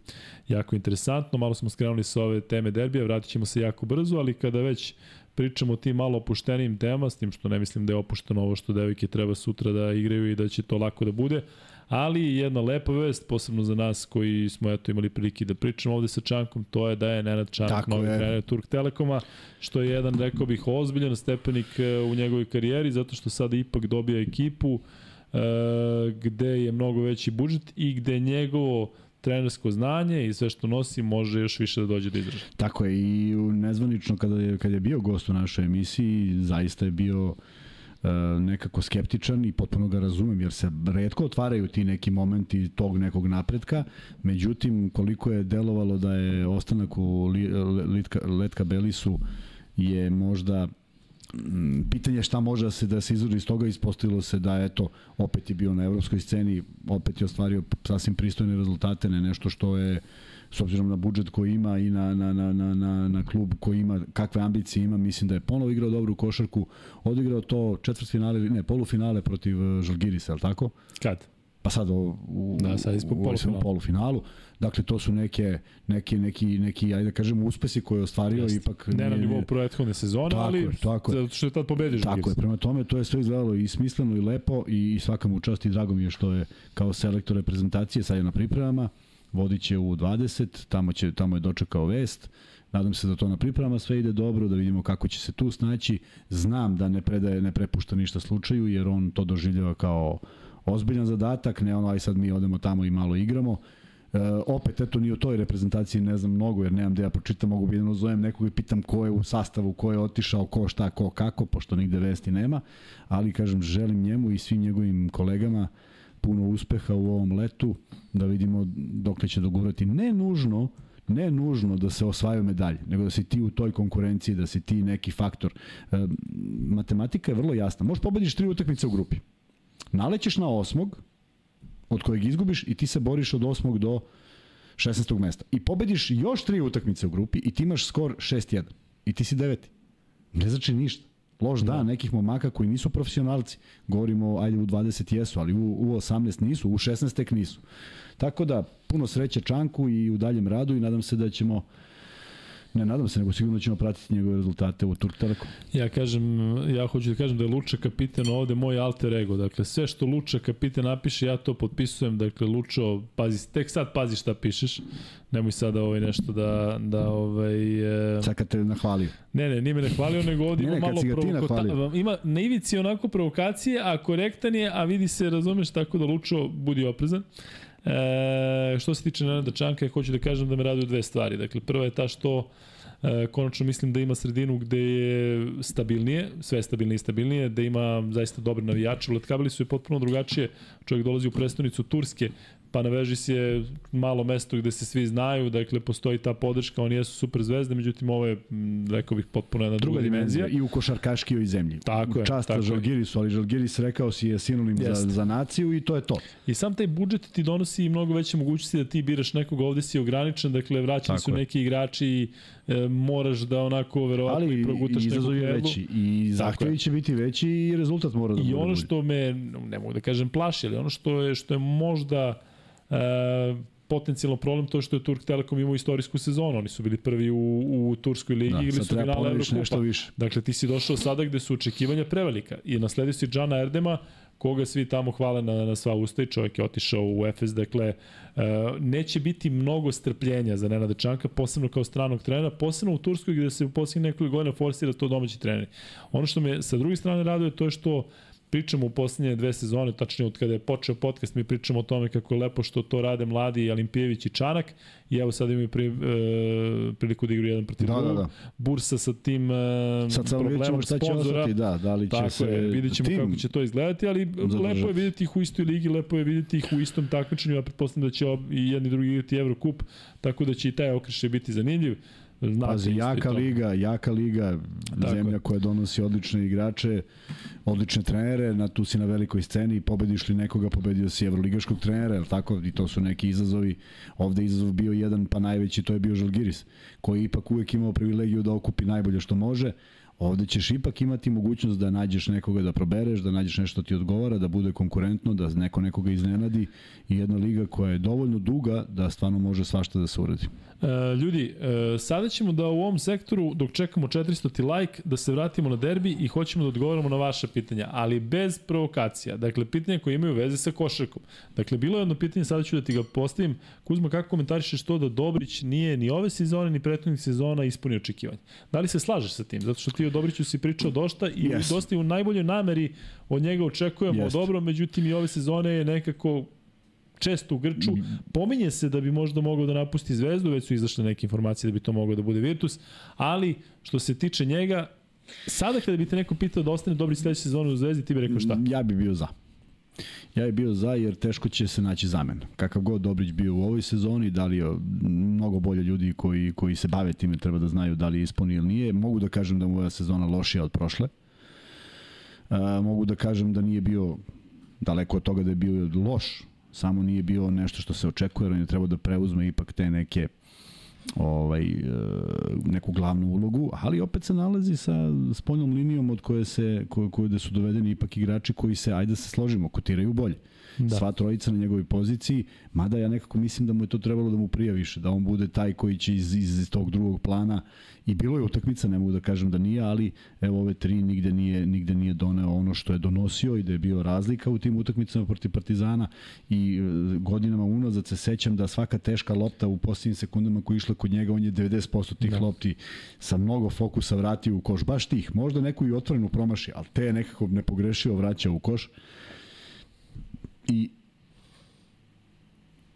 jako interesantno. Malo smo skrenuli sa ove teme derbija, vratit ćemo se jako brzo, ali kada već pričamo o tim malo opuštenim tema, s tim što ne mislim da je opušteno ovo što devojke treba sutra da igraju i da će to lako da bude, ali jedna lepa vest, posebno za nas koji smo eto imali prilike da pričamo ovde sa Čankom, to je da je Nenad Čanak Tako novi trener Turk Telekoma, što je jedan, rekao bih, ozbiljan stepenik e, u njegovoj karijeri, zato što sada ipak dobija ekipu e, gde je mnogo veći budžet i gde njegovo trenersko znanje i sve što nosi može još više da dođe do izražaja. Tako je i nezvanično kada je, kada je bio gost u našoj emisiji, zaista je bio e, nekako skeptičan i potpuno ga razumem jer se redko otvaraju ti neki momenti tog nekog napretka. Međutim koliko je delovalo da je ostanak u Litka, Letka Belisu je možda pitanje šta može da se da se izvodi iz toga. Ispostavilo se da eto opet je bio na evropskoj sceni opet je ostvario sasvim pristojne rezultate ne nešto što je s obzirom na budžet koji ima i na, na, na, na, na, na klub koji ima, kakve ambicije ima, mislim da je ponovo igrao dobru košarku, odigrao to četvrtfinale, ne, polufinale protiv eh, Žalgirisa, je li tako? Kad? Pa sad u, u, da, sad u, polufinalu. polufinalu. Dakle, to su neke, neki, neki, neki, ajde da kažemo, uspesi koje je ostvario Just. ipak... Ne na nivou prethodne sezone, tako ali je, tako zato što je tad pobedio Tako je, prema tome to je sve izgledalo i smisleno i lepo i, i svaka mu čast i drago mi je što je kao selektor reprezentacije sad je na pripremama, vodit će u 20, tamo, će, tamo je dočekao vest, Nadam se da to na pripremama sve ide dobro, da vidimo kako će se tu snaći. Znam da ne predaje, ne prepušta ništa slučaju, jer on to doživljava kao ozbiljan zadatak, ne ono aj sad mi odemo tamo i malo igramo. E, opet, eto, ni o toj reprezentaciji ne znam mnogo, jer nemam da ja pročitam, mogu bi da zovem nekog i pitam ko je u sastavu, ko je otišao, ko šta, ko kako, pošto nigde vesti nema, ali kažem, želim njemu i svim njegovim kolegama puno uspeha u ovom letu, da vidimo dokle će dogurati. Ne nužno, ne nužno da se osvajaju medalje, nego da si ti u toj konkurenciji, da si ti neki faktor. E, matematika je vrlo jasna. Možeš pobediš tri utakmice u grupi. Nalećeš na osmog, od kojeg izgubiš i ti se boriš od osmog do 16. mesta. I pobediš još tri utakmice u grupi i ti imaš skor 6-1. I ti si deveti. Ne znači ništa. Loš dan da. nekih momaka koji nisu profesionalci. Govorimo, ajde u 20 jesu, ali u, u 18 nisu, u 16 tek nisu. Tako da, puno sreće Čanku i u daljem radu i nadam se da ćemo uh, Ne, nadam se, nego sigurno ćemo pratiti njegove rezultate u Turk Telekom. Ja kažem, ja hoću da kažem da je Luča kapiten ovde moj alter ego. Dakle, sve što Luča kapiten napiše, ja to potpisujem. Dakle, Lučo, pazi, tek sad pazi šta pišeš. Nemoj sada ovaj nešto da... da ovaj, e... Sad kad te nahvalio. Ne, ne, nije me nahvalio, nego ovde ima malo provokacije. Ima na ivici onako provokacije, a korektan je, a vidi se, razumeš, tako da Lučo budi oprezan. E, što se tiče Nenada Čanka, hoću da kažem da me raduju dve stvari. Dakle, prva je ta što e, konačno mislim da ima sredinu gde je stabilnije, sve stabilnije i stabilnije, da ima zaista dobre navijače. Letkabili su je potpuno drugačije. Čovjek dolazi u prestonicu Turske, pa na veži si je malo mesto gde se svi znaju, dakle postoji ta podrška, oni jesu super zvezde, međutim ovo je, rekao bih, potpuno jedna druga, druga dimenzija. I u košarkaškoj zemlji. Tako je. Čast tako Žalgirisu, ali Žalgiris rekao si je sinonim za, za naciju i to je to. I sam taj budžet ti donosi mnogo veće mogućnosti da ti biraš nekog, ovde si ograničen, dakle vraćani su je. neki igrači i e, moraš da onako verovatno ali i progutaš nekog Ali veći i zahtjevi će biti veći i rezultat mora da bude. I ono što me, ne mogu da kažem plaši, ali ono što je, što je možda E, potencijalno problem to što je Turk Telekom imao istorijsku sezonu. Oni su bili prvi u, u Turskoj ligi da, ili su finale Evrokupa. Više. Dakle, ti si došao sada gde su očekivanja prevelika i nasledio si Džana Erdema, koga svi tamo hvale na, na sva usta i čovjek je otišao u Efes, dakle, uh, neće biti mnogo strpljenja za Nenada Čanka, posebno kao stranog trenera, posebno u Turskoj gde se u posljednjih nekoliko godina forsira to domaći trener. Ono što me sa druge strane raduje to je što uh, pričamo u poslednje dve sezone, tačnije od kada je počeo podcast, mi pričamo o tome kako je lepo što to rade mladi Alimpijević i Čanak i evo sad imaju pri, e, priliku da igru jedan protiv da, da, da. Bursa sa tim e, sad, problemom šta će ostati, da, da li će Tako se je, vidjet ćemo tim kako će to izgledati, ali zadržati. lepo je videti ih u istoj ligi, lepo je videti ih u istom takmičenju, ja pretpostavljam da će i jedni drugi igrati Evrokup, tako da će i taj okrišaj biti zanimljiv. Pazi, jaka liga, jaka liga, Tako. zemlja koja donosi odlične igrače, odlične trenere, na tu si na velikoj sceni, pobediš li nekoga, pobedio si evroligaškog trenera, je tako? I to su neki izazovi. Ovde izazov bio jedan, pa najveći, to je bio Žalgiris, koji ipak uvek imao privilegiju da okupi najbolje što može. Ovde ćeš ipak imati mogućnost da nađeš nekoga da probereš, da nađeš nešto ti odgovara, da bude konkurentno, da neko nekoga iznenadi i jedna liga koja je dovoljno duga da stvarno može svašta da se uradi. E, ljudi, e, sada ćemo da u ovom sektoru, dok čekamo 400 ti like, da se vratimo na derbi i hoćemo da odgovorimo na vaše pitanja, ali bez provokacija. Dakle, pitanja koje imaju veze sa košarkom. Dakle, bilo je jedno pitanje, sada ću da ti ga postavim. Kuzma, kako komentarišeš to da Dobrić nije ni ove sezone, ni prethodnih sezona ispunio očekivanje? Da li se slažeš sa tim? Zato što ti o Dobriću si pričao dosta i yes. dosta i u najboljoj nameri od njega očekujemo yes. dobro, međutim i ove sezone je nekako često u Grču. Pominje se da bi možda mogao da napusti Zvezdu, već su izašle neke informacije da bi to moglo da bude Virtus, ali što se tiče njega, sada kada bi te neko pitao da ostane dobri sledeće sezone u Zvezdi, ti bi rekao šta? Ja bi bio za. Ja bih bio za jer teško će se naći zamen. Kakav god Dobrić bio u ovoj sezoni, da li je mnogo bolje ljudi koji, koji se bave time treba da znaju da li je ispuni ili nije. Mogu da kažem da mu ova sezona lošija od prošle. Uh, mogu da kažem da nije bio daleko od toga da je bio loš, samo nije bio nešto što se očekuje, on je trebao da preuzme ipak te neke ovaj, e, neku glavnu ulogu, ali opet se nalazi sa spoljnom linijom od koje se, koje, koje da su dovedeni ipak igrači koji se, ajde da se složimo, kotiraju bolje. Da. Sva trojica na njegovoj poziciji, mada ja nekako mislim da mu je to trebalo da mu prija više, da on bude taj koji će iz, iz tog drugog plana i bilo je utakmica, ne mogu da kažem da nije, ali evo ove tri nigde nije, nigde nije doneo ono što je donosio i da je bio razlika u tim utakmicama protiv Partizana i e, godinama unazad se sećam da svaka teška lopta u posljednjim sekundama koja išla kod njega, on je 90% tih da. lopti sa mnogo fokusa vratio u koš, baš tih, možda neku i otvorenu promaši, ali te nekako nepogrešio vraća u koš I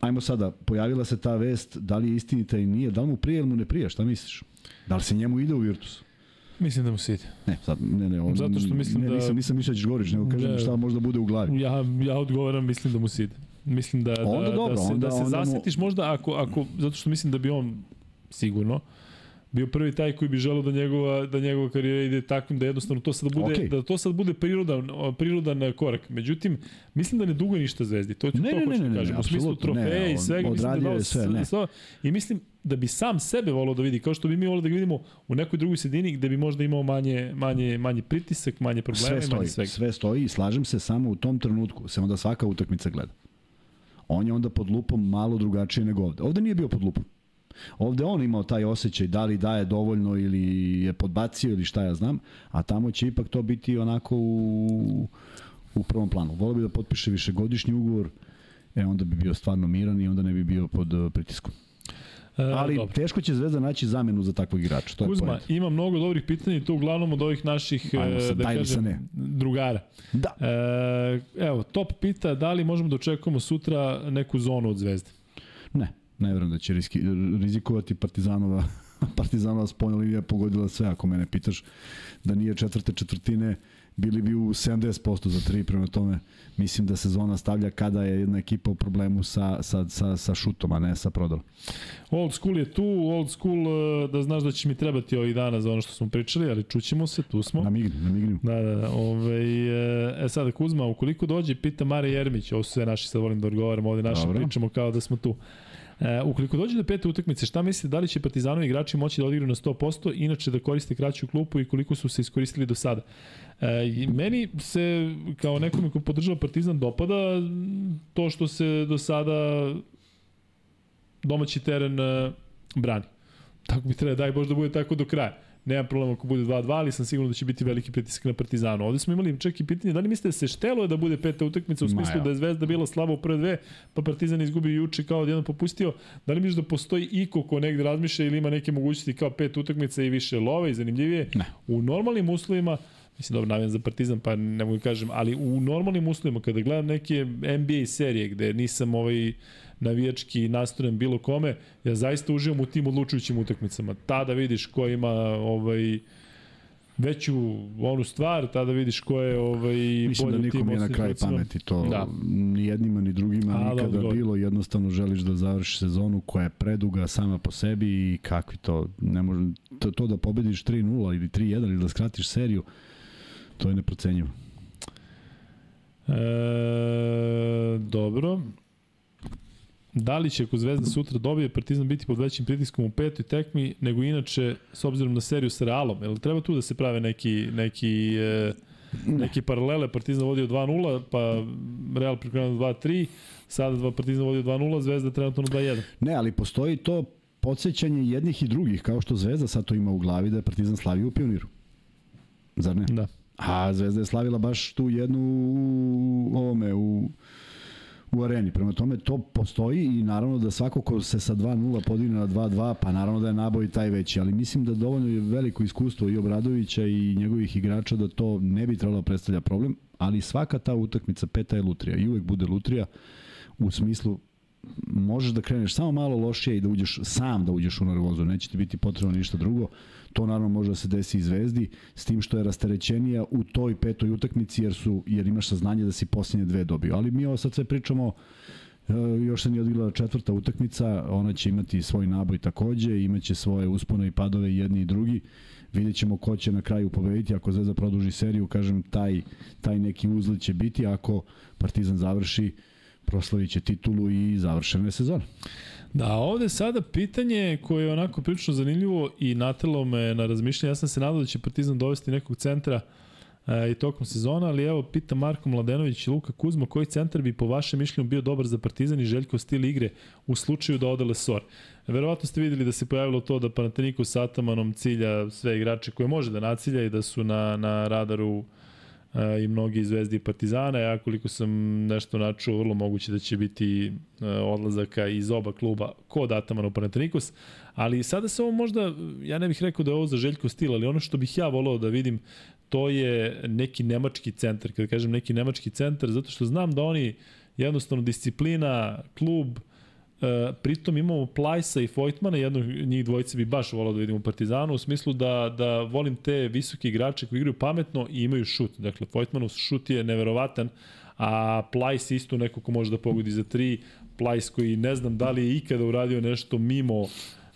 ajmo sada, pojavila se ta vest, da li je istinita i nije, da li mu prije ili mu ne prije, šta misliš? Da li se njemu ide u Virtus? Mislim da mu se ide. Ne, sad, ne, ne, on, Zato što mislim ne, da... Nisam, nisam mislio da govoriš, nego kažem da, šta možda bude u glavi. Ja, ja odgovaram, mislim da mu se ide. Mislim da, da, onda da, dobro, da se, onda, da se onda zasetiš mu... možda, ako, ako, zato što mislim da bi on sigurno, bio prvi taj koji bi želeo da njegova da njegova karijera ide takvim da jednostavno to sad bude okay. da to sad bude prirodan prirodan korak. Međutim, mislim da ne dugo ništa Zvezdi. To ću ne, to ne, hoću ne, da kažem. Ne, u smislu trofeja i svega mislim da je sve, ne. Sve, I mislim da bi sam sebe volao da vidi, kao što bi mi volao da ga vidimo u nekoj drugoj sredini gde bi možda imao manje, manje, manje pritisak, manje problema sve stoji, manje svega. Sve stoji i slažem se samo u tom trenutku, se onda svaka utakmica gleda. On je onda pod lupom malo drugačije nego ovde. Ovde nije bio pod lupom. Ovde on imao taj osjećaj da li daje dovoljno ili je podbacio ili šta ja znam, a tamo će ipak to biti onako u, u prvom planu. Volio bi da potpiše višegodišnji ugovor, e onda bi bio stvarno miran i onda ne bi bio pod uh, pritiskom. E, Ali dobro. teško će Zvezda naći zamenu za takvog igrača. To Kuzma, je ima mnogo dobrih pitanja i to uglavnom od ovih naših Ajmo se, da kažem, ne. drugara. Da. E, evo, top pita da li možemo da očekujemo sutra neku zonu od Zvezde? Ne. Ne verujem da će riski, rizikovati Partizanova Partizanova spoljna linija pogodila sve, ako mene pitaš, da nije četvrte četvrtine, bili bi u 70% za tri, prema tome mislim da sezona stavlja kada je jedna ekipa u problemu sa, sa, sa, sa šutom, a ne sa prodorom. Old school je tu, old school e, da znaš da će mi trebati ovih dana za ono što smo pričali, ali čućemo se, tu smo. Na migni, na migni. Da, da, da. Ove, e, e sada Kuzma, ukoliko dođe, pita Mare Jermić, ovo su sve naši, sad volim da odgovaram, ovde Dobro. pričamo kao da smo tu. E, ukoliko dođe do pete utakmice, šta mislite, da li će Partizanovi igrači moći da odigraju na 100%, inače da koriste kraću klupu i koliko su se iskoristili do sada? E, meni se, kao nekome ko podržava Partizan, dopada to što se do sada domaći teren e, brani. Tako bi treba, daj Bož da bude tako do kraja. Nemam problema ako bude 2-2, ali sam siguran da će biti veliki pritisak na Partizanu. Ovde smo imali čak i pitanje, da li mislite da se štelo da bude peta utakmica u smislu da je Zvezda bila slaba u prve dve, pa Partizan izgubi juče kao odjedno popustio. Da li misliš da postoji iko ko negde razmišlja ili ima neke mogućnosti kao pet utakmica i više love i zanimljivije? Ne. U normalnim uslovima mislim dobro navijam za Partizan pa ne mogu da kažem, ali u normalnim uslovima kada gledam neke NBA serije gde nisam ovaj navijački nastrojen bilo kome, ja zaista uživam u tim odlučujućim utakmicama. Tada vidiš ko ima ovaj veću onu stvar, tada vidiš ko je ovaj Mislim da nikom je na kraj pameti to da. ni jednima ni drugima A, nikada da, bilo, jednostavno želiš da završiš sezonu koja je preduga sama po sebi i kakvi to, ne može, to, to da pobediš 3-0 ili 3-1 ili da skratiš seriju, to je neprocenjivo. E, dobro. Da li će ako Zvezda sutra dobije Partizan biti pod većim pritiskom u petoj tekmi nego inače s obzirom na seriju sa Realom? Jel treba tu da se prave neki, neki, e, neki paralele? Partizan vodio 2-0, pa Real prikrenuo 2-3, sada dva Partizan vodio 2-0, Zvezda trenutno na 2-1. Ne, ali postoji to podsjećanje jednih i drugih, kao što Zvezda sad to ima u glavi da je Partizan slavio u pioniru. Zar ne? Da. A Zvezda je slavila baš tu jednu u ovome, u, u areni. Prema tome to postoji i naravno da svako ko se sa 2-0 podigne na 2-2, pa naravno da je naboj taj veći, ali mislim da dovoljno je veliko iskustvo i Obradovića i njegovih igrača da to ne bi trebalo da predstavlja problem, ali svaka ta utakmica peta je lutrija i uvek bude lutrija u smislu možeš da kreneš samo malo lošije i da uđeš sam da uđeš u nervozu, neće ti biti potrebno ništa drugo. To naravno može da se desi i Zvezdi, s tim što je rasterećenija u toj petoj utakmici jer su jer imaš saznanje da si posljednje dve dobio. Ali mi ovo sad sve pričamo e, još se nije odigrala četvrta utakmica, ona će imati svoj naboj takođe, imaće svoje uspone i padove jedni i drugi. Vidjet ćemo ko će na kraju pobediti, ako Zvezda produži seriju, kažem, taj, taj neki uzlet će biti, ako Partizan završi, proslavit će titulu i završene sezone. Da, ovde sada pitanje koje je onako prilično zanimljivo i natelo me na razmišljanje. Ja sam se nadao da će Partizan dovesti nekog centra e, i tokom sezona, ali evo pita Marko Mladenović i Luka Kuzma koji centar bi po vašem mišljenju bio dobar za Partizan i Željko stil igre u slučaju da ode Lesor. Verovatno ste videli da se pojavilo to da Panathinaikos s Atamanom cilja sve igrače koje može da nacilja i da su na, na radaru i mnogi zvezdi i partizana, ja koliko sam nešto načuo, vrlo moguće da će biti odlazaka iz oba kluba kod Atamana u Panathinaikos, ali sada se ovo možda, ja ne bih rekao da je ovo za Željko stil, ali ono što bih ja volao da vidim, to je neki nemački centar, kada kažem neki nemački centar, zato što znam da oni jednostavno disciplina, klub, uh, E, pritom imamo Plajsa i Vojtmana, jedno njih dvojice bi baš volao da vidimo u Partizanu, u smislu da, da volim te visoke igrače koji igraju pametno i imaju šut. Dakle, Vojtmanov šut je neverovatan, a Plajs isto neko ko može da pogodi za tri, Plajs koji ne znam da li je ikada uradio nešto mimo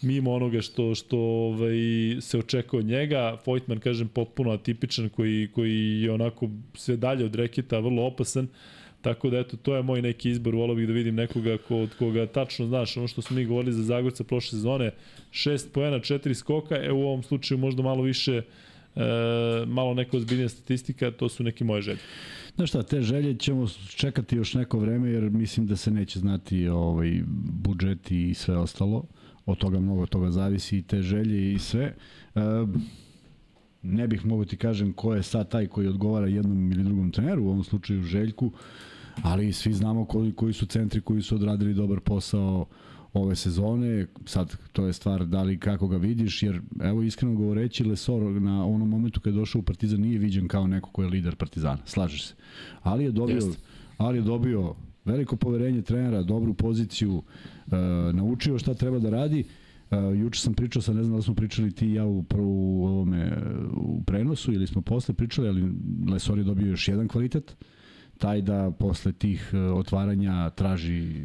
mimo onoga što što ovaj se očekuje od njega. Vojtman kažem potpuno atipičan koji koji je onako sve dalje od reketa, vrlo opasan. Uh, Tako da eto, to je moj neki izbor, volao bih da vidim nekoga ko, od koga tačno znaš, ono što smo mi govorili za Zagorca prošle sezone, 6 poena, 4 skoka, e u ovom slučaju možda malo više, e, malo neka ozbiljnija statistika, to su neke moje želje. Znaš šta, te želje ćemo čekati još neko vreme, jer mislim da se neće znati ovaj, budžeti i sve ostalo. Od toga mnogo toga zavisi i te želje i sve. E, ne bih mogo ti kažem ko je sad taj koji odgovara jednom ili drugom treneru, u ovom slučaju Željku, ali svi znamo koji, koji su centri koji su odradili dobar posao ove sezone, sad to je stvar da li kako ga vidiš, jer evo iskreno govoreći Lesor na onom momentu kada je došao u Partizan nije viđen kao neko ko je lider Partizana, slažeš se. Ali je dobio, Jest. ali je dobio veliko poverenje trenera, dobru poziciju, e, naučio šta treba da radi, Uh, juče sam pričao sa, ne znam da smo pričali ti i ja u, prvu, ovome, u prenosu ili smo posle pričali, ali Lesor je dobio još jedan kvalitet. Taj da posle tih e, otvaranja traži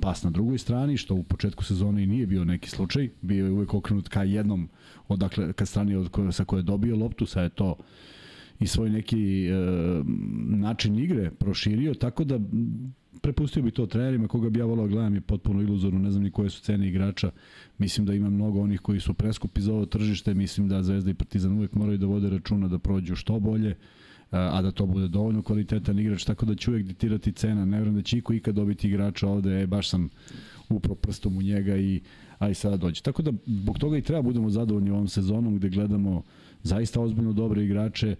pas na drugoj strani, što u početku sezone i nije bio neki slučaj, bio je uvek okrenut ka jednom, odakle, ka strani od koje, sa koje je dobio loptu, sa je to i svoj neki e, način igre proširio, tako da prepustio bi to trenerima, koga bi ja volao da gledam je potpuno iluzorno, ne znam ni koje su cene igrača, mislim da ima mnogo onih koji su preskupi za ovo tržište, mislim da Zvezda i Partizan uvek moraju da vode računa da prođu što bolje, a da to bude dovoljno kvalitetan igrač, tako da ću uvek ditirati cena. Ne vjerujem da će iko ikad dobiti igrača ovde, e, baš sam upro prstom u njega i aj sada dođe. Tako da, zbog toga i treba budemo zadovoljni ovom sezonom gde gledamo zaista ozbiljno dobre igrače, e,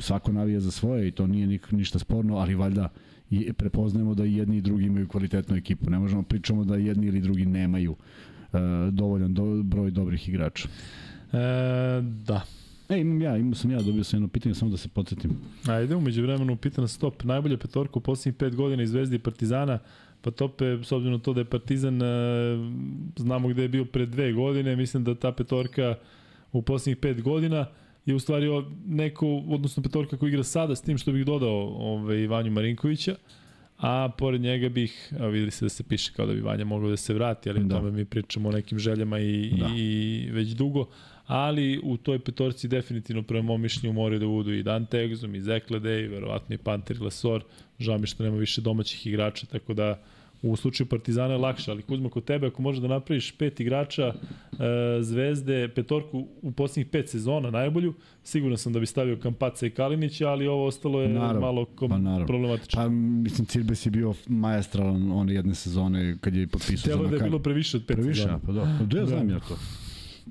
svako navija za svoje i to nije nik, ništa sporno, ali valjda i prepoznajemo da i jedni i drugi imaju kvalitetnu ekipu. Ne možemo pričamo da jedni ili drugi nemaju uh, dovoljan do, broj dobrih igrača. E, da, E, imam ja, imam sam ja, dobio sam jedno pitanje, samo da se podsjetim. Ajde, umeđu vremenu pitan stop. Najbolja petorka u poslednjih pet godina iz Zvezdi i Partizana, pa tope, s obzirom na to da je Partizan, e, znamo gde je bio pre dve godine, mislim da ta petorka u poslednjih pet godina je u stvari neko, odnosno petorka koja igra sada s tim što bih dodao ovaj, Vanju Marinkovića, a pored njega bih, a videli se da se piše kao da bi Vanja mogao da se vrati, ali da. o tome mi pričamo o nekim željama i, da. i već dugo, ali u toj petorci definitivno prema mom mišljenju moraju da budu i Dante Exum, i Zekle Day, verovatno i Panter Glasor, žao mi što nema više domaćih igrača, tako da U slučaju Partizana je lakše, ali Kuzma kod tebe ako možeš da napraviš pet igrača e, Zvezde, petorku u posljednjih pet sezona najbolju, sigurno sam da bi stavio Kampaca i Kalinića, ali ovo ostalo je naravno, malo kom, pa problematično. Pa mislim Cirbes je bio majestralan one jedne sezone kad je potpisao Telo za da je bilo previše od pet previše, sezona. Pa da, da ja znam ja to.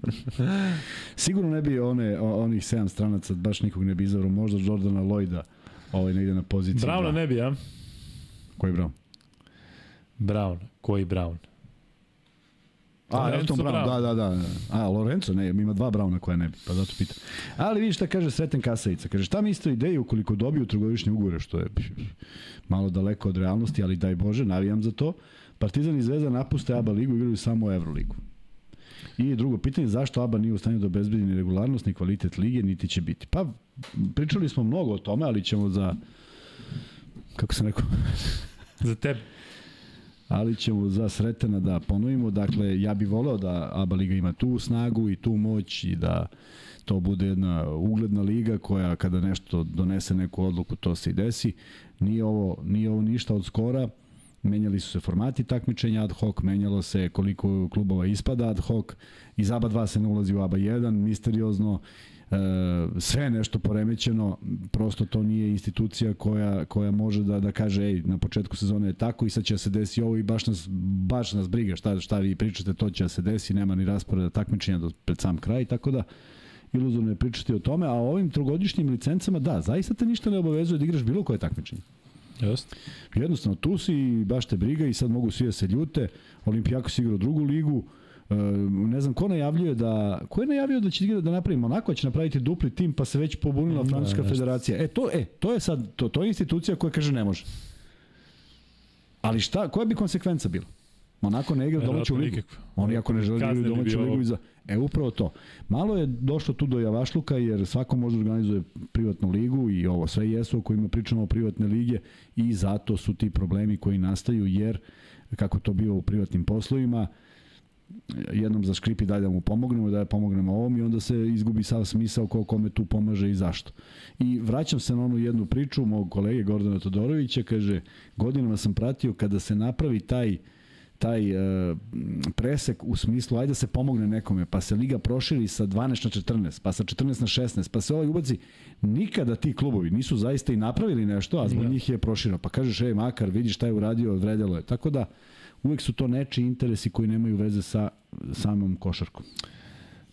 Sigurno ne bi one, onih sedam stranaca baš nikog ne bi izabrao, možda Jordana Lloyda ovaj negde na poziciji. Browna ne bi, a? Koji Brown? Brown. Koji Brown? A, Lorenzo Elton Brown, Brown, da, da, da. A, Lorenzo, ne, ima dva Browna koja ne bi, pa zato pitam. Ali vidiš šta kaže Sreten Kasajica. Kaže, šta mi isto ideju ukoliko dobiju trgovišnje ugore, što je malo daleko od realnosti, ali daj Bože, navijam za to. Partizan i Zvezda napuste ABA ligu i igraju samo Euroligu. I drugo pitanje, zašto ABA nije u stanju da obezbedi ni regularnost, ni kvalitet lige, niti će biti? Pa, pričali smo mnogo o tome, ali ćemo za, kako sam rekao, za tebe ali ćemo za Sretena da ponovimo. Dakle, ja bih voleo da ABA Liga ima tu snagu i tu moć i da to bude jedna ugledna liga koja kada nešto donese neku odluku, to se i desi. Nije ovo, nije ovo ništa od skora. Menjali su se formati takmičenja ad hoc, menjalo se koliko klubova ispada ad hoc. Iz ABA 2 se ne ulazi u ABA 1, misteriozno e, sve je nešto poremećeno, prosto to nije institucija koja, koja može da, da kaže ej, na početku sezone je tako i sad će da se desi ovo i baš nas, baš nas briga šta, šta vi pričate, to će da se desi, nema ni rasporeda takmičenja do pred sam kraj, tako da iluzorno je pričati o tome, a ovim trogodišnjim licencama, da, zaista te ništa ne obavezuje da igraš bilo koje takmičenje. Just. Jednostavno, tu si i baš te briga i sad mogu svi da se ljute. Olimpijakos igra drugu ligu, Uh, ne znam ko najavljuje da ko je najavio da će igra da napravi Monako će napraviti dupli tim pa se već pobunila da, francuska da, federacija. E to e to je sad to to je institucija koja kaže ne može. Ali šta koja bi konsekvenca bila? Monako ne igra domaću ligu. Oni ako ne žele da igraju domaću ligu iza E upravo to. Malo je došlo tu do javašluka jer svako može da organizuje privatnu ligu i ovo sve jesu o kojima pričamo o privatne lige i zato su ti problemi koji nastaju jer kako to bio u privatnim poslovima uh, jednom za škripi daj da mu pomognemo, da pomognemo ovom i onda se izgubi sav smisao ko kome tu pomaže i zašto. I vraćam se na onu jednu priču mog kolege Gordana Todorovića, kaže, godinama sam pratio kada se napravi taj taj uh, presek u smislu ajde da se pomogne nekome, pa se liga proširi sa 12 na 14, pa sa 14 na 16, pa se ovaj ubaci. Nikada ti klubovi nisu zaista i napravili nešto, a zbog ja. njih je proširano. Pa kažeš, ej, makar, vidi šta je uradio, vredelo je. Tako da, uvek su to nečiji interesi koji nemaju veze sa samom košarkom.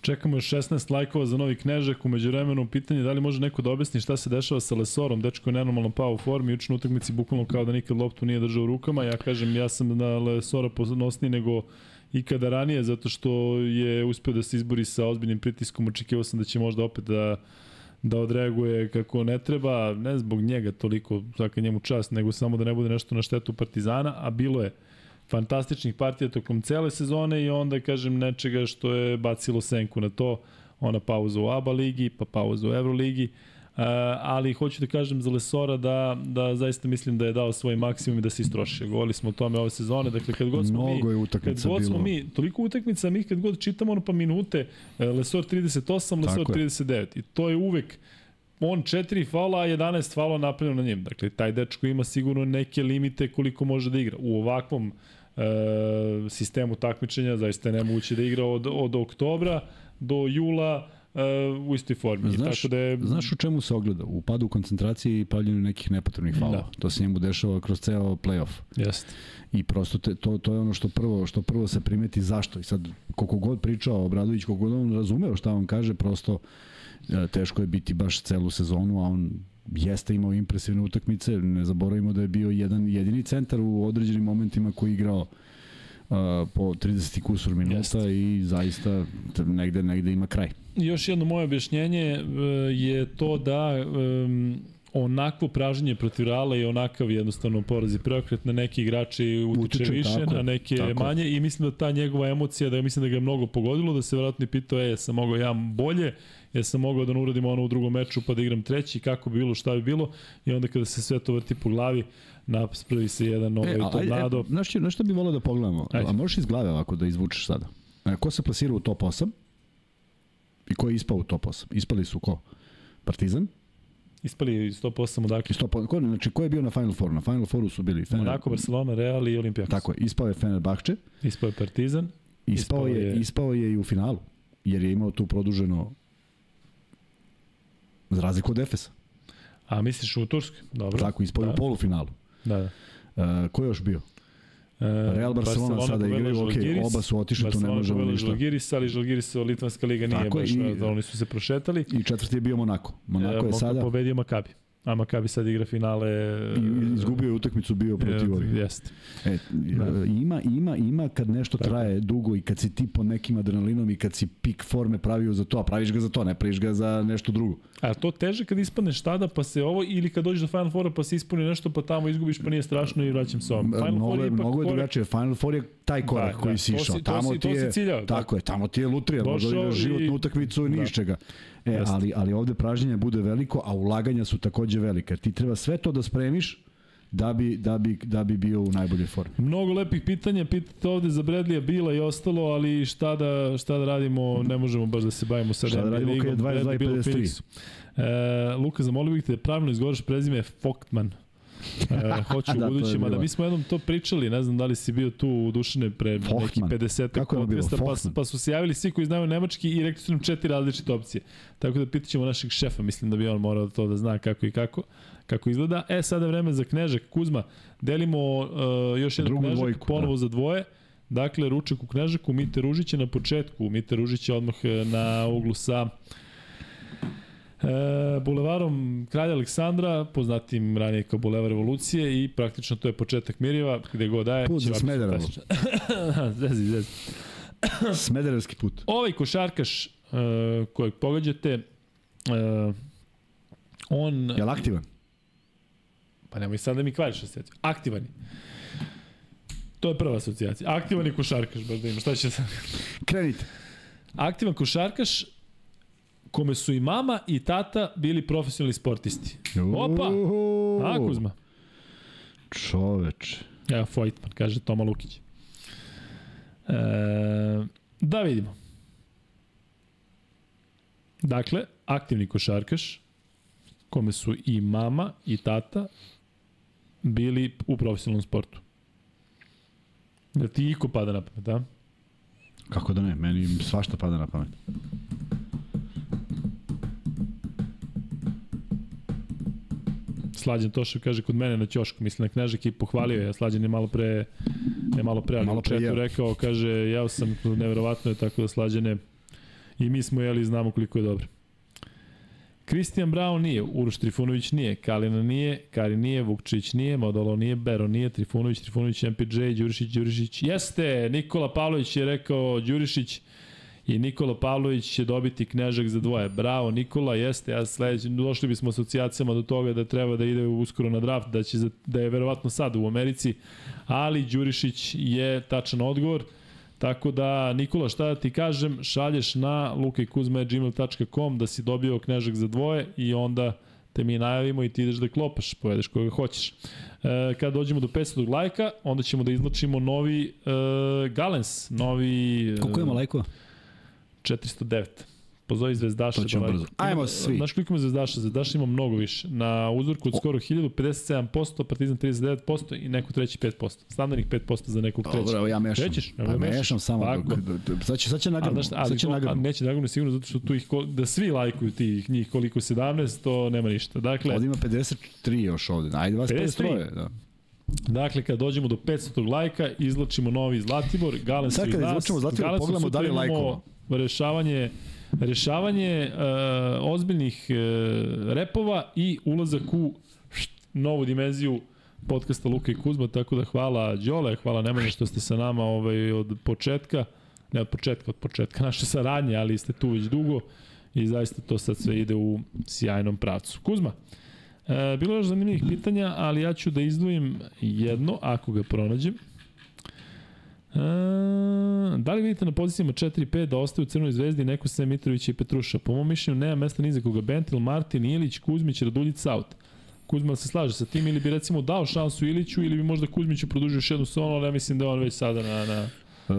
Čekamo još 16 lajkova za novi knežak. Umeđu vremenu pitanje da li može neko da objasni šta se dešava sa Lesorom. Dečko je nenormalno pao u formi, juče na utakmici bukvalno kao da nikad loptu nije držao u rukama. Ja kažem, ja sam na Lesora ponosniji nego ikada ranije, zato što je uspeo da se izbori sa ozbiljnim pritiskom. Očekivao sam da će možda opet da da odreaguje kako ne treba, ne zbog njega toliko, svaka njemu čast, nego samo da ne bude nešto na štetu Partizana, a bilo je fantastičnih partija tokom cele sezone i onda, kažem, nečega što je bacilo senku na to, ona pauza u ABA ligi, pa pauza u Euroligi, Uh, ali hoću da kažem za Lesora da, da zaista mislim da je dao svoj maksimum i da se istrošio. Govorili smo o tome ove sezone, dakle kad god smo Mnogo mi, je kad god smo mi, toliko utakmica, mi kad god čitamo ono pa minute, e, Lesor 38, Lesor 39 i to je uvek on 4 faula, a 11 faula napravljeno na njim. Dakle, taj dečko ima sigurno neke limite koliko može da igra. U ovakvom e, sistemu takmičenja, zaista je nemoguće da igra od, od oktobra do jula e, u istoj formi. Znaš, Tako da je... znaš u čemu se ogleda? U padu koncentracije i pavljenju nekih nepotrebnih faula. Da. To se njemu dešava kroz ceo playoff. Jeste. I prosto te, to, to je ono što prvo, što prvo se primeti zašto. I sad, koliko god pričao Obradović, koliko god on razumeo šta on kaže, prosto teško je biti baš celu sezonu, a on jeste imao impresivne utakmice, ne zaboravimo da je bio jedan jedini centar u određenim momentima koji je igrao uh, po 30 kusur minuta Jeste. i zaista negde, negde ima kraj. Još jedno moje objašnjenje uh, je to da um, onakvo praženje protiv Reala i onakav jednostavno poraz i preokret na neki igrači utiče, više, tako, na neke tako. manje i mislim da ta njegova emocija, da mislim da ga je mnogo pogodilo, da se vjerojatno pitao, e, sam mogao ja bolje, ja sam mogao da ne uradim ono u drugom meču pa da igram treći, kako bi bilo, šta bi bilo i onda kada se sve to vrti po glavi, naspravi se jedan ovaj e, tornado. E, znaš, znaš što bi volio da pogledamo? Ajde. A možeš iz glave ovako da izvučeš sada? E, ko se plasira u top 8? I ko je ispao u top 8? Ispali su ko? Partizan? Ispali 100% odakle. 100%, ko, znači, ko je bio na Final Fouru? Na Final Fouru su bili Fener, Monaco, Barcelona, Real i Olimpijakos. Tako je, ispao je Fenerbahče, Ispao je Partizan. ispao, Ispao je, je- ispao je i u finalu, jer je imao tu produženo za razliku od Efesa. A misliš u Turskoj? Dobro. Tako, ispao je da. u polufinalu. Da, da. Uh, ko je još bio? E, Real Barcelona, sada povela igraju, ok, Žalgiris, oba su otišli, tu ne Barcelona možemo ništa. Žalgiris, ali Žalgiris Litvanska liga nije Tako baš, i- da, oni su se prošetali. I četvrti je bio Monako. Monako E, je sada, Pobedio Makabi. A Makabi sad igra finale... i- izgubio je utakmicu, bio protiv e, ovih. Jeste. E, Da. ima, ima, ima kad nešto Tako. traje dugo i kad si ti pod nekim adrenalinom i kad si pik forme pravio za to, a praviš ga za to, ne praviš ga za nešto drugo. A to teže kad ispadneš tada pa se ovo ili kad dođeš do Final Foura pa se ispuni nešto pa tamo izgubiš pa nije strašno i vraćam se ovom. Final mnogo Four je, ipak mnogo je drugačije. Final Four je taj korak Da, koji da, si išao. si- to tamo si- ti je, ciljao, da. tako je, tamo ti je lutrija, možda i- životnu utakmicu i Da. E, ali, ali ovde pražnjenje bude veliko, a ulaganja su takođe velika. Ti treba sve to da spremiš da bi, da bi, da bi bio u najboljoj formi. Mnogo lepih pitanja, pitate ovde za Bradleya Bila i ostalo, ali šta da, šta da radimo, ne možemo baš da se bavimo sad Šta da radimo kad je ligom, 22 i Bradley Beal u 53? Phoenixu. E, Luka, zamolio bih te da pravilno izgovoriš prezime Foktman. E, hoću Da, u to je budućem, a da mi smo jednom to pričali, ne znam da li si bio tu u Dušane pre Fochtman. 50 Kako je ono bilo? podcasta, pa, pa su se javili svi koji znaju nemački i rekli su nam četiri različite opcije. Tako da pitaćemo našeg šefa, mislim da bi on morao to da zna kako i kako kako izgleda. E, sada je vreme za Knežak. Kuzma, delimo uh, još jedan Drugu Knežak, dvojku, ponovo da. za dvoje. Dakle, ručak u Knežaku, Mite Ružić je na početku. Mite Ružić je odmah e, na uglu sa E, bulevarom Kralja Aleksandra, poznatim ranije kao Bulevar Revolucije i praktično to je početak Mirjeva, gde god daje. Put za Smederevo. zezi, zezi. Smederevski put. Ovaj košarkaš uh, kojeg pogađate, uh, on... Je aktivan? Pa nemoj sad da mi kvariš asocijaciju. Aktivan je. To je prva asocijacija. Aktivan je košarkaš, baš da ima. Šta će sad? Krenite. Aktivan košarkaš kome su i mama i tata bili profesionalni sportisti. Opa! A, Kuzma? Čoveč. Evo, Fojtman, kaže Toma Lukić. E, da vidimo. Dakle, aktivni košarkaš, kome su i mama i tata bili u profesionalnom sportu. Da ti iko pada na pamet, da? Kako da ne, meni svašta pada na pamet. Slađan Tošev kaže kod mene na ćošku, mislim na Knežak i pohvalio je, Slađan je malo pre, ne malo pre, ali Malo pre jeo. rekao, kaže, jeo sam, neverovatno je tako da Slađane, i mi smo jeli i znamo koliko je dobro. Kristijan Brown nije, Uroš Trifunović nije, Kalina nije, Kari nije, Vukčić nije, Modolo nije, Bero nije, Trifunović, Trifunović, MPJ, Đurišić, Đurišić, jeste, Nikola Pavlović je rekao Đurišić, i Nikola Pavlović će dobiti knežak za dvoje. Bravo Nikola, jeste, ja sledeći, došli bismo asocijacijama do toga da treba da ide uskoro na draft, da, će, da je verovatno sad u Americi, ali Đurišić je tačan odgovor. Tako da, Nikola, šta da ti kažem, šalješ na lukajkuzma.gmail.com da si dobio knežak za dvoje i onda te mi najavimo i ti ideš da klopaš, povedeš koga hoćeš. E, kada dođemo do 500 lajka, onda ćemo da izlačimo novi e, Galens, novi... e, Koliko ima lajkova? 409. Pozovi Zvezdaša. To ćemo da brzo. Ajmo svi. Znaš koliko ima Zvezdaša? Zvezdaša ima mnogo više. Na uzorku od skoro 1000, 57%, Partizan 39% i neko treći 5%. Standardnih 5% za nekog trećeg. Dobro, ja mešam. Evo Pa da mešaš. mešam samo. Tako. Sad će, sad će nagrnu. Sad će nagrnu. neće nagrnu sigurno zato što tu ih, ko, da svi lajkuju tih njih koliko 17, to nema ništa. Dakle, Ovdje ima 53 još ovde. Ajde vas 53. 53. Da. dakle kad dođemo do 500 lajka, izlačimo novi Zlatibor, Galen Sad su kad iz nas. izvučemo Zlatibor, pogledamo da li lajkova. Rešavanje rešavanje uh, ozbiljnih uh, repova i ulazak u št, novu dimenziju podcasta Luka i Kuzma, tako da hvala Đole, hvala Nemanja što ste sa nama ovaj, od početka, ne od početka, od početka naše saradnje, ali ste tu već dugo i zaista to sad sve ide u sjajnom pravcu. Kuzma, e, bilo je još zanimljivih pitanja, ali ja ću da izdvojim jedno, ako ga pronađem. E, da li vidite na pozicijama 4 i 5 da ostaju u Crnoj zvezdi neko sem Mitrovića i Petruša? Po mom mišljenju nema mesta ni za koga. Bentil, Martin, Ilić, Kuzmić, Raduljic, Saut. Kuzma se slaže sa tim ili bi recimo dao šansu Iliću ili bi možda Kuzmiću produžio još jednu sezonu, ali ja mislim da on već sada na, na E,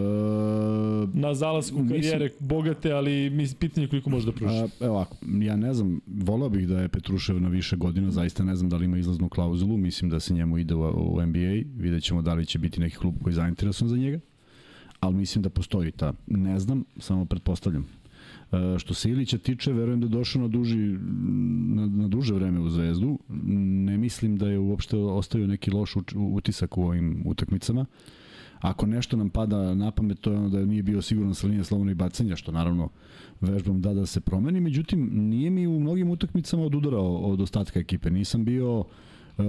Na zalasku karijere mislim, bogate, ali mi pitanje koliko može da pruži. A, evo ovako, ja ne znam, volao bih da je Petrušev na više godina, zaista ne znam da li ima izlaznu klauzulu, mislim da se njemu ide u, u NBA, vidjet ćemo da li će biti neki klub koji je zainteresovan za njega, ali mislim da postoji ta, ne znam, samo pretpostavljam. E, što se Ilića tiče, verujem da je došao na, duži, na, na duže vreme u Zvezdu. Ne mislim da je uopšte ostavio neki loš utisak u ovim utakmicama. Ako nešto nam pada na pamet, to je ono da nije bio siguran sa linije slobodnog bacanja, što naravno vežbom da da se promeni. Međutim, nije mi u mnogim utakmicama odudarao od ostatka ekipe. Nisam bio e,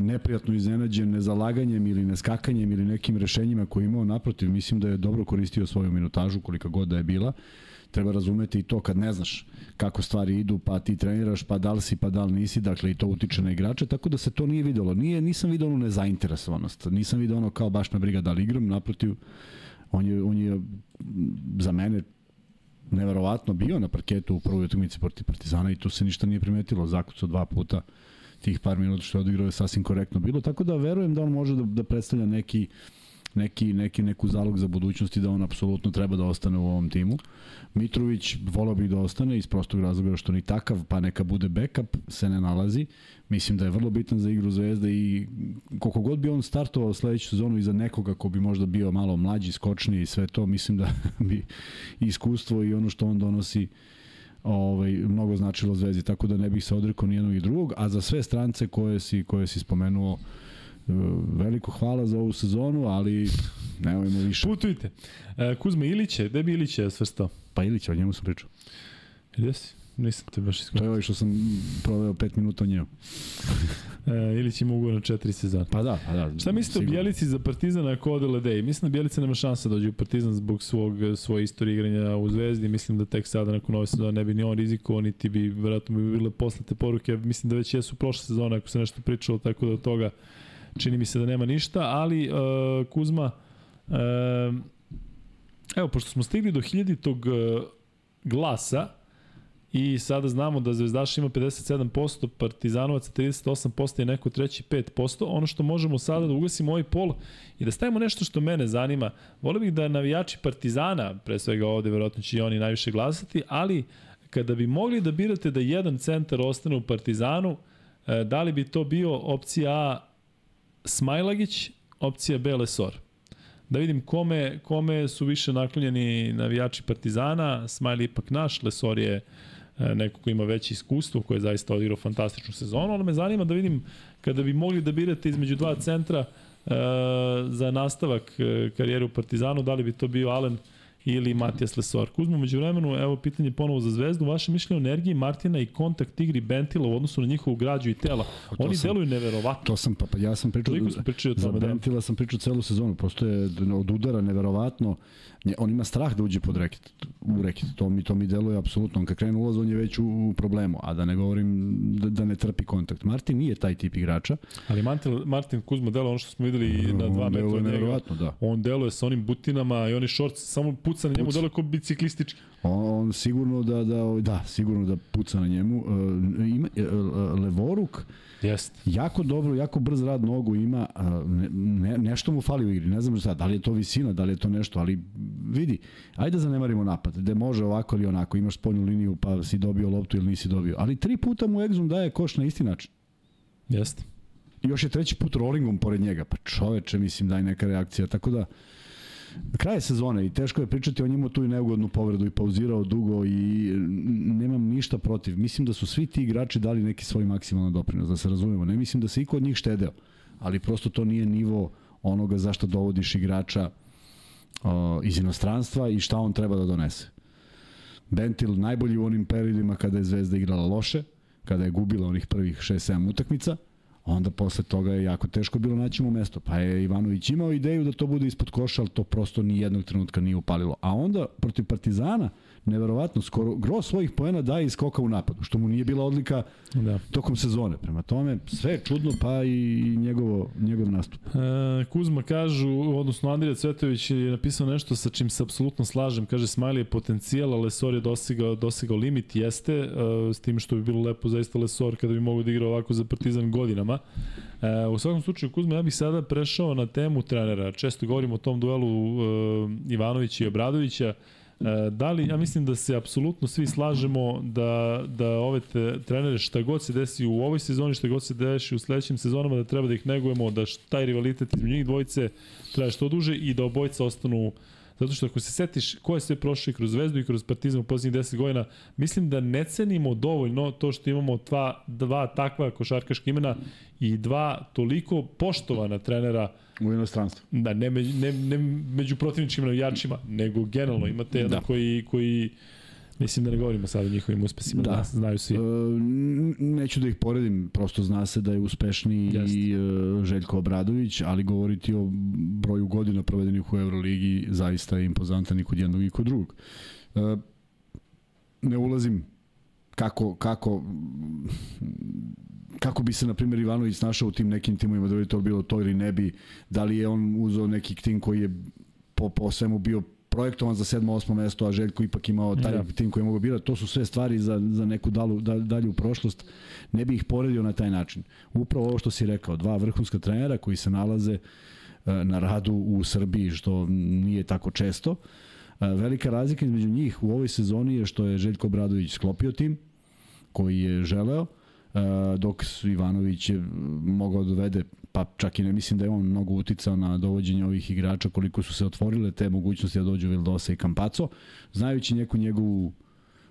neprijatno iznenađen nezalaganjem ili neskakanjem ili nekim rešenjima koje imao naprotiv. Mislim da je dobro koristio svoju minutažu kolika god da je bila treba razumeti i to kad ne znaš kako stvari idu, pa ti treniraš, pa da li si, pa da li nisi, dakle i to utiče na igrače, tako da se to nije videlo. Nije, nisam vidio onu nezainteresovanost, nisam vidio ono kao baš na briga da li igram, naprotiv, on je, on je za mene neverovatno bio na parketu u prvoj utakmici protiv Partizana i tu se ništa nije primetilo, zakucao dva puta tih par minuta što je odigrao je sasvim korektno bilo, tako da verujem da on može da, da predstavlja neki neki, neki, neku zalog za budućnost i da on apsolutno treba da ostane u ovom timu. Mitrović volao bih da ostane iz prostog razloga što ni takav, pa neka bude backup, se ne nalazi. Mislim da je vrlo bitan za igru Zvezde i koliko god bi on startovao sledeću sezonu iza nekoga ko bi možda bio malo mlađi, skočniji i sve to, mislim da bi iskustvo i ono što on donosi ovaj, mnogo značilo Zvezdi, tako da ne bih se odrekao nijednog i drugog, a za sve strance koje si, koje si spomenuo, veliko hvala za ovu sezonu, ali nemojmo više. Putujte. E, Kuzma Iliće, gde bi Iliće svrstao? Pa Iliće, o njemu sam pričao. Jesi? Nisam te baš iskušao. To je ovaj što sam proveo 5 minuta o njemu. e, Ilić ima ugovor na 4 sezona. Pa da, pa da. Šta mislite sigurno. o Bjelici za Partizan ako ode Ledej? Mislim da Bjelica nema šansa da dođe u Partizan zbog svog, svoje istorije igranja u Zvezdi. Mislim da tek sada nakon ove sezone ne bi ni on rizikovao, niti bi verovatno bi bile poslate poruke. Mislim da već jesu prošle sezone ako se nešto pričalo, tako da od toga čini mi se da nema ništa, ali uh, Kuzma, uh, evo, pošto smo stigli do hiljaditog uh, glasa, I sada znamo da Zvezdaš ima 57%, Partizanovac 38% i neko treći 5%. Ono što možemo sada da ugasimo ovaj pol i da stavimo nešto što mene zanima. Volio bih da navijači Partizana, pre svega ovde, verovatno će i oni najviše glasati, ali kada bi mogli da birate da jedan centar ostane u Partizanu, da li bi to bio opcija A Smajlagić, opcija B Lesor. Da vidim kome, kome su više naklonjeni navijači Partizana, Smajli ipak naš, Lesor je e, neko ko ima veće iskustvo, ko je zaista odigrao fantastičnu sezonu, ali me zanima da vidim kada bi mogli da birate između dva centra e, za nastavak e, karijere u Partizanu, da li bi to bio Alen ili Matijas Lesor. Kuzmo, među vremenu, evo pitanje ponovo za Zvezdu, vaše mišljenje o energiji Martina i kontakt igri Bentila u odnosu na njihovu građu i tela. To Oni sam, deluju neverovatno. To sam, pa, pa ja sam pričao, Koliko pričao o tome, za da. Bentila sam pričao celu sezonu, prosto je od udara neverovatno. On ima strah da uđe pod reket, u reket. To mi, to mi deluje apsolutno. On kad krene ulaz, on je već u, u problemu. A da ne govorim da, da ne trpi kontakt. Martin nije taj tip igrača. Ali Martin, Martin Kuzma deluje ono što smo videli na dva metra od njega. Da. On deluje sa onim butinama i oni shorts, samo puca na njemu, puca. kao biciklistički. On sigurno da, da, da, sigurno da puca na njemu. Uh, ima, uh, Levoruk, Jest. Jako dobro, jako brz rad nogu ima, ne, ne, nešto mu fali u igri, ne znam šta, da li je to visina, da li je to nešto, ali vidi, ajde da zanemarimo napad, gde može ovako ili onako, imaš spoljnu liniju pa si dobio loptu ili nisi dobio, ali tri puta mu Exum daje koš na isti način. Jeste. I još je treći put rollingom pored njega, pa čoveče, mislim, daj neka reakcija, tako da, kraj sezone i teško je pričati o njemu tu i neugodnu povredu i pauzirao dugo i nemam ništa protiv. Mislim da su svi ti igrači dali neki svoj maksimalan doprinos, da se razumemo. Ne mislim da se iko od njih štedeo, ali prosto to nije nivo onoga zašto dovodiš igrača o, iz inostranstva i šta on treba da donese. Bentil najbolji u onim periodima kada je Zvezda igrala loše, kada je gubila onih prvih 6-7 utakmica – onda posle toga je jako teško bilo naći mu mesto. Pa je Ivanović imao ideju da to bude ispod koša, ali to prosto ni jednog trenutka nije upalilo. A onda protiv Partizana, neverovatno, skoro gro svojih poena daje iz skoka u napadu, što mu nije bila odlika da. tokom sezone. Prema tome, sve je čudno, pa i njegovo, njegov nastup. E, Kuzma kažu, odnosno Andrija Cvetović je napisao nešto sa čim se apsolutno slažem. Kaže, Smiley je potencijal, a Lesor je dosegao, dosegao limit, jeste, e, s tim što bi bilo lepo zaista Lesor kada bi mogo da igra ovako za Partizan godinama. E, u svakom slučaju, Kuzma, ja bih sada prešao na temu trenera. Često govorimo o tom duelu e, Ivanovića i Obradovića. E, da li, ja mislim da se apsolutno svi slažemo da, da ove te, trenere šta god se desi u ovoj sezoni, šta god se desi u sledećim sezonama, da treba da ih negujemo, da taj rivalitet između njih dvojice traje što duže i da obojca ostanu uh, Zato što ako se setiš ko je sve prošli kroz Zvezdu i kroz Partizan u poslednjih 10 godina, mislim da ne cenimo dovoljno to što imamo dva, dva takva košarkaška imena i dva toliko poštovana trenera u inostranstvu. Da, ne, ne, ne među protivničkim navijačima, nego generalno imate jedan da. koji, koji Mislim da ne govorimo sad o njihovim uspesima, da, da znaju svi. E, neću da ih poredim, prosto zna se da je uspešniji Jest. i e, Željko Obradović, ali govoriti o broju godina provedenih u Euroligi zaista je impozantan i kod jednog i kod drugog. E, ne ulazim kako, kako kako bi se, na primjer, Ivanović našao u tim nekim timovima, da bi to bilo to ili ne bi, da li je on uzao neki tim koji je po, po svemu bio projektovan za 7. 8. mesto, a Željko ipak imao taj da. tim koji mogu birati. To su sve stvari za, za neku dalu, da, dalju prošlost. Ne bih ih poredio na taj način. Upravo ovo što si rekao, dva vrhunska trenera koji se nalaze e, na radu u Srbiji, što nije tako često. E, velika razlika između njih u ovoj sezoni je što je Željko Bradović sklopio tim koji je želeo, e, dok Ivanović je mogao da dovede pa čak i ne mislim da je on mnogo uticao na dovođenje ovih igrača, koliko su se otvorile te mogućnosti da dođu Vildosa i Campazzo, znajući neku njegovu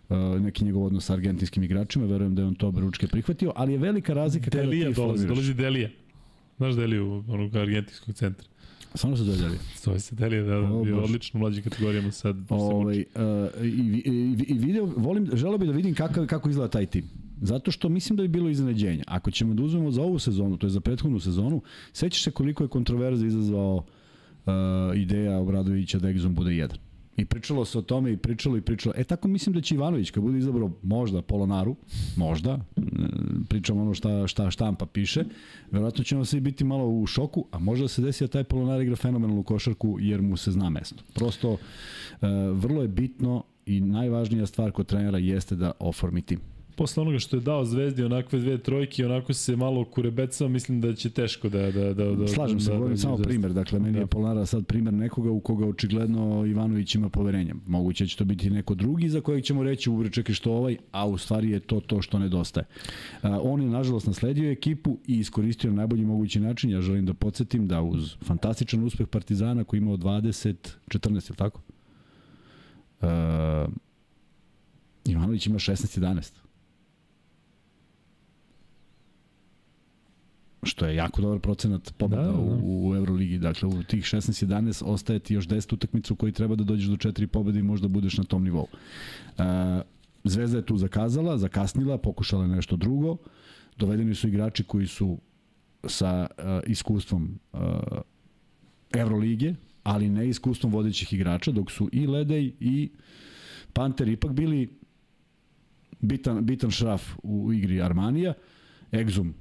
uh, neki njegov odnos sa argentinskim igračima, verujem da je on to beručke prihvatio, ali je velika razlika kada Delija ti dolazi, dolazi Delija. Znaš Deliju, onog argentinskog centra? Samo se Delija. Zove se Delija, da, da, bio odlično u mlađim kategorijama sad. Ovaj, uh, i, i, i, video, volim, želeo bih da vidim kako, kako izgleda taj tim. Zato što mislim da bi bilo iznenađenje. Ako ćemo da uzmemo za ovu sezonu, to je za prethodnu sezonu, sećaš se koliko je kontroverza izazvao uh, ideja Obradovića da Exum bude jedan. I pričalo se o tome i pričalo i pričalo. E tako mislim da će Ivanović kad bude izabrao možda Polonaru, možda, e, pričamo ono šta, šta štampa piše, verovatno ćemo svi biti malo u šoku, a možda se desi da taj Polonar igra fenomenalnu košarku jer mu se zna mesto. Prosto, uh, vrlo je bitno i najvažnija stvar kod trenera jeste da oformi tim posle onoga što je dao Zvezdi onakve dve trojke, onako se malo kurebecao, mislim da će teško da... da, da, da Slažem da, se, da, govorim da, samo da, primer, dakle, meni da. je Polnara sad primer nekoga u koga očigledno Ivanović ima poverenja. Moguće će to biti neko drugi za kojeg ćemo reći, uvre čekaj što ovaj, a u stvari je to to što nedostaje. A, on je, nažalost, nasledio ekipu i iskoristio na najbolji mogući način. Ja želim da podsjetim da uz fantastičan uspeh Partizana koji imao 20, 14, je tako? Uh, Ivanović ima 16-11. Što je jako dobar procenat pobeda da, da. u, u Euroligi. Dakle, u tih 16-11 ostaje ti još 10 utakmica u koji treba da dođeš do 4 pobede i možda budeš na tom nivou. Uh, Zvezda je tu zakazala, zakasnila, pokušala nešto drugo. Dovedeni su igrači koji su sa uh, iskustvom uh, Evrolige, ali ne iskustvom vodećih igrača, dok su i Ledej i Panter ipak bili bitan, bitan šraf u igri Armanija. Exum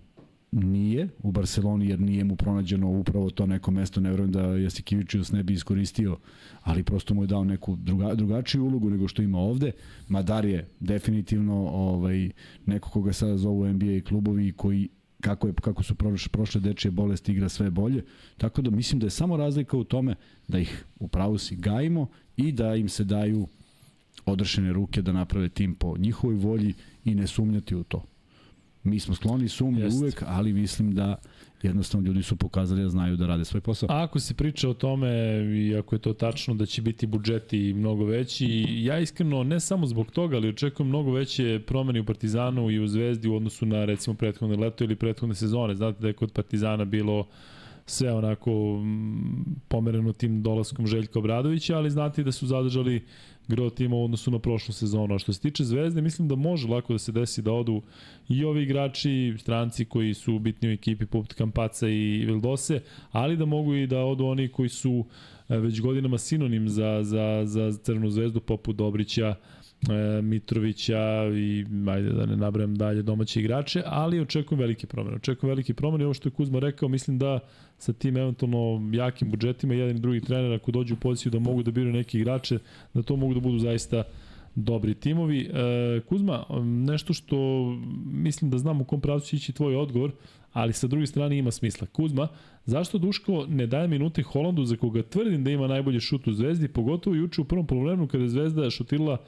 Nije u Barceloni jer nije mu pronađeno upravo to neko mesto, ne verujem da Jasikivičius ne bi iskoristio, ali prosto mu je dao neku druga, drugačiju ulogu nego što ima ovde. Madar je definitivno ovaj, neko koga sada zovu NBA klubovi koji kako, je, kako su prošle, prošle dečije bolesti igra sve bolje. Tako da mislim da je samo razlika u tome da ih u pravu si gajimo i da im se daju odršene ruke da naprave tim po njihovoj volji i ne sumnjati u to. Mi smo skloni sumnji Jest. uvek, ali mislim da jednostavno ljudi su pokazali da znaju da rade svoj posao. A ako se priča o tome i ako je to tačno da će biti budžeti mnogo veći, ja iskreno ne samo zbog toga, ali očekujem mnogo veće promene u Partizanu i u Zvezdi u odnosu na recimo prethodne leto ili prethodne sezone. Znate da je kod Partizana bilo sve onako pomereno tim dolaskom Željka Obradovića, ali znate da su zadržali gro tima u odnosu na prošlu sezonu. A što se tiče Zvezde, mislim da može lako da se desi da odu i ovi igrači, stranci koji su bitni u ekipi poput Kampaca i Vildose, ali da mogu i da odu oni koji su e, već godinama sinonim za, za, za Crvenu zvezdu poput Dobrića, Mitrovića i ajde da ne nabrajam dalje domaće igrače, ali očekujem velike promene. Očekujem velike promene i ovo što je Kuzma rekao, mislim da sa tim eventualno jakim budžetima jedan i drugi trener ako dođu u poziciju da mogu da biraju neke igrače, da to mogu da budu zaista dobri timovi. E, Kuzma, nešto što mislim da znam u kom pravcu će ići tvoj odgovor, ali sa druge strane ima smisla. Kuzma, zašto Duško ne daje minute Holandu za koga tvrdim da ima najbolji šut u Zvezdi, pogotovo juče u prvom polovremenu kada je Zvezda šutirala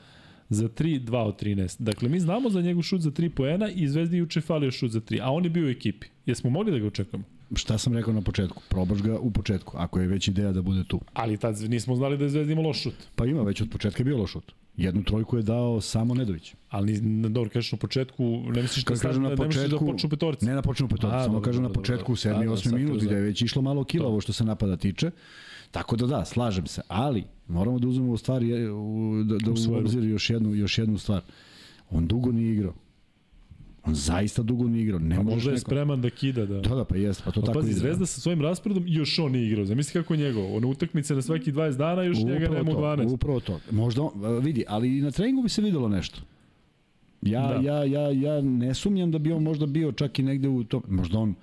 za 3, 2 od 13. Dakle, mi znamo za njegov šut za 3 poena i Zvezdi juče falio šut za 3, a on je bio u ekipi. Jesmo mogli da ga očekujemo? Šta sam rekao na početku? Probaš ga u početku, ako je već ideja da bude tu. Ali tad nismo znali da je Zvezda ima loš šut. Pa ima, već od početka je bio loš šut. Jednu trojku je dao samo Nedović. Ali dobro, kažeš na početku, ne misliš da, kažem na početku, ne da počnu petorci? Ne na počnu petorci, samo kažem na početku, 7. i 8. minut, gde je već išlo malo kilavo što se napada tiče. Tako da da, slažem se, ali moramo da uzmemo u stvari, da, da u obzir još jednu, još jednu stvar. On dugo nije igrao. On zaista dugo nije igrao. Ne A možda je neko... spreman da kida, da. Da, da, pa jeste, pa to A tako pazi, Zvezda sa svojim rasporedom još on nije igrao. Zamisli kako je njegov. Ona utakmice na svaki 20 dana još upravo njega nema 12. Upravo to. Možda on, vidi, ali i na treningu bi se videlo nešto. Ja, da. ja, ja, ja ne sumnjam da bi on možda bio čak i negde u to. Možda on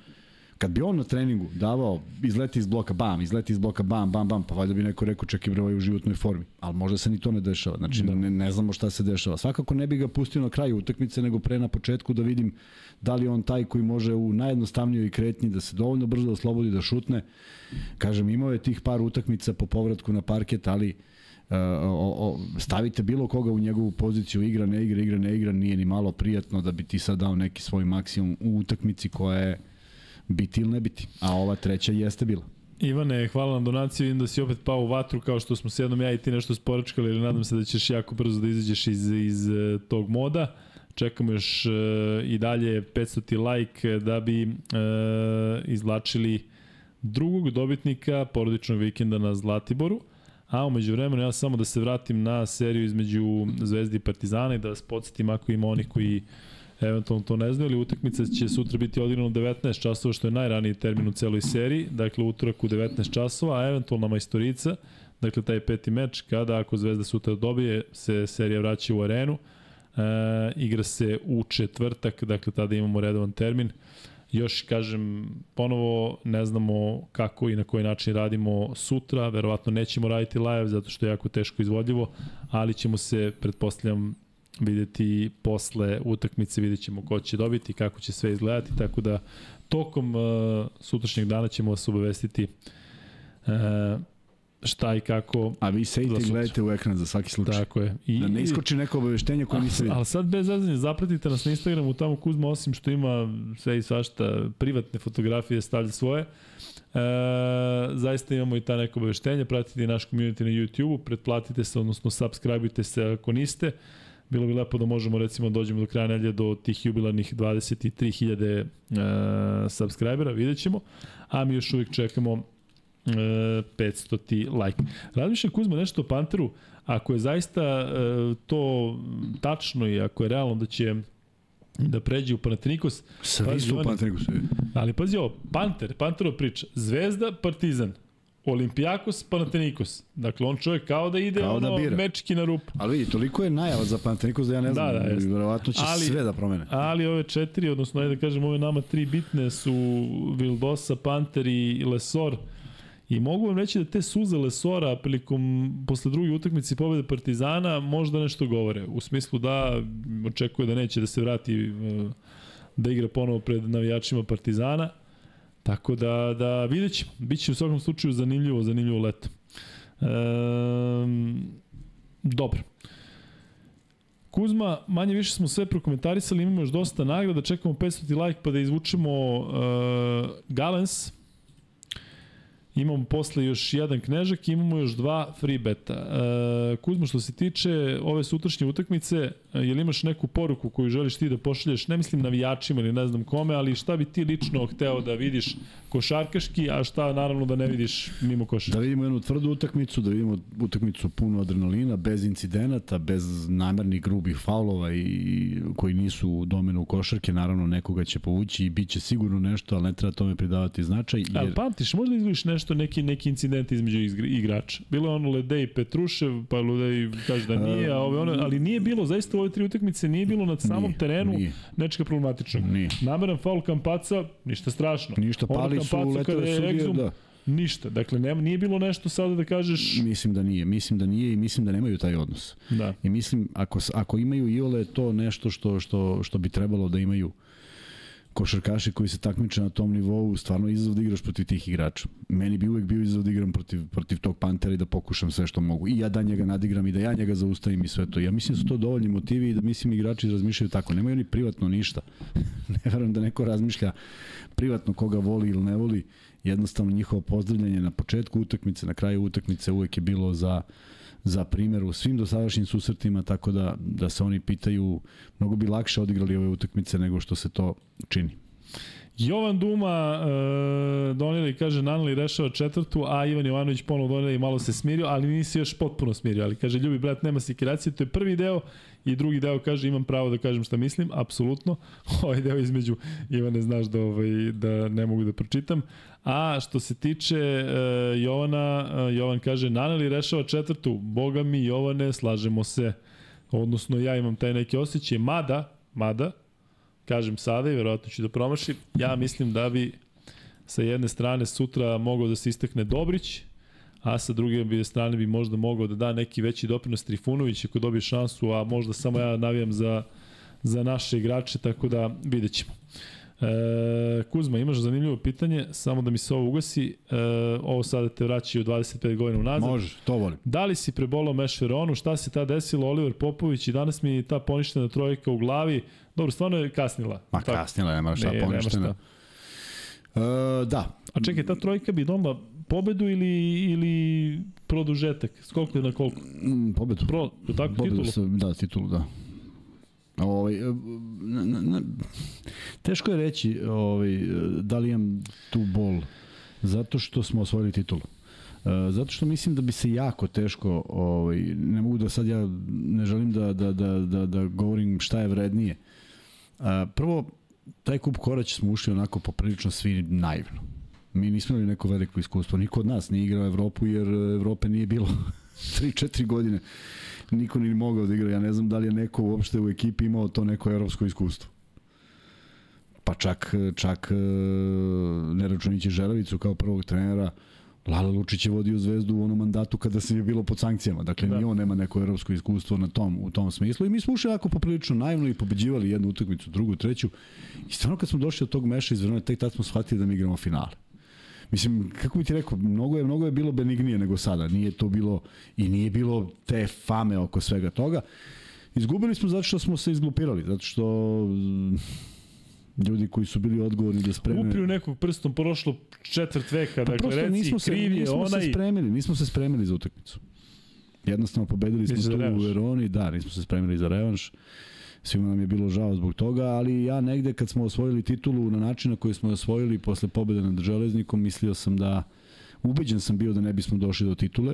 Kad bi on na treningu davao, izleti iz bloka, bam, izleti iz bloka, bam, bam, bam, pa valjda bi neko rekao čak i bre ovaj u životnoj formi. Ali možda se ni to ne dešava. Znači, da. ne, ne znamo šta se dešava. Svakako ne bi ga pustio na kraju utakmice, nego pre na početku da vidim da li on taj koji može u najjednostavnijoj kretnji da se dovoljno brzo oslobodi da šutne. Kažem, imao je tih par utakmica po povratku na parket, ali Uh, o, o, stavite bilo koga u njegovu poziciju, igra, ne igra, igra, ne igra, nije ni malo prijatno da bi ti sad dao neki svoj maksimum u utakmici koja je biti ili ne biti. A ova treća jeste bila. Ivane, hvala na donaciju, vidim da si opet pao u vatru kao što smo s jednom ja i ti nešto sporačkali, ali nadam se da ćeš jako brzo da izađeš iz, iz e, tog moda. Čekamo još uh, i dalje 500 ti like da bi uh, izlačili drugog dobitnika porodičnog vikenda na Zlatiboru. A umeđu vremenu ja samo da se vratim na seriju između Zvezdi i Partizana i da vas podsjetim ako ima onih koji uh, eventualno to ne znaju, ali utakmica će sutra biti odigrana u 19 časova, što je najraniji termin u celoj seriji, dakle utorak u 19 časova, a eventualna majstorica, dakle taj peti meč, kada ako Zvezda sutra dobije, se serija vraća u arenu, e, igra se u četvrtak, dakle tada imamo redovan termin, još kažem, ponovo ne znamo kako i na koji način radimo sutra, verovatno nećemo raditi live zato što je jako teško izvodljivo, ali ćemo se, pretpostavljam, videti posle utakmice, vidjet ćemo ko će dobiti, kako će sve izgledati, tako da tokom uh, sutrašnjeg dana ćemo vas obavestiti uh, šta i kako. A vi sejte i gledajte u ekran za svaki slučaj. Tako je. I, da ne iskoči neko obaveštenje koje niste vidjeli. Ali sad bez zazanja, zapratite nas na Instagramu, tamo Kuzma osim što ima sve i svašta, privatne fotografije stavlja svoje. E, zaista imamo i ta neko obaveštenje, pratite naš community na YouTube-u, pretplatite se, odnosno subscribeujte se ako niste. Bilo bi lepo da možemo recimo dođemo do kraja nedelje do tih jubilarnih 23.000 uh, subscribera, vidjet ćemo. A mi još uvijek čekamo e, 500 ti like. Razmišljam Kuzma nešto o Panteru, ako je zaista uh, to tačno i ako je realno da će da pređe u Panathinaikos. Svi su u Panathinaikosu. Ali pazi ovo, Panter, Panterov priča, Zvezda, Partizan. Olimpijakos, Panathinaikos. Dakle, on čovjek kao da ide kao da ono bira. mečki na rupu. Ali vidi, toliko je najava za Panathinaikos da ja ne znam, da, da, verovatno će ali, sve da promene. Ali ove četiri, odnosno, ajde da kažem, ove nama tri bitne su Vildosa, Panter i Lesor. I mogu vam reći da te suze Lesora prilikom, posle druge utakmice pobede Partizana možda nešto govore. U smislu da očekuje da neće da se vrati eh, da igra ponovo pred navijačima Partizana. Tako da, da vidjet ćemo. Biće u svakom slučaju zanimljivo, zanimljivo leto. Ehm, dobro. Kuzma, manje više smo sve prokomentarisali, imamo još dosta nagrada, čekamo 500 like pa da izvučemo uh, Galens, Imamo posle još jedan knežak i imamo još dva free beta. E, Kuzmo, što se tiče ove sutrašnje utakmice, e, je li imaš neku poruku koju želiš ti da pošalješ, ne mislim navijačima ili ne znam kome, ali šta bi ti lično hteo da vidiš košarkaški, a šta naravno da ne vidiš mimo koša? Da vidimo jednu tvrdu utakmicu, da vidimo utakmicu puno adrenalina, bez incidenata, bez namernih grubih faulova i koji nisu u domenu košarke, naravno nekoga će povući i bit će sigurno nešto, ali ne treba tome pridavati značaj. Jer... Ali pamtiš, možda izviš nešto nešto, neki, neki incident između igrača. Bilo je ono Ledej Petrušev, pa Ledej kaže da nije, a ove ono, ali nije bilo, zaista u ove tri utakmice nije bilo na samom nije, terenu nije. nečega problematičnog. Nije. Nameran faul Kampaca, ništa strašno. Ništa, pali su letove sudije, da. Ništa. Dakle, nema, nije bilo nešto sada da kažeš... Mislim da nije. Mislim da nije i mislim da nemaju taj odnos. Da. I mislim, ako, ako imaju i ole to nešto što, što, što bi trebalo da imaju košarkaši koji se takmiče na tom nivou, stvarno izazov da igraš protiv tih igrača. Meni bi uvek bio izazov da igram protiv, protiv tog Pantera i da pokušam sve što mogu. I ja da njega nadigram i da ja njega zaustavim i sve to. Ja mislim da su to dovoljni motivi i da mislim igrači razmišljaju tako. Nemaju oni privatno ništa. ne verujem da neko razmišlja privatno koga voli ili ne voli. Jednostavno njihovo pozdravljanje na početku utakmice, na kraju utakmice uvek je bilo za za primjer u svim dosadašnjim susretima, tako da, da se oni pitaju, mnogo bi lakše odigrali ove utakmice nego što se to čini. Jovan Duma e, donijeli, kaže, Nanali rešava četvrtu, a Ivan Jovanović ponovo donijeli i malo se smirio, ali nisi još potpuno smirio. Ali kaže, ljubi brat, nema sikiracije, to je prvi deo i drugi deo kaže, imam pravo da kažem šta mislim, apsolutno. Ovaj deo između, Ivane, znaš da, ovaj, da ne mogu da pročitam. A što se tiče uh, Jovana, uh, Jovan kaže, Naneli rešava četvrtu, boga mi Jovane, slažemo se. Odnosno, ja imam taj neki osjećaj, mada, mada, kažem sada i verovatno ću da promašim, ja mislim da bi sa jedne strane sutra mogao da se istakne Dobrić, a sa druge strane bi možda mogao da da neki veći doprinos Trifunović ako dobije šansu, a možda samo ja navijam za, za naše igrače, tako da vidjet ćemo. E, Kuzma, imaš zanimljivo pitanje, samo da mi se ovo ugasi. E, ovo sada te vraća u 25 godina unazad. Može, to volim. Da li si prebolao Meš Veronu? Šta se ta desilo? Oliver Popović i danas mi ta poništena trojka u glavi. Dobro, stvarno je kasnila. Ma tako. kasnila, nema šta ne, poništena. E, da. A čekaj, ta trojka bi donala pobedu ili, ili produžetak? Skoliko je na koliko? Mm, pobedu. Pro, tako, pobedu titulu? Se, da, titulu, da. Ovaj, na, na, na, teško je reći ovaj, da li imam tu bol, zato što smo osvojili titulu. E, zato što mislim da bi se jako teško, ovaj, ne mogu da sad ja ne želim da, da, da, da, da govorim šta je vrednije. E, prvo, taj kup korać smo ušli onako poprilično svi naivno. Mi nismo imali neko veliko iskustvo. Niko od nas nije igrao Evropu jer Evrope nije bilo 3-4 godine niko ni mogao da igra. Ja ne znam da li je neko uopšte u ekipi imao to neko evropsko iskustvo. Pa čak, čak e, Neračunić Želavicu kao prvog trenera, Lala Lučić je vodio Zvezdu u onom mandatu kada se je bilo pod sankcijama. Dakle, da. ni on nema neko evropsko iskustvo na tom, u tom smislu. I mi smo ušli jako poprilično naivno i pobeđivali jednu utakmicu, drugu, treću. I stvarno kad smo došli od tog meša iz Verona, tek tad smo shvatili da mi igramo finale. Mislim, kako bi ti rekao, mnogo je, mnogo je bilo benignije nego sada. Nije to bilo, i nije bilo te fame oko svega toga. Izgubili smo zato što smo se izglupirali, zato što ljudi koji su bili odgovorni da spreme... Uprio nekog prstom prošlo četvrt veka, pa dakle reci, nismo se, kriv je nismo onaj... Se spremili, nismo se spremili za utakmicu. Jednostavno pobedili smo tu u Veroni, da, nismo se spremili za revanš. Svima nam je bilo žao zbog toga, ali ja negde kad smo osvojili titulu na način na koji smo osvojili posle pobede nad Železnikom, mislio sam da, ubeđen sam bio da ne bismo došli do titule.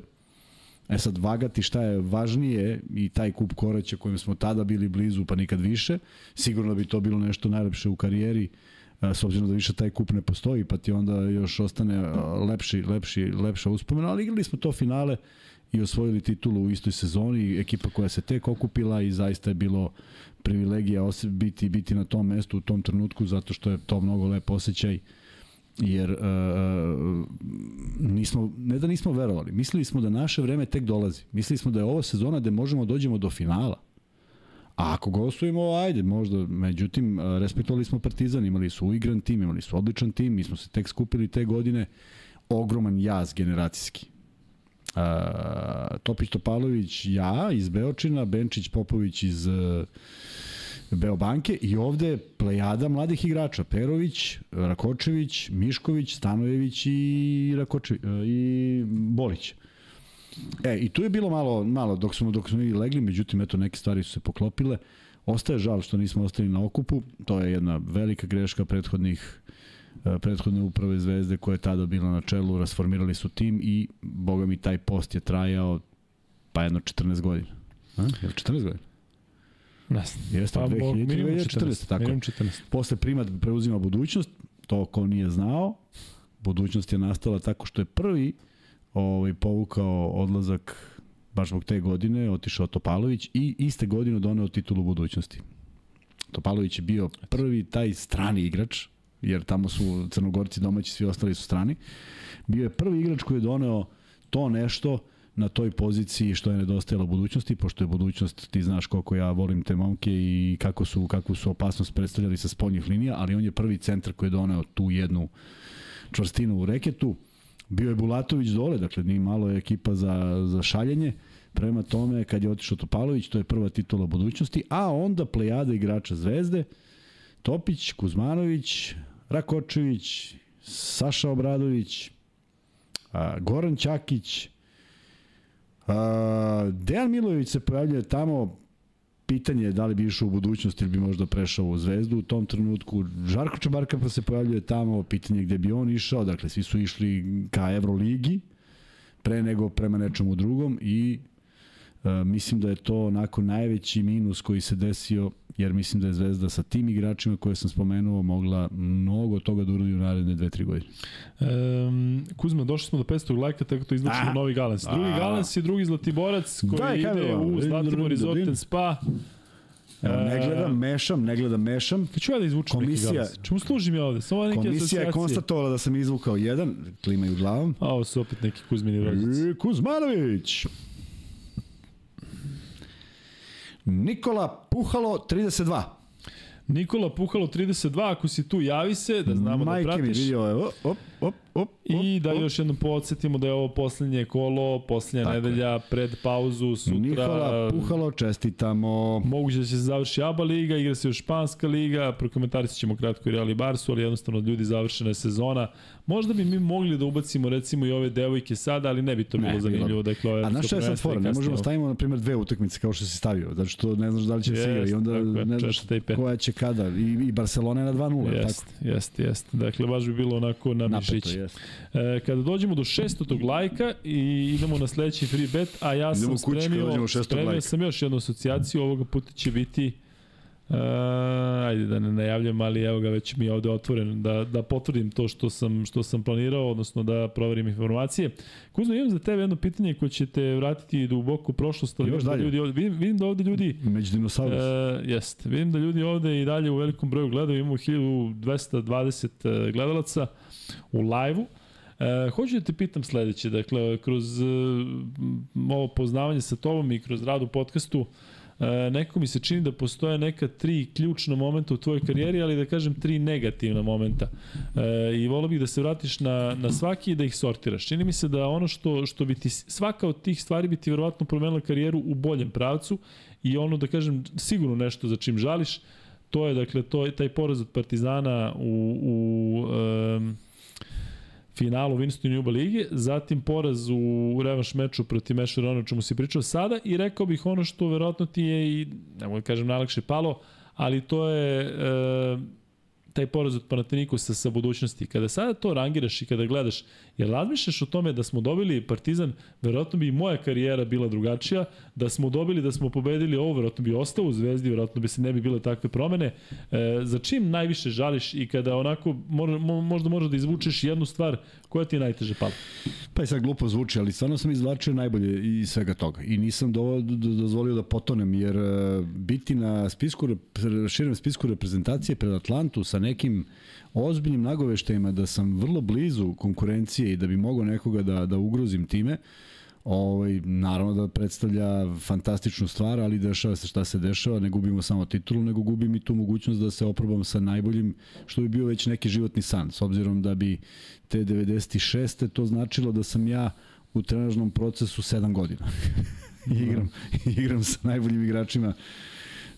E sad, vagati šta je važnije i taj kup koraća kojim smo tada bili blizu pa nikad više, sigurno bi to bilo nešto najlepše u karijeri, s obzirom da više taj kup ne postoji, pa ti onda još ostane lepši, lepši, lepša uspomena, ali igrali smo to finale i osvojili titulu u istoj sezoni, ekipa koja se tek okupila i zaista je bilo privilegija biti, biti na tom mestu u tom trenutku zato što je to mnogo lep osjećaj jer uh, nismo, ne da nismo verovali, mislili smo da naše vreme tek dolazi. Mislili smo da je ovo sezona gde možemo da dođemo do finala. A ako gostujemo, ajde, možda, međutim, respektovali smo Partizan, imali su uigran tim, imali su odličan tim, mi smo se tek skupili te godine, ogroman jaz generacijski. Uh, Topić Topalović, ja iz Beočina, Benčić Popović iz uh, Beobanke i ovde plejada mladih igrača. Perović, Rakočević, Mišković, Stanojević i, Rakočević, uh, i Bolić. E, i tu je bilo malo, malo dok smo, dok smo legli, međutim, eto, neke stvari su se poklopile. Ostaje žal što nismo ostali na okupu, to je jedna velika greška prethodnih E, prethodne uprave Zvezde koja je tada bila na čelu, rasformirali su tim i boga mi taj post je trajao pa jedno 14 godina. A? Je 14 godina? Ne Jeste, pa, 2000, 2014, tako. 14. Posle primat preuzima budućnost, to ko nije znao, budućnost je nastala tako što je prvi ovaj, povukao odlazak baš zbog te godine, otišao Topalović i iste godine doneo titulu budućnosti. Topalović je bio prvi taj strani igrač, jer tamo su crnogorci domaći, svi ostali su strani. Bio je prvi igrač koji je doneo to nešto na toj poziciji što je nedostajalo budućnosti, pošto je budućnost, ti znaš koliko ja volim te momke i kako su, kakvu su opasnost predstavljali sa spoljnih linija, ali on je prvi centar koji je doneo tu jednu čvrstinu u reketu. Bio je Bulatović dole, dakle ni malo je ekipa za, za šaljenje. Prema tome, kad je otišao Topalović, to je prva titula budućnosti, a onda plejada igrača Zvezde, Topić, Kuzmanović, Rakočević, Saša Obradović, Goran Ćakić, Dejan Milović se pojavljuje tamo, pitanje je da li bi išao u budućnost ili bi možda prešao u Zvezdu. U tom trenutku. Žarko Čabarka pa se pojavljuje tamo, pitanje gde bi on išao, dakle svi su išli ka Euroligi pre nego prema nečemu drugom i mislim da je to onako najveći minus koji se desio, jer mislim da je Zvezda sa tim igračima koje sam spomenuo mogla mnogo toga da uradi u naredne 2-3 godine. Um, Kuzma, došli smo do 500 lajka, tako to izvučemo novi Galans. Drugi a, Galans je drugi Zlatiborac koji Daj, ide u Zlatibor Rizoten Spa. Evo, ne gledam, mešam, ne gledam, mešam. Kad ću ja da izvučem komisija, neki galans? Čemu služim ja ovde? Samo neke komisija asocijacije. je konstatovala da sam izvukao jedan, klimaju glavom. A ovo su opet neki Kuzmini rođaci. Kuzmanović! Nikola Puhalo 32. Nikola Puhalo 32, ako si tu javi se, da znamo Majke da pratiš. Majke mi vidio, evo, op, op, op, I da još jednom podsjetimo da je ovo poslednje kolo, poslednja Tako nedelja je. pred pauzu, sutra. Nikola Puhalo, čestitamo. Moguće da će se završi ABA liga, igra se još Španska liga, prokomentarisat ćemo kratko i Real i Barsu, ali jednostavno ljudi završena je sezona. Možda bi mi mogli da ubacimo recimo i ove devojke sada, ali ne bi to bilo ne, zanimljivo. Dakle, A znaš šta je sad fora? Ne možemo stavimo na primjer dve utakmice kao što si stavio, zato što ne znaš da li će se igra i onda tako, ne znaš koja će kada. I, i Barcelona je na 2-0. Jeste, jeste, jeste. Dakle, baš bi bilo onako na mišić. E, kada dođemo do 600. lajka i idemo na sledeći free bet, a ja sam spremio, spremio sam još jednu asocijaciju, ovoga puta će biti Uh, ajde da ne najavljam, ali evo ga već mi je ovde otvoren da, da potvrdim to što sam, što sam planirao, odnosno da proverim informacije. Kuzma, imam za tebe jedno pitanje koje će te vratiti duboko u prošlost, ali Još da ljudi ovde, vidim, vidim da ovde ljudi... Među dinosaurus. Uh, jest, vidim da ljudi ovde i dalje u velikom broju gledaju, imamo 1220 gledalaca u live-u. E, hoću da te pitam sledeće, dakle, kroz e, ovo poznavanje sa tobom i kroz rad u podcastu, e, neko mi se čini da postoje neka tri ključna momenta u tvojoj karijeri, ali da kažem tri negativna momenta. E, I volio bih da se vratiš na, na svaki i da ih sortiraš. Čini mi se da ono što, što bi ti, svaka od tih stvari bi ti verovatno promenila karijeru u boljem pravcu i ono da kažem sigurno nešto za čim žališ, to je dakle to je taj poraz od Partizana u, u um, finalu Winston Juba Ligi, zatim poraz u revanš meču protiv Mešera, ono čemu si pričao sada i rekao bih ono što verovatno ti je i, ne mogu da kažem, najlakše palo, ali to je e, taj poraz od Panatenikusa sa budućnosti. Kada sada to rangiraš i kada gledaš, jer razmišljaš o tome da smo dobili Partizan, verovatno bi i moja karijera bila drugačija, da smo dobili, da smo pobedili ovo, verovatno bi ostao u Zvezdi, verovatno bi se ne bi bile takve promene. E, za čim najviše žališ i kada onako možda možeš da izvučeš jednu stvar koja ti je najteže pala? Pa i sad glupo zvuči, ali stvarno sam izvlačio najbolje iz svega toga i nisam do, do, dozvolio da potonem, jer uh, biti na spisku, širem spisku reprezentacije pred Atlantu sa nekim ozbiljnim nagoveštajima da sam vrlo blizu konkurencije i da bi mogao nekoga da, da ugrozim time, ovaj, naravno da predstavlja fantastičnu stvar, ali dešava se šta se dešava, ne gubimo samo titulu, nego gubim i tu mogućnost da se oprobam sa najboljim, što bi bio već neki životni san, s obzirom da bi te 96. to značilo da sam ja u trenažnom procesu 7 godina. igram, igram sa najboljim igračima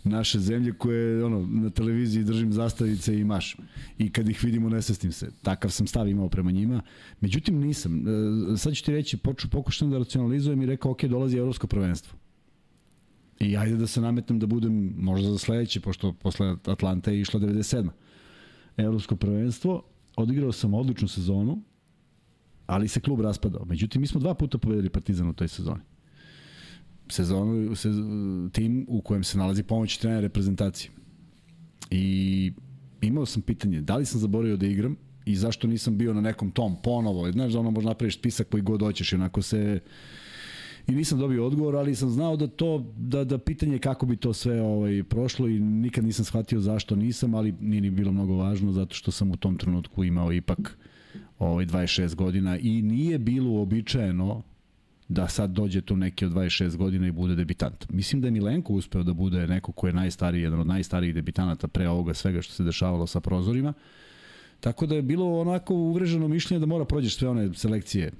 naše zemlje koje ono, na televiziji držim zastavice i maš. I kad ih vidimo nesvestim se. Takav sam stav imao prema njima. Međutim nisam. E, sad ću ti reći, poču, pokušam da racionalizujem i rekao, ok, dolazi evropsko prvenstvo. I ajde da se nametnem da budem možda za sledeće, pošto posle Atlanta je išla 97. Evropsko prvenstvo, odigrao sam odličnu sezonu, ali se klub raspadao. Međutim, mi smo dva puta pobedili Partizan u toj sezoni sezonu, se, tim u kojem se nalazi pomoć trenera reprezentacije. I imao sam pitanje, da li sam zaboravio da igram i zašto nisam bio na nekom tom ponovo. Znaš da ono može napraviš spisak koji god hoćeš i onako se i nisam dobio odgovor, ali sam znao da to da da pitanje kako bi to sve ovaj prošlo i nikad nisam shvatio zašto nisam, ali nije ni bilo mnogo važno zato što sam u tom trenutku imao ipak ovaj 26 godina i nije bilo uobičajeno da sad dođe tu neki od 26 godina i bude debitant. Mislim da je Milenko uspeo da bude neko ko je najstariji, jedan od najstarijih debitanata pre ovoga svega što se dešavalo sa prozorima. Tako da je bilo onako uvreženo mišljenje da mora prođeš sve one selekcije.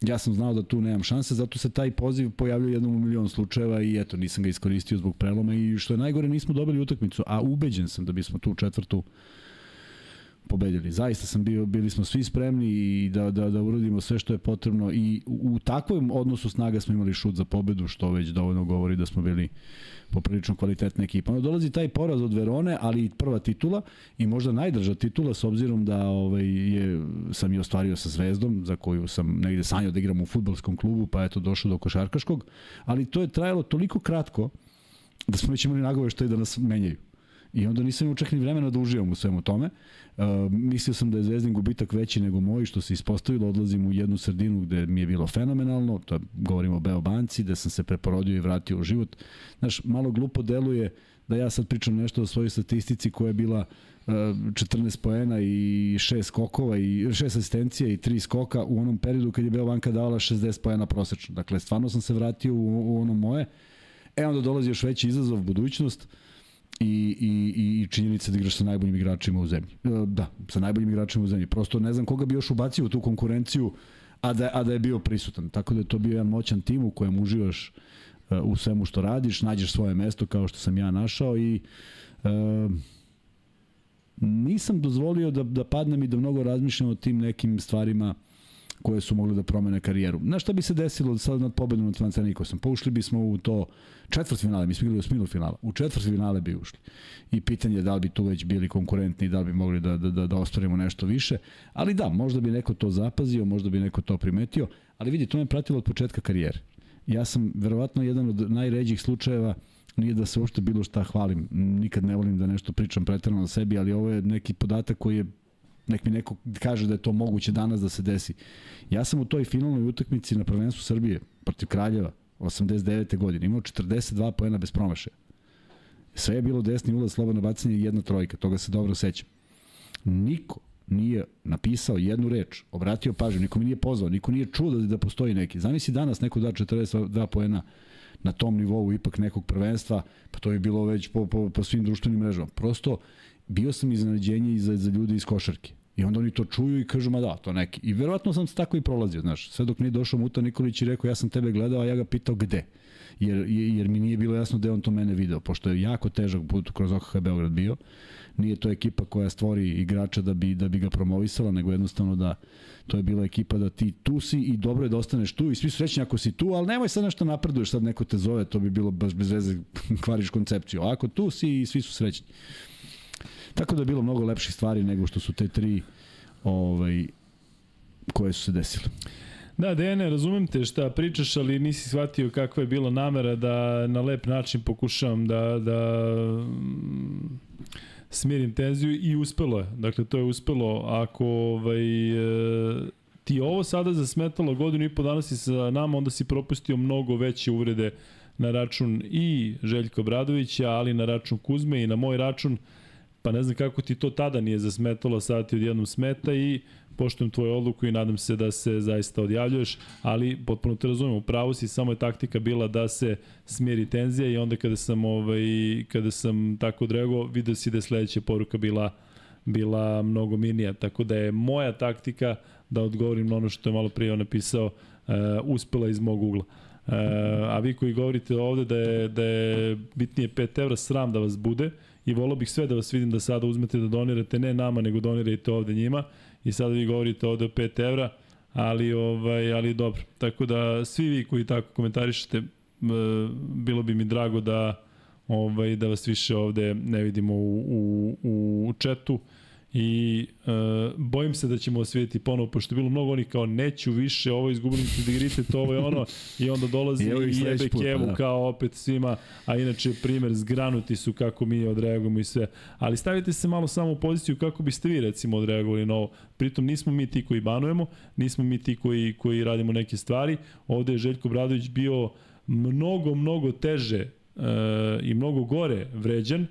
Ja sam znao da tu nemam šanse, zato se taj poziv pojavljuje jednom u milion slučajeva i eto, nisam ga iskoristio zbog preloma i što je najgore, nismo dobili utakmicu, a ubeđen sam da bismo tu četvrtu pobedili. Zaista sam bio, bili smo svi spremni i da, da, da uradimo sve što je potrebno i u, takvom odnosu snaga smo imali šut za pobedu, što već dovoljno govori da smo bili poprilično kvalitetna ekipa. Onda dolazi taj poraz od Verone, ali i prva titula i možda najdrža titula s obzirom da ovaj, je, sam je ostvario sa Zvezdom, za koju sam negde sanjao da igram u futbolskom klubu, pa eto došao do košarkaškog, ali to je trajalo toliko kratko da smo već imali nagove što je da nas menjaju. I onda nisam imao čak ni vremena da uživam u svemu tome. Uh, mislio sam da je Zvezdin gubitak veći nego moj, što se ispostavilo, odlazim u jednu sredinu gde mi je bilo fenomenalno, to govorimo o Beo Banci, da sam se preporodio i vratio u život. Znaš, malo glupo deluje da ja sad pričam nešto o svojoj statistici koja je bila uh, 14 poena i 6 skokova i 6 asistencija i 3 skoka u onom periodu kad je Beo Banka davala 60 poena prosečno. Dakle, stvarno sam se vratio u, u ono moje. E onda dolazi još veći izazov, budućnost. Uh, i, i, i činjenica da igraš sa najboljim igračima u zemlji. E, da, sa najboljim igračima u zemlji. Prosto ne znam koga bi još ubacio u tu konkurenciju, a da, a da je bio prisutan. Tako da je to bio jedan moćan tim u kojem uživaš e, u svemu što radiš, nađeš svoje mesto kao što sam ja našao i uh, nisam dozvolio da, da padnem i da mnogo razmišljam o tim nekim stvarima koje su mogle da promene karijeru. Znaš šta bi se desilo sad nad pobedom nad Francanikosom? Pa ušli bismo u to četvrt finale, mi smo igrali u smilu finala, u četvrt finale bi ušli. I pitanje je da li bi tu već bili konkurentni, da li bi mogli da, da, da, da ostvarimo nešto više. Ali da, možda bi neko to zapazio, možda bi neko to primetio, ali vidi, to me pratilo od početka karijere. Ja sam verovatno jedan od najređih slučajeva nije da se uopšte bilo šta hvalim, nikad ne volim da nešto pričam pretrano o sebi, ali ovo je neki podatak koji je nek mi neko kaže da je to moguće danas da se desi. Ja sam u toj finalnoj utakmici na prvenstvu Srbije protiv Kraljeva 89. godine imao 42 poena bez promašaja. Sve je bilo desni ulaz, slobodno bacanje i jedna trojka, toga se dobro sećam. Niko nije napisao jednu reč, obratio pažnju, niko mi nije pozvao, niko nije čuo da, da postoji neki. Zamisli danas neko da 42 poena na tom nivou ipak nekog prvenstva, pa to je bilo već po, po, po svim društvenim mrežama. Prosto bio sam iznenađenje i za, za ljude iz košarke. I onda oni to čuju i kažu, ma da, to neki. I verovatno sam se tako i prolazio, znaš. Sve dok nije došao Muta Nikolić i rekao, ja sam tebe gledao, a ja ga pitao gde. Jer, jer mi nije bilo jasno da on to mene video, pošto je jako težak put kroz OKH Beograd bio. Nije to ekipa koja stvori igrača da bi, da bi ga promovisala, nego jednostavno da to je bila ekipa da ti tu si i dobro je da ostaneš tu i svi su srećni ako si tu, ali nemoj sad nešto napreduješ, sad neko te zove, to bi bilo baš bez veze kvariš koncepciju. Ako tu si i svi su srećni. Tako da je bilo mnogo lepših stvari nego što su te tri ovaj, koje su se desile. Da, Dejane, razumem te šta pričaš, ali nisi shvatio kakva je bila namera da na lep način pokušavam da, da mm, smirim tenziju i uspelo je. Dakle, to je uspelo. Ako ovaj, e, ti ovo sada zasmetalo godinu i po dana si sa nama, onda si propustio mnogo veće uvrede na račun i Željko Bradovića, ali na račun Kuzme i na moj račun pa ne znam kako ti to tada nije zasmetalo, sada ti odjednom smeta i poštujem tvoju odluku i nadam se da se zaista odjavljuješ, ali potpuno te razumem, u pravu si, samo je taktika bila da se smiri tenzija i onda kada sam, ovaj, kada sam tako odreagovao, vidio si da je sledeća poruka bila bila mnogo minija, tako da je moja taktika da odgovorim na ono što je malo prije napisao uh, uspela iz mog ugla. Uh, a vi koji govorite ovde da je, da je bitnije 5 evra, sram da vas bude, uh, i volao bih sve da vas vidim da sada uzmete da donirate ne nama, nego donirajte ovde njima i sada vi govorite ovde o 5 evra, ali, ovaj, ali dobro. Tako da svi vi koji tako komentarišete, bilo bi mi drago da ovaj da vas više ovde ne vidimo u, u, u četu i e, bojim se da ćemo osvijeti ponovo, pošto je bilo mnogo onih kao neću više, ovo izgubili integritet, ovo je ono, i onda dolazi i, i jebe Kevu pa da. kao opet svima, a inače primer zgranuti su kako mi odreagujemo i sve. Ali stavite se malo samo u poziciju kako biste vi recimo odreagovali na ovo. Pritom nismo mi ti koji banujemo, nismo mi ti koji, koji radimo neke stvari. Ovde je Željko Bradović bio mnogo, mnogo teže e, i mnogo gore vređan,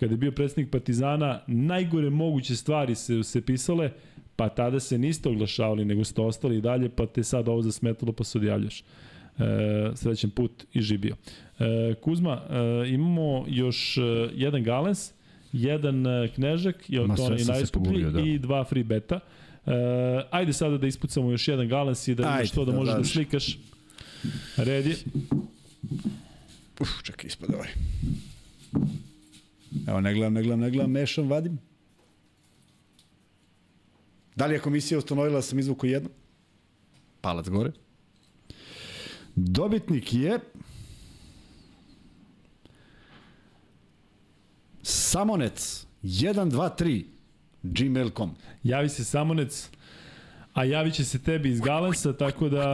kada je bio predsednik Partizana, najgore moguće stvari se, se pisale, pa tada se niste oglašavali, nego ste ostali i dalje, pa te sad ovo zasmetalo, pa se odjavljaš. E, srećen put i žibio. E, Kuzma, e, imamo još e, jedan galens, jedan e, knežak, je to i najskuplji, da. i dva free beta. E, ajde sada da ispucamo još jedan galens i da imaš to da, da možeš da slikaš. Redi. Uf, čekaj, ispod ovaj. Evo, ne gledam, ne gledam, ne gledam, mešam, vadim. Da li je komisija ustanovila da sam izvuku jedno? Palac gore. Dobitnik je Samonec 123 gmail.com Javi se Samonec, a javit će se tebi iz Galensa, tako da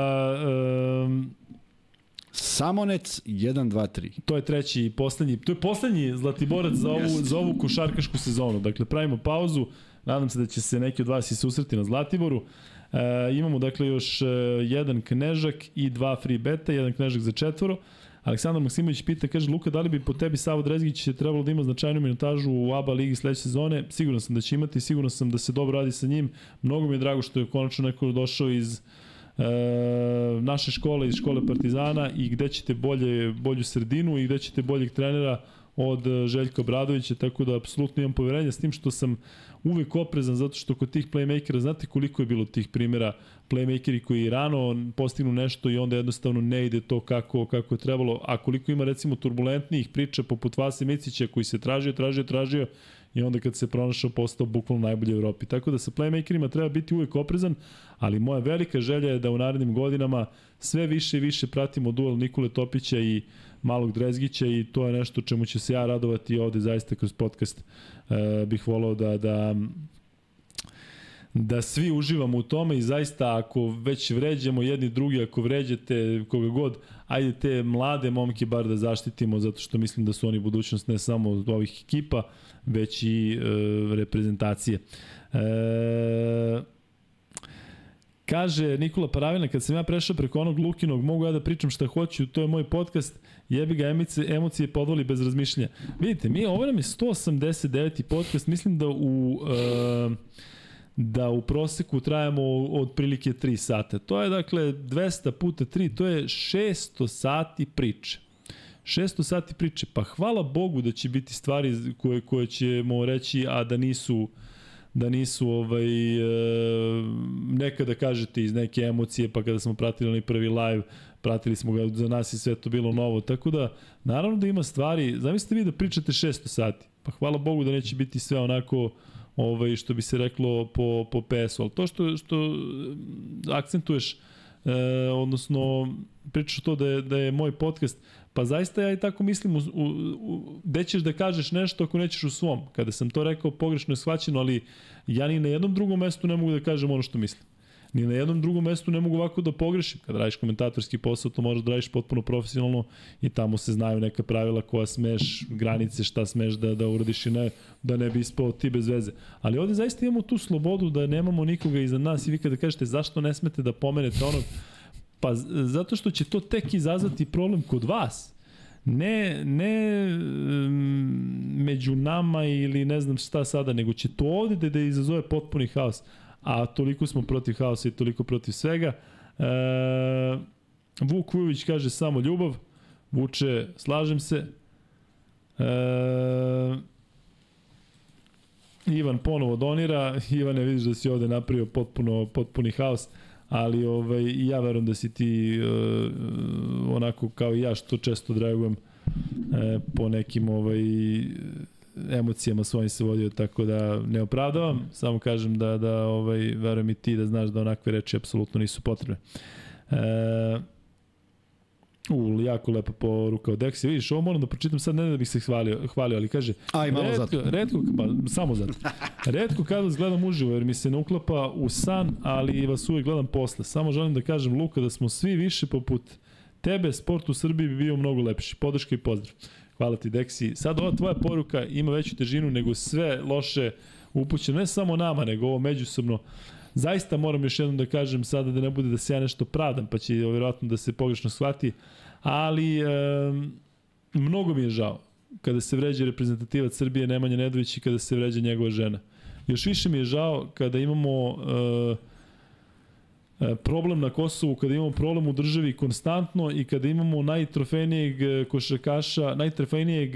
um, Samonec 1 2 3. To je treći i poslednji, to je poslednji Zlatiborac za ovu za ovu košarkašku sezonu. Dakle pravimo pauzu. Nadam se da će se neki od vas i susreti na Zlatiboru. E, imamo dakle još e, jedan knežak i dva free beta, jedan knežak za četvoro. Aleksandar Maksimović pita, kaže Luka, da li bi po tebi Savo Drezgić trebalo da ima značajnu minutažu u ABA ligi sledeće sezone? Siguran sam da će imati, siguran sam da se dobro radi sa njim. Mnogo mi je drago što je konačno neko došao iz uh, naše škole iz škole Partizana i gde ćete bolje, bolju sredinu i gde ćete boljeg trenera od e, Željka Bradovića, tako da apsolutno imam poverenja s tim što sam uvek oprezan zato što kod tih playmakera, znate koliko je bilo tih primjera playmakeri koji rano postignu nešto i onda jednostavno ne ide to kako, kako je trebalo, a koliko ima recimo turbulentnijih priča poput Vase Micića koji se tražio, tražio, tražio i onda kad se pronašao postao bukvalno najbolji u Evropi. Tako da sa playmakerima treba biti uvek oprezan, ali moja velika želja je da u narednim godinama sve više i više pratimo duel Nikole Topića i Malog Drezgića i to je nešto čemu će se ja radovati ovde zaista kroz podcast e, bih volao da, da da svi uživamo u tome i zaista ako već vređamo jedni drugi, ako vređate koga god, ajde te mlade momke bar da zaštitimo zato što mislim da su oni budućnost ne samo od ovih ekipa, već i e, reprezentacije. E, Kaže Nikola Paravina, kad sam ja prešao preko onog Lukinog, mogu ja da pričam šta hoću, to je moj podcast, jebi ga emocije, emocije podvoli bez razmišljanja. Vidite, mi, ovo nam je 189. podcast, mislim da u... Uh, da u proseku trajamo od prilike 3 sata. To je dakle 200 puta 3, to je 600 sati priče. 600 sati priče. Pa hvala Bogu da će biti stvari koje, koje ćemo reći, a da nisu da nisu ovaj, e, nekada kažete iz neke emocije, pa kada smo pratili onaj prvi live, pratili smo ga, za nas i sve to bilo novo, tako da, naravno da ima stvari, zamislite vi da pričate 600 sati, pa hvala Bogu da neće biti sve onako, ovaj, što bi se reklo po, po PS-u, ali to što, što akcentuješ, e, odnosno pričaš to da je, da je moj podcast, Pa zaista ja i tako mislim, u, u, u, gde ćeš da kažeš nešto ako nećeš u svom. Kada sam to rekao, pogrešno je shvaćeno, ali ja ni na jednom drugom mestu ne mogu da kažem ono što mislim. Ni na jednom drugom mestu ne mogu ovako da pogrešim. Kada radiš komentatorski posao, to možeš da radiš potpuno profesionalno i tamo se znaju neka pravila koja smeš, granice šta smeš da, da uradiš i ne, da ne bi ispao ti bez veze. Ali ovde zaista imamo tu slobodu da nemamo nikoga iza nas i vi kada kažete zašto ne smete da pomenete onog Pa zato što će to tek izazvati problem kod vas. Ne, ne među nama ili ne znam šta sada, nego će to ovde da, da izazove potpuni haos. A toliko smo protiv haosa i toliko protiv svega. E, Vuk Vujović kaže samo ljubav. Vuče, slažem se. E, Ivan ponovo donira. Ivane, vidiš da si ovde napravio potpuno, potpuni haos. E, ali ovaj, ja verujem da si ti uh, onako kao i ja što često dragujem uh, po nekim ovaj, emocijama svojim se vodio, tako da ne opravdavam, samo kažem da, da ovaj, verujem i ti da znaš da onakve reči apsolutno nisu potrebne. E, U, jako lepa poruka od Dexi. Vidiš, ovo moram da pročitam sad, ne da bih se hvalio, hvalio ali kaže... Aj, malo redko, zato. Redko, pa, samo zato. Redko kada vas gledam uživo, jer mi se ne uklapa u san, ali vas uvek gledam posle. Samo želim da kažem, Luka, da smo svi više poput tebe, sport u Srbiji bi bio mnogo lepši. Podrška i pozdrav. Hvala ti, Deksi. Sad ova tvoja poruka ima veću težinu nego sve loše upućeno, ne samo nama, nego ovo međusobno. Zaista moram još jednom da kažem sada da ne bude da se ja nešto pravdam, pa će vjerojatno da se pogrešno shvati, ali e, mnogo mi je žao kada se vređa reprezentativac Srbije Nemanja Nedović i kada se vređa njegova žena. Još više mi je žao kada imamo e, problem na Kosovu, kada imamo problem u državi konstantno i kada imamo najtrofejnijeg košarkaša, najtrofejnijeg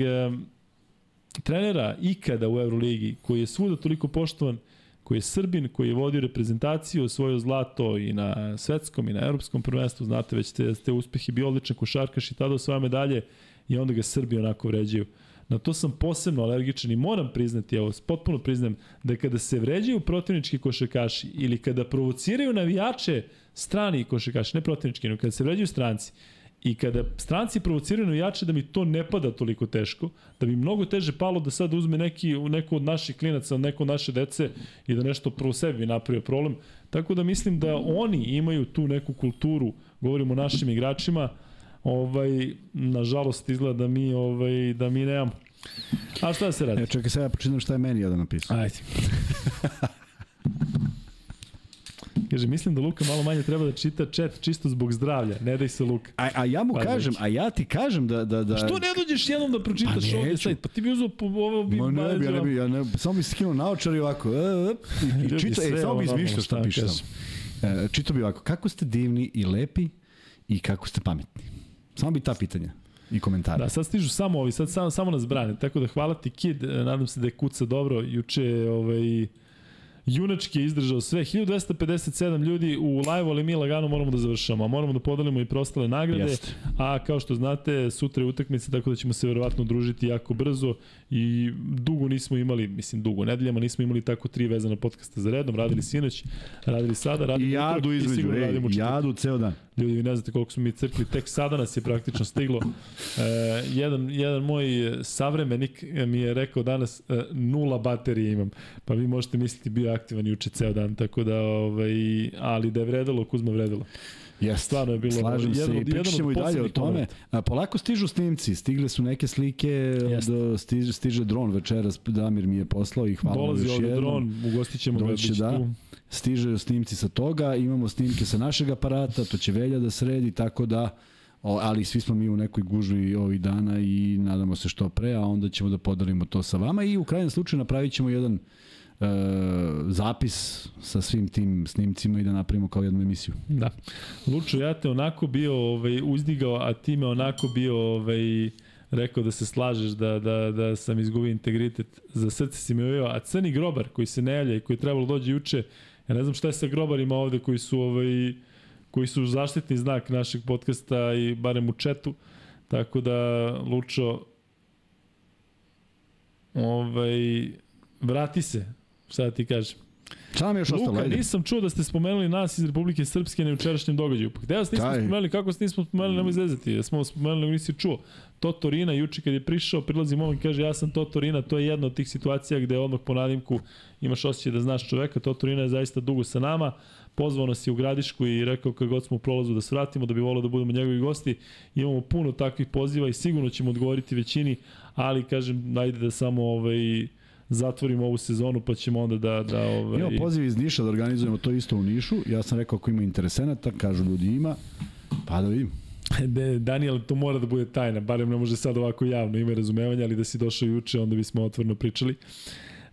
trenera ikada u Euroligi, koji je svuda toliko poštovan, koji je Srbin, koji je vodio reprezentaciju, osvojio zlato i na svetskom i na evropskom prvenstvu, znate već te, te uspehe, bio odličan košarkaš i tada osvaja medalje i onda ga Srbi onako vređaju. Na to sam posebno alergičan i moram priznati, evo, potpuno priznam, da kada se vređaju protivnički košarkaši ili kada provociraju navijače strani košarkaši, ne protivnički, nego kada se vređaju stranci, I kada stranci provociraju navijače da mi to ne pada toliko teško, da bi mnogo teže palo da sad uzme neki, neko od naših klinaca, neko od naše dece i da nešto prvo sebi napravio problem. Tako da mislim da oni imaju tu neku kulturu, govorimo o našim igračima, ovaj, nažalost izgleda da mi, ovaj, da mi nemamo. A šta da se radi? E, čekaj, sad ja počitam šta je meni jedan napisao. Ajde. Kaže, mislim da Luka malo manje treba da čita chat čisto zbog zdravlja. Ne daj se Luka. A, a ja mu Pa, kažem, znači. a ja ti kažem da... da, da... Što ne dođeš jednom da pročitaš Pa ovde sajt? Pa ti bi uzao po ovo bi Ma ne bi, ja ne bi, ja ne, samo bi skinuo naočar i ovako, e, e, i, i čita, e, samo bi izmišljao šta šta piše. E, čitao bi ovako, kako ste divni i lepi i kako ste pametni? Samo bi ta pitanja i komentare. Da, sad stižu samo ovi, sad samo, samo nas brane. Tako da hvala ti Kid, nadam se da je kuca dobro. Juče je ovaj, junački je izdržao sve. 1257 ljudi u live ali mi lagano moramo da završamo. A moramo da podelimo i prostale nagrade. Jeste. A kao što znate, sutra je utakmica, tako da ćemo se verovatno družiti jako brzo i dugo nismo imali, mislim dugo, nedeljama nismo imali tako tri vezana podcasta za redom, radili sinoć, radili sada, radili I jadu između, sigurno ej, radimo u četvrtak. jadu ceo dan. Ljudi, vi ne znate koliko smo mi crkli, tek sada nas je praktično stiglo. E, jedan, jedan moj savremenik mi je rekao danas e, nula baterije imam, pa vi možete misliti bio aktivan juče ceo dan, tako da, ovaj, ali da je vredalo, Kuzma vredalo. Jeste. Stvarno je bilo Slažem jedan se i od i dalje o tome. A, polako stižu snimci, stigle su neke slike, Jeste. od, stiže, stiže dron večeras, Damir mi je poslao i hvala Dolazi još jednom. dron, ugostit ćemo ga, Doći bit će da. tu. Stiže snimci sa toga, imamo snimke sa našeg aparata, to će Velja da sredi, tako da O, ali svi smo mi u nekoj gužvi ovih dana i nadamo se što pre, a onda ćemo da podelimo to sa vama i u krajnjem slučaju napravit ćemo jedan e, zapis sa svim tim snimcima i da napravimo kao jednu emisiju. Da. Lučo, ja te onako bio ovaj, uzdigao, a ti me onako bio ovaj, rekao da se slažeš da, da, da sam izgubio integritet. Za srce si mi uveo, a Crni Grobar koji se ne javlja i koji je trebalo dođe juče, ja ne znam šta je sa grobarima ovde koji su ovaj, koji su zaštitni znak našeg podcasta i barem u četu. Tako da, Lučo, ovaj, vrati se, šta da ti kažem. Šta nam je još ostalo? Luka, nisam čuo da ste spomenuli nas iz Republike Srpske na jučerašnjem događaju. Pa gde vas nismo Kaj? spomenuli, kako vas nismo spomenuli, nemoj zezati. Da smo spomenuli, nego nisi čuo. Toto Rina, juče kad je prišao, prilazi momak i kaže ja sam Toto Rina, to je jedna od tih situacija gde odmah po nadimku imaš osjećaj da znaš čoveka. Toto Rina je zaista dugo sa nama, pozvao nas je u Gradišku i rekao kad god smo u prolazu da svratimo, da bi volao da budemo njegovi gosti. Imamo puno takvih poziva i sigurno ćemo odgovoriti većini, ali kažem, ajde da samo ovaj, zatvorimo ovu sezonu pa ćemo onda da... da ovaj, Imamo poziv iz Niša da organizujemo to isto u Nišu. Ja sam rekao ako ima interesenata, kažu ljudi ima, pa da vidim. Ne, Daniel, to mora da bude tajna, barem ne može sad ovako javno, ima razumevanja, ali da si došao juče, onda bismo otvoreno pričali.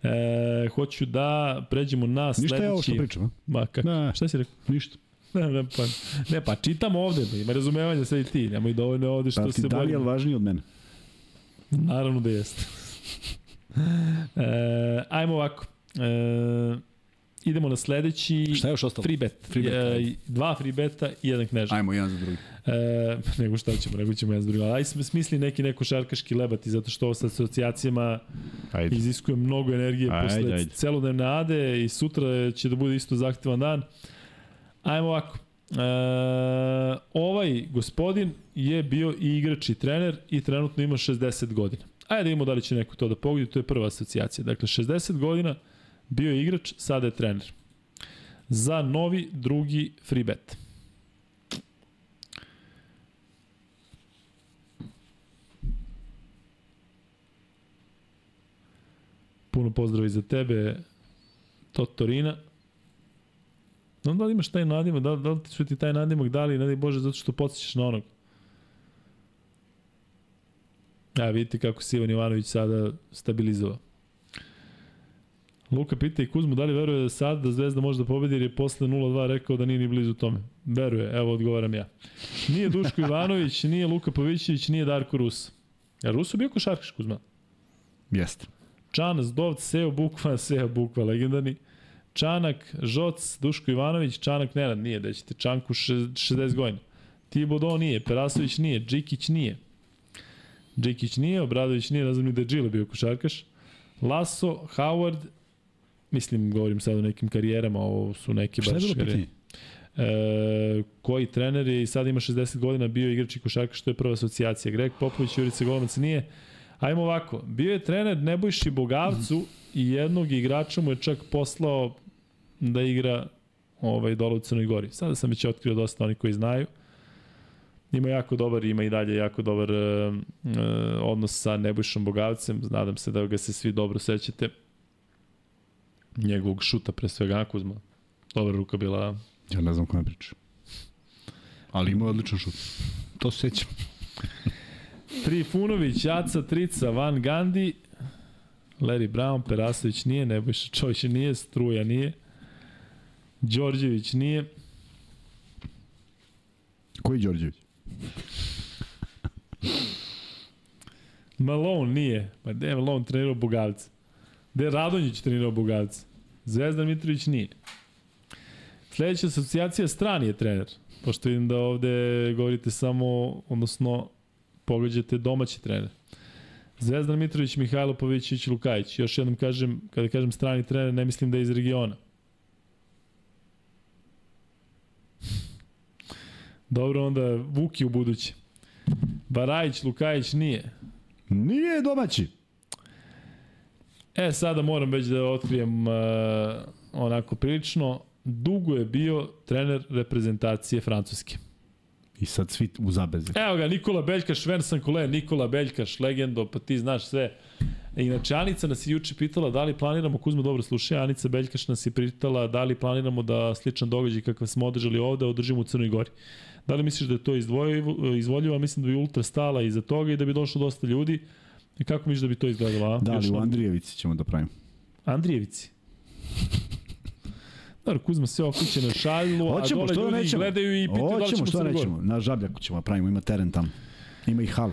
E, hoću da pređemo na sledeći... Ništa je ovo što pričam, a? Ma, kako? Ne. Šta si rekao? Ništa. Ne, ne, pa, ne, pa čitam ovde, da ima razumevanja sve i ti, nemoj dovoljno ovde što Pa ti se Daniel bojimo. važniji od mene. Naravno da jeste. e, ajmo ovako. E, idemo na sledeći... Šta je još ostalo? Free bet. Free bet, E, dva free beta i jedan kneža. Ajmo jedan za drugi. E, nego šta ćemo, nego ćemo jedan za drugim. Ali aj sm- smisli neki neko šarkaški lebati, zato što ovo sa asocijacijama Ajde. iziskuje mnogo energije Ajde, posle ajde. celodnevne ade i sutra će da bude isto zahtevan dan. Ajmo ovako. ovaj gospodin je bio i igrač i trener i trenutno ima 60 godina. Ajde da imamo da li će neko to da pogodi, to je prva asocijacija. Dakle, 60 godina bio je igrač, sada je trener. Za novi drugi free bet. Puno pozdrava i za tebe, Totorina. No, da li imaš taj nadimak, da, da li su ti taj nadimak dali, ne daj Bože, zato što podsjećaš na onog. Ja, vidite kako se Ivan Ivanović sada stabilizovao. Luka pita i Kuzmu da li veruje da sad da Zvezda može da pobedi jer je posle 0-2 rekao da nije ni blizu tome. Veruje, evo odgovaram ja. Nije Duško Ivanović, nije Luka Pavićević, nije Darko Rus. Ja Rusu bio košarkaš Kuzma? Jeste. Čan, Zdovc, Seo Bukva, Seo Bukva, legendarni. Čanak, Žoc, Duško Ivanović, Čanak Nenad nije, da ćete Čanku 60 godina. Tibodo nije, Perasović nije, Džikić nije. Džikić nije, Obradović nije, ne znam ni da je Džile bio košarkaš. Laso, Howard, mislim, govorim sad o nekim karijerama, ovo su baš... Šta je bilo? E, koji trener je i sad ima 60 godina bio igrač i košarkaš, što je prva asocijacija. Greg Popović, Jurica Golomac nije. Ajmo ovako, bio je trener Nebojši Bogavcu i jednog igrača mu je čak poslao da igra ovaj, dole u Crnoj Gori. Sada sam već otkrio dosta oni koji znaju. Ima jako dobar, ima i dalje jako dobar uh, uh, odnos sa Nebojšom Bogavcem. Nadam se da ga se svi dobro sećate. Njegovog šuta pre svega Kuzma. Dobra ruka bila. Ja ne znam kome priča. Ali ima odličan šut. To se sećam. Trifunović, Jaca, Trica, Van Gandhi, Larry Brown, Perasović nije, Nebojša Čović nije, Struja nije, Đorđević nije. Koji Đorđević? Malone nije. Pa gde je Malone trenirao Bugavca? Gde je Radonjić trenirao Bugavca? Zvezdan Mitrović nije. Sledeća asocijacija strani je trener. Pošto vidim da ovde govorite samo, odnosno pogađate domaći trener. Zvezdan Mitrović, Mihajlo Pavićić, Lukajić. Još jednom kažem, kada kažem strani trener, ne mislim da je iz regiona. Dobro, onda Vuki u buduće. Barajić, Lukajić nije. Nije domaći. E, sada moram već da otkrijem uh, onako prilično. Dugo je bio trener reprezentacije Francuske. I sad svi u zabeze. Evo ga, Nikola Beljkaš, Vincent Kule, Nikola Beljkaš, legendo, pa ti znaš sve. Inače, Anica nas je juče pitala da li planiramo, Kuzma dobro slušaj, Anica Beljkaš nas je pitala da li planiramo da sličan događaj kakav smo održali ovde, održimo u Crnoj Gori. Da li misliš da je to izvoljivo? Mislim da bi Ultra stala iza toga i da bi došlo dosta ljudi. I kako misliš da bi to izgledalo? A? Da, ali u Andrijevici ćemo da pravimo. Andrijevici? Dobro, Kuzma se okreće na šalju, Hoćemo, a dole ljudi nećemo. gledaju i pitaju da li ćemo što nećemo. Na žabljaku ćemo da pravimo, ima teren tamo. Ima i hal.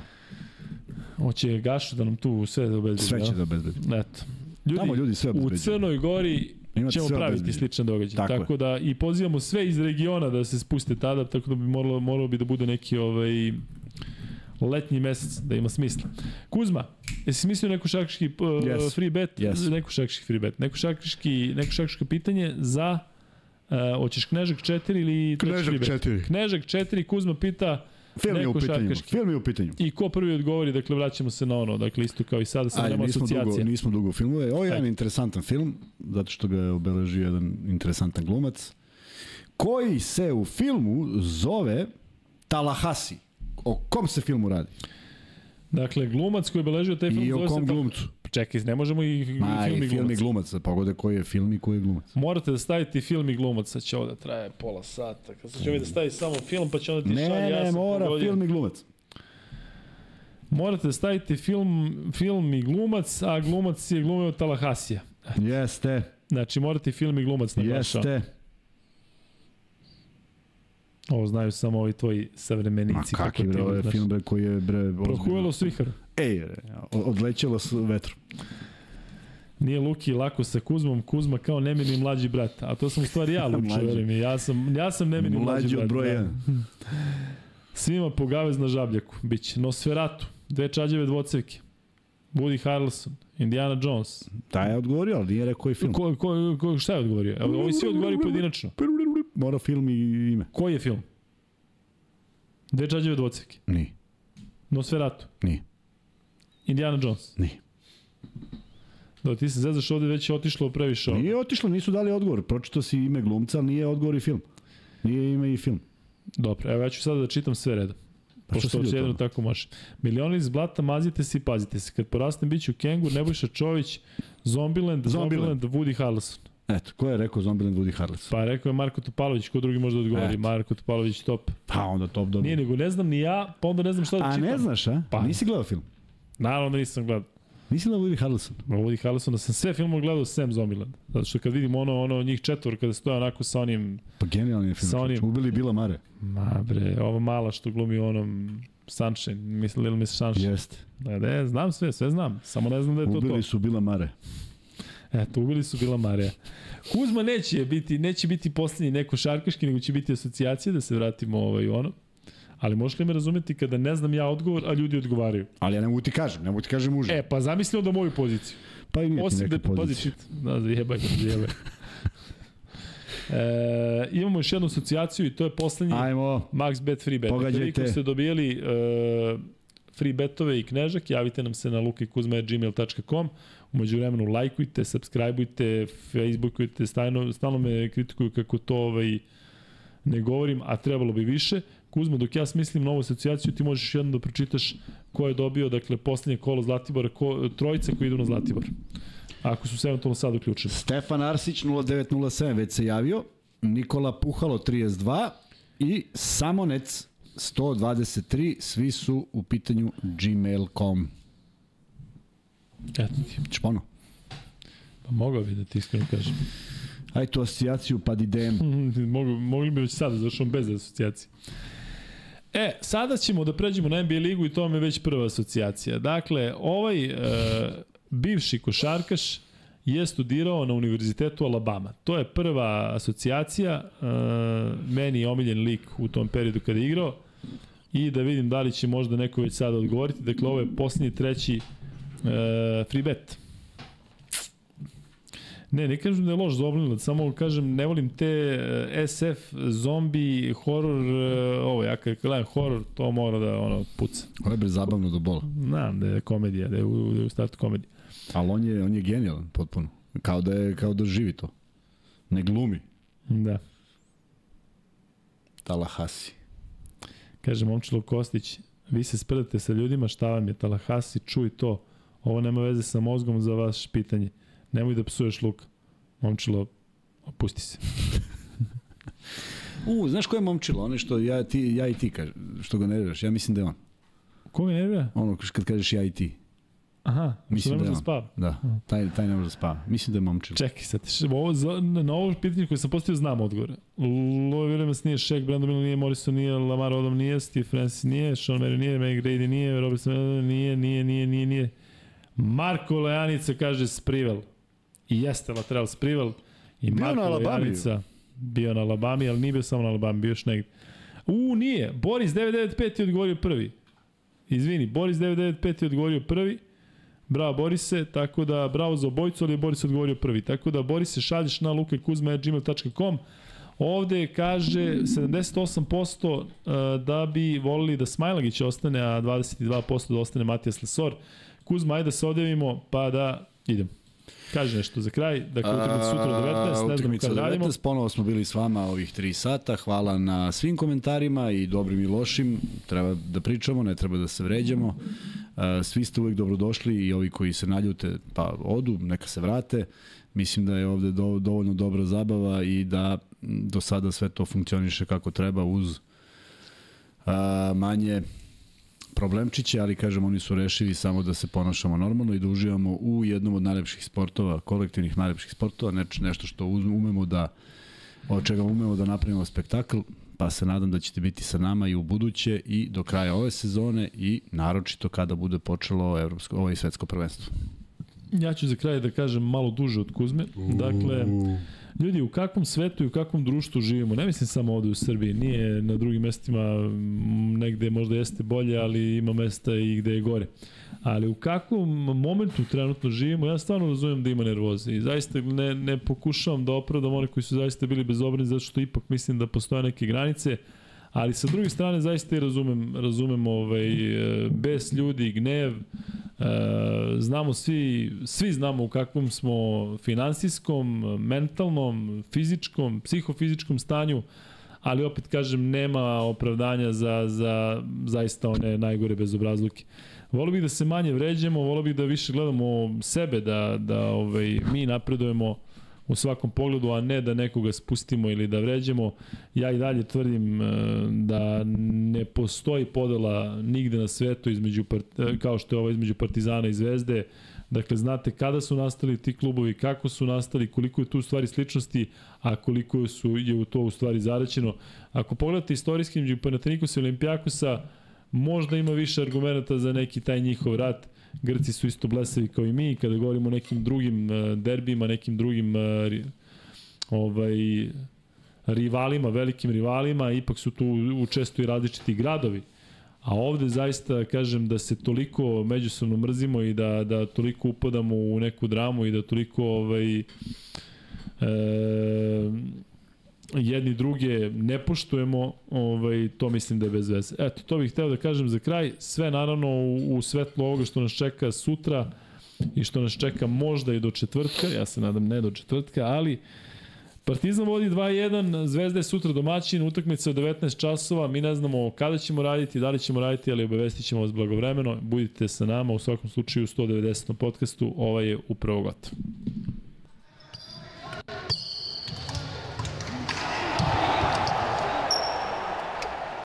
Hoće Gašu da nam tu sve da obezbedi. Sve će da obezbedi. Eto. Ljudi, tamo ljudi sve U Crnoj Gori Imate ćemo praviti obezbedi. sličan događaj. Tako, tako da i pozivamo sve iz regiona da se spuste tada, tako da bi moralo, moralo bi da bude neki ovaj, letnji mesec, da ima smisla. Kuzma, jesi mislio neko šakiški uh, yes. free bet? Yes. Neko šakiški free bet. Neko šakiški, neko šakiško pitanje za uh, hoćeš Knežak 4 ili Knežak 4. Knežak 4, Kuzma pita Film je u pitanju. Šarkaški. Film je u pitanju. I ko prvi odgovori, dakle vraćamo se na ono, dakle isto kao i sada sa nema asocijacije. Dugo, nismo dugo filmove. Ovo je jedan interesantan film, zato što ga je obeležio jedan interesantan glumac, koji se u filmu zove Tallahassee. O kom se filmu radi? Dakle, glumac koji je obeležio taj film I o kom glumcu? Čekaj, ne možemo i, Ma, film i, film i glumac. Pogode koji je film i koji je glumac. Morate da stavite film i glumac, sad će ovo da traje pola sata. Kad će ovaj da stavi samo film, pa će onda ti ne, šalje, ja Ne, mora, pogodio. film i glumac. Morate da stavite film, film i glumac, a glumac je glumio Talahasija. Jeste. Znači, morate film i glumac naglašao. Jeste. Ovo znaju samo ovi tvoji savremenici. Ma kakvi bre, ovo je film bre koji je bre... Prohujelo svihar. Ej, odlećelo s vetru. Nije Luki lako sa Kuzmom, Kuzma kao nemini mlađi brat. A to sam u stvari ja, Lučo, verujem. Ja sam, ja sam nemini mlađi, mlađi brat. Mlađi od broja. Svima po gavez na žabljaku. Biće Nosferatu, dve čađeve dvocevke. Woody Harrelson, Indiana Jones. Da je odgovorio, ali nije rekao koji film. Ko, ko, ko, šta je odgovorio? Ovo si odgovorio pojedinačno. mora film i ime. Koji je film? Dve čađeve dvocevke. Nije, Nosferatu. nije, Indiana Jones. nije. Da, ti se zezaš ovde već je otišlo previše. ovo. Nije otišlo, nisu dali odgovor. Pročito si ime glumca, ali nije odgovor i film. Nije ime i film. Dobro, evo ja ću sada da čitam sve redom. Pa što Pošto si jedno tako može. Milioni iz blata, mazite se i pazite se. Kad porastem biću Kengur, Nebojša Čović, Zombiland, Zombieland. Zombiland, Woody Harrelson. Eto, ko je rekao Zombieland Woody Harrelson? Pa rekao je Marko Topalović, ko drugi može da odgovori. Eto. Marko Topalović top. Pa onda top dobro. Nije nego ne znam ni ja, pa onda ne znam šta da A čitam. ne znaš, a? Pa. Nisi gledao film? Naravno da nisam gledao. Nisi gledao Woody Harrelson? Ma Woody Harrelsona sam sve filmove gledao sem Zombieland. Zato što kad vidim ono, ono njih četvor kada stoje onako sa onim, Pa genijalni je film. Sa onim-. Ubili Bila Mare. ma bre, ova mala što glumi onom Sunshine, mislim Little Miss Sunshine. Jeste. Da, ne, znam sve, sve znam. Samo ne znam da je to to. Ubili su Bila Mare. Eto, ubili su Bila Marija. Kuzma neće biti, neće biti poslednji neko šarkaški, nego će biti asocijacija, da se vratimo ovaj, ono. Ali možeš li me razumeti kada ne znam ja odgovor, a ljudi odgovaraju? Ali ja ne mogu ti kažem, ne mogu ti kažem uže. E, pa zamisli onda moju poziciju. pa i nije ti Osim neka da pazi, pozicija. čit, da, zajebaj, zajebaj. E, imamo još jednu asocijaciju i to je poslednji Ajmo. Max Bet Free Bet. Pogađajte. Koliko ste dobijali uh, free betove i knežak, javite nam se na lukajkuzma.gmail.com Umeđu vremenu lajkujte, subscribeujte, facebookujte, stalno, stalno me kritikuju kako to ovaj, ne govorim, a trebalo bi više. Kuzma, dok ja smislim novu asocijaciju, ti možeš jedno da pročitaš ko je dobio, dakle, poslednje kolo Zlatibora, ko, trojica koji idu na Zlatibor. Ako su se eventualno sad uključili. Stefan Arsić 0907 već se javio. Nikola Puhalo 32 i Samonec 123. Svi su u pitanju gmail.com. Eto ti. Ćeš pono? Pa mogao bi da ti iskreno kažem. Aj tu asocijaciju pa di idem. Mogli, mogli bi već sada završamo bez asocijacije. E, sada ćemo da pređemo na NBA ligu i to vam je već prva asocijacija. Dakle, ovaj e, bivši košarkaš je studirao na Univerzitetu Alabama. To je prva asocijacija, e, meni je omiljen lik u tom periodu kada je igrao i da vidim da li će možda neko već sada odgovoriti. Dakle, ovo je posljednji treći e, free bet. Ne, ne kažem da je loš Zombieland, samo kažem ne volim te eh, SF, zombi, horor, eh, ovo, ja kad gledam horor, to mora da ono puca. Ovo je bre zabavno do bola. Znam da je komedija, da je u, da je u startu komedija. Ali on je, on je genijalan potpuno. Kao da, je, kao da živi to. Ne glumi. Da. Talahasi. Kaže Momčilo Kostić, vi se sprdate sa ljudima, šta vam je Talahasi, čuj to. Ovo nema veze sa mozgom za vaše pitanje. Nemoj da psuješ Luka. Momčilo, opusti se. U, znaš ko je momčilo? Ono što ja, ti, ja i ti kaže, što ga nerviraš. Ja mislim da je on. Ko me nervira? Ono kad kažeš ja i ti. Aha, Mislim da da da spava. Da, taj, taj ne može da spava. Mislim da je momčilo. Čekaj sad, ovo, za, na ovo pitanje koje sam postavio znam odgovor. Louis Williams nije, Shaq, Brandon Miller nije, Morrison nije, Lamar Odom nije, Steve Francis nije, Sean Mary nije, Meg Grady nije, Robert Smith nije, nije, nije, nije, nije. Marko Lejanica kaže Sprivel. I jeste lateral Sprivel. I Bio Marko. Lejanica bio na Alabami, ali nije bio samo na Alabami, bio još negde. U, nije. Boris 995 je odgovorio prvi. Izvini, Boris 995 je odgovorio prvi. Bravo Borise, tako da bravo za obojicu, ali je Boris odgovorio prvi. Tako da Borise šalješ na lukajkuzma.gmail.com Ovde kaže 78% uh, da bi volili da Smajlagić ostane, a 22% da ostane Matijas Lesor. Kuzma, ajde da se odjavimo pa da idemo. Kaže nešto za kraj, dakle utakmica sutra u 19, ne znam kada radimo. 19, ponovo smo bili s vama ovih 3 sata. Hvala na svim komentarima i dobrim i lošim. Treba da pričamo, ne treba da se vređamo. Svi ste uvek dobrodošli i ovi koji se naljute pa odu, neka se vrate. Mislim da je ovde do, dovoljno dobra zabava i da do sada sve to funkcioniše kako treba uz manje problemčiće, ali kažem oni su rešivi samo da se ponašamo normalno i da uživamo u jednom od najlepših sportova, kolektivnih najlepših sportova, neč, nešto što umemo da od čega umemo da napravimo spektakl, pa se nadam da ćete biti sa nama i u buduće i do kraja ove sezone i naročito kada bude počelo evropsko, ovo i svetsko prvenstvo. Ja ću za kraj da kažem malo duže od Kuzme. Dakle, ljudi, u kakvom svetu i u kakvom društvu živimo? Ne mislim samo ovde u Srbiji, nije na drugim mestima negde možda jeste bolje, ali ima mesta i gde je gore. Ali u kakvom momentu trenutno živimo, ja stvarno razumem da ima nervoze i zaista ne, ne pokušavam da opravdam one koji su zaista bili bezobrazni, zato što ipak mislim da postoje neke granice, ali sa druge strane zaista i razumem, razumem ovaj, bes ljudi, gnev, E, znamo svi, svi znamo u kakvom smo finansijskom, mentalnom, fizičkom, psihofizičkom stanju, ali opet kažem nema opravdanja za, za zaista one najgore bezobrazluke. Volio bih da se manje vređemo, volio bih da više gledamo sebe, da, da ovaj, mi napredujemo u svakom pogledu, a ne da nekoga spustimo ili da vređemo. Ja i dalje tvrdim e, da ne postoji podela nigde na svetu između, e, kao što je ovo između Partizana i Zvezde. Dakle, znate kada su nastali ti klubovi, kako su nastali, koliko je tu u stvari sličnosti, a koliko su, je u to u stvari zaraćeno. Ako pogledate istorijski među Panathinaikosa i Olimpijakosa, možda ima više argumenta za neki taj njihov rat, Grci su isto blesavi kao i mi, kada govorimo o nekim drugim uh, derbima, nekim drugim uh, ovaj, rivalima, velikim rivalima, ipak su tu učesto i različiti gradovi. A ovde zaista kažem da se toliko međusobno mrzimo i da, da toliko upadamo u neku dramu i da toliko ovaj, e, jedni druge ne poštujemo, ovaj, to mislim da je bez veze. Eto, to bih hteo da kažem za kraj. Sve naravno u, u svetlu ovoga što nas čeka sutra i što nas čeka možda i do četvrtka, ja se nadam ne do četvrtka, ali Partizan vodi 2-1, Zvezda je sutra domaćin, utakmica od 19 časova, mi ne znamo kada ćemo raditi, da li ćemo raditi, ali obavestit ćemo vas blagovremeno. Budite sa nama, u svakom slučaju u 190. podcastu, ovaj je upravo gotovo.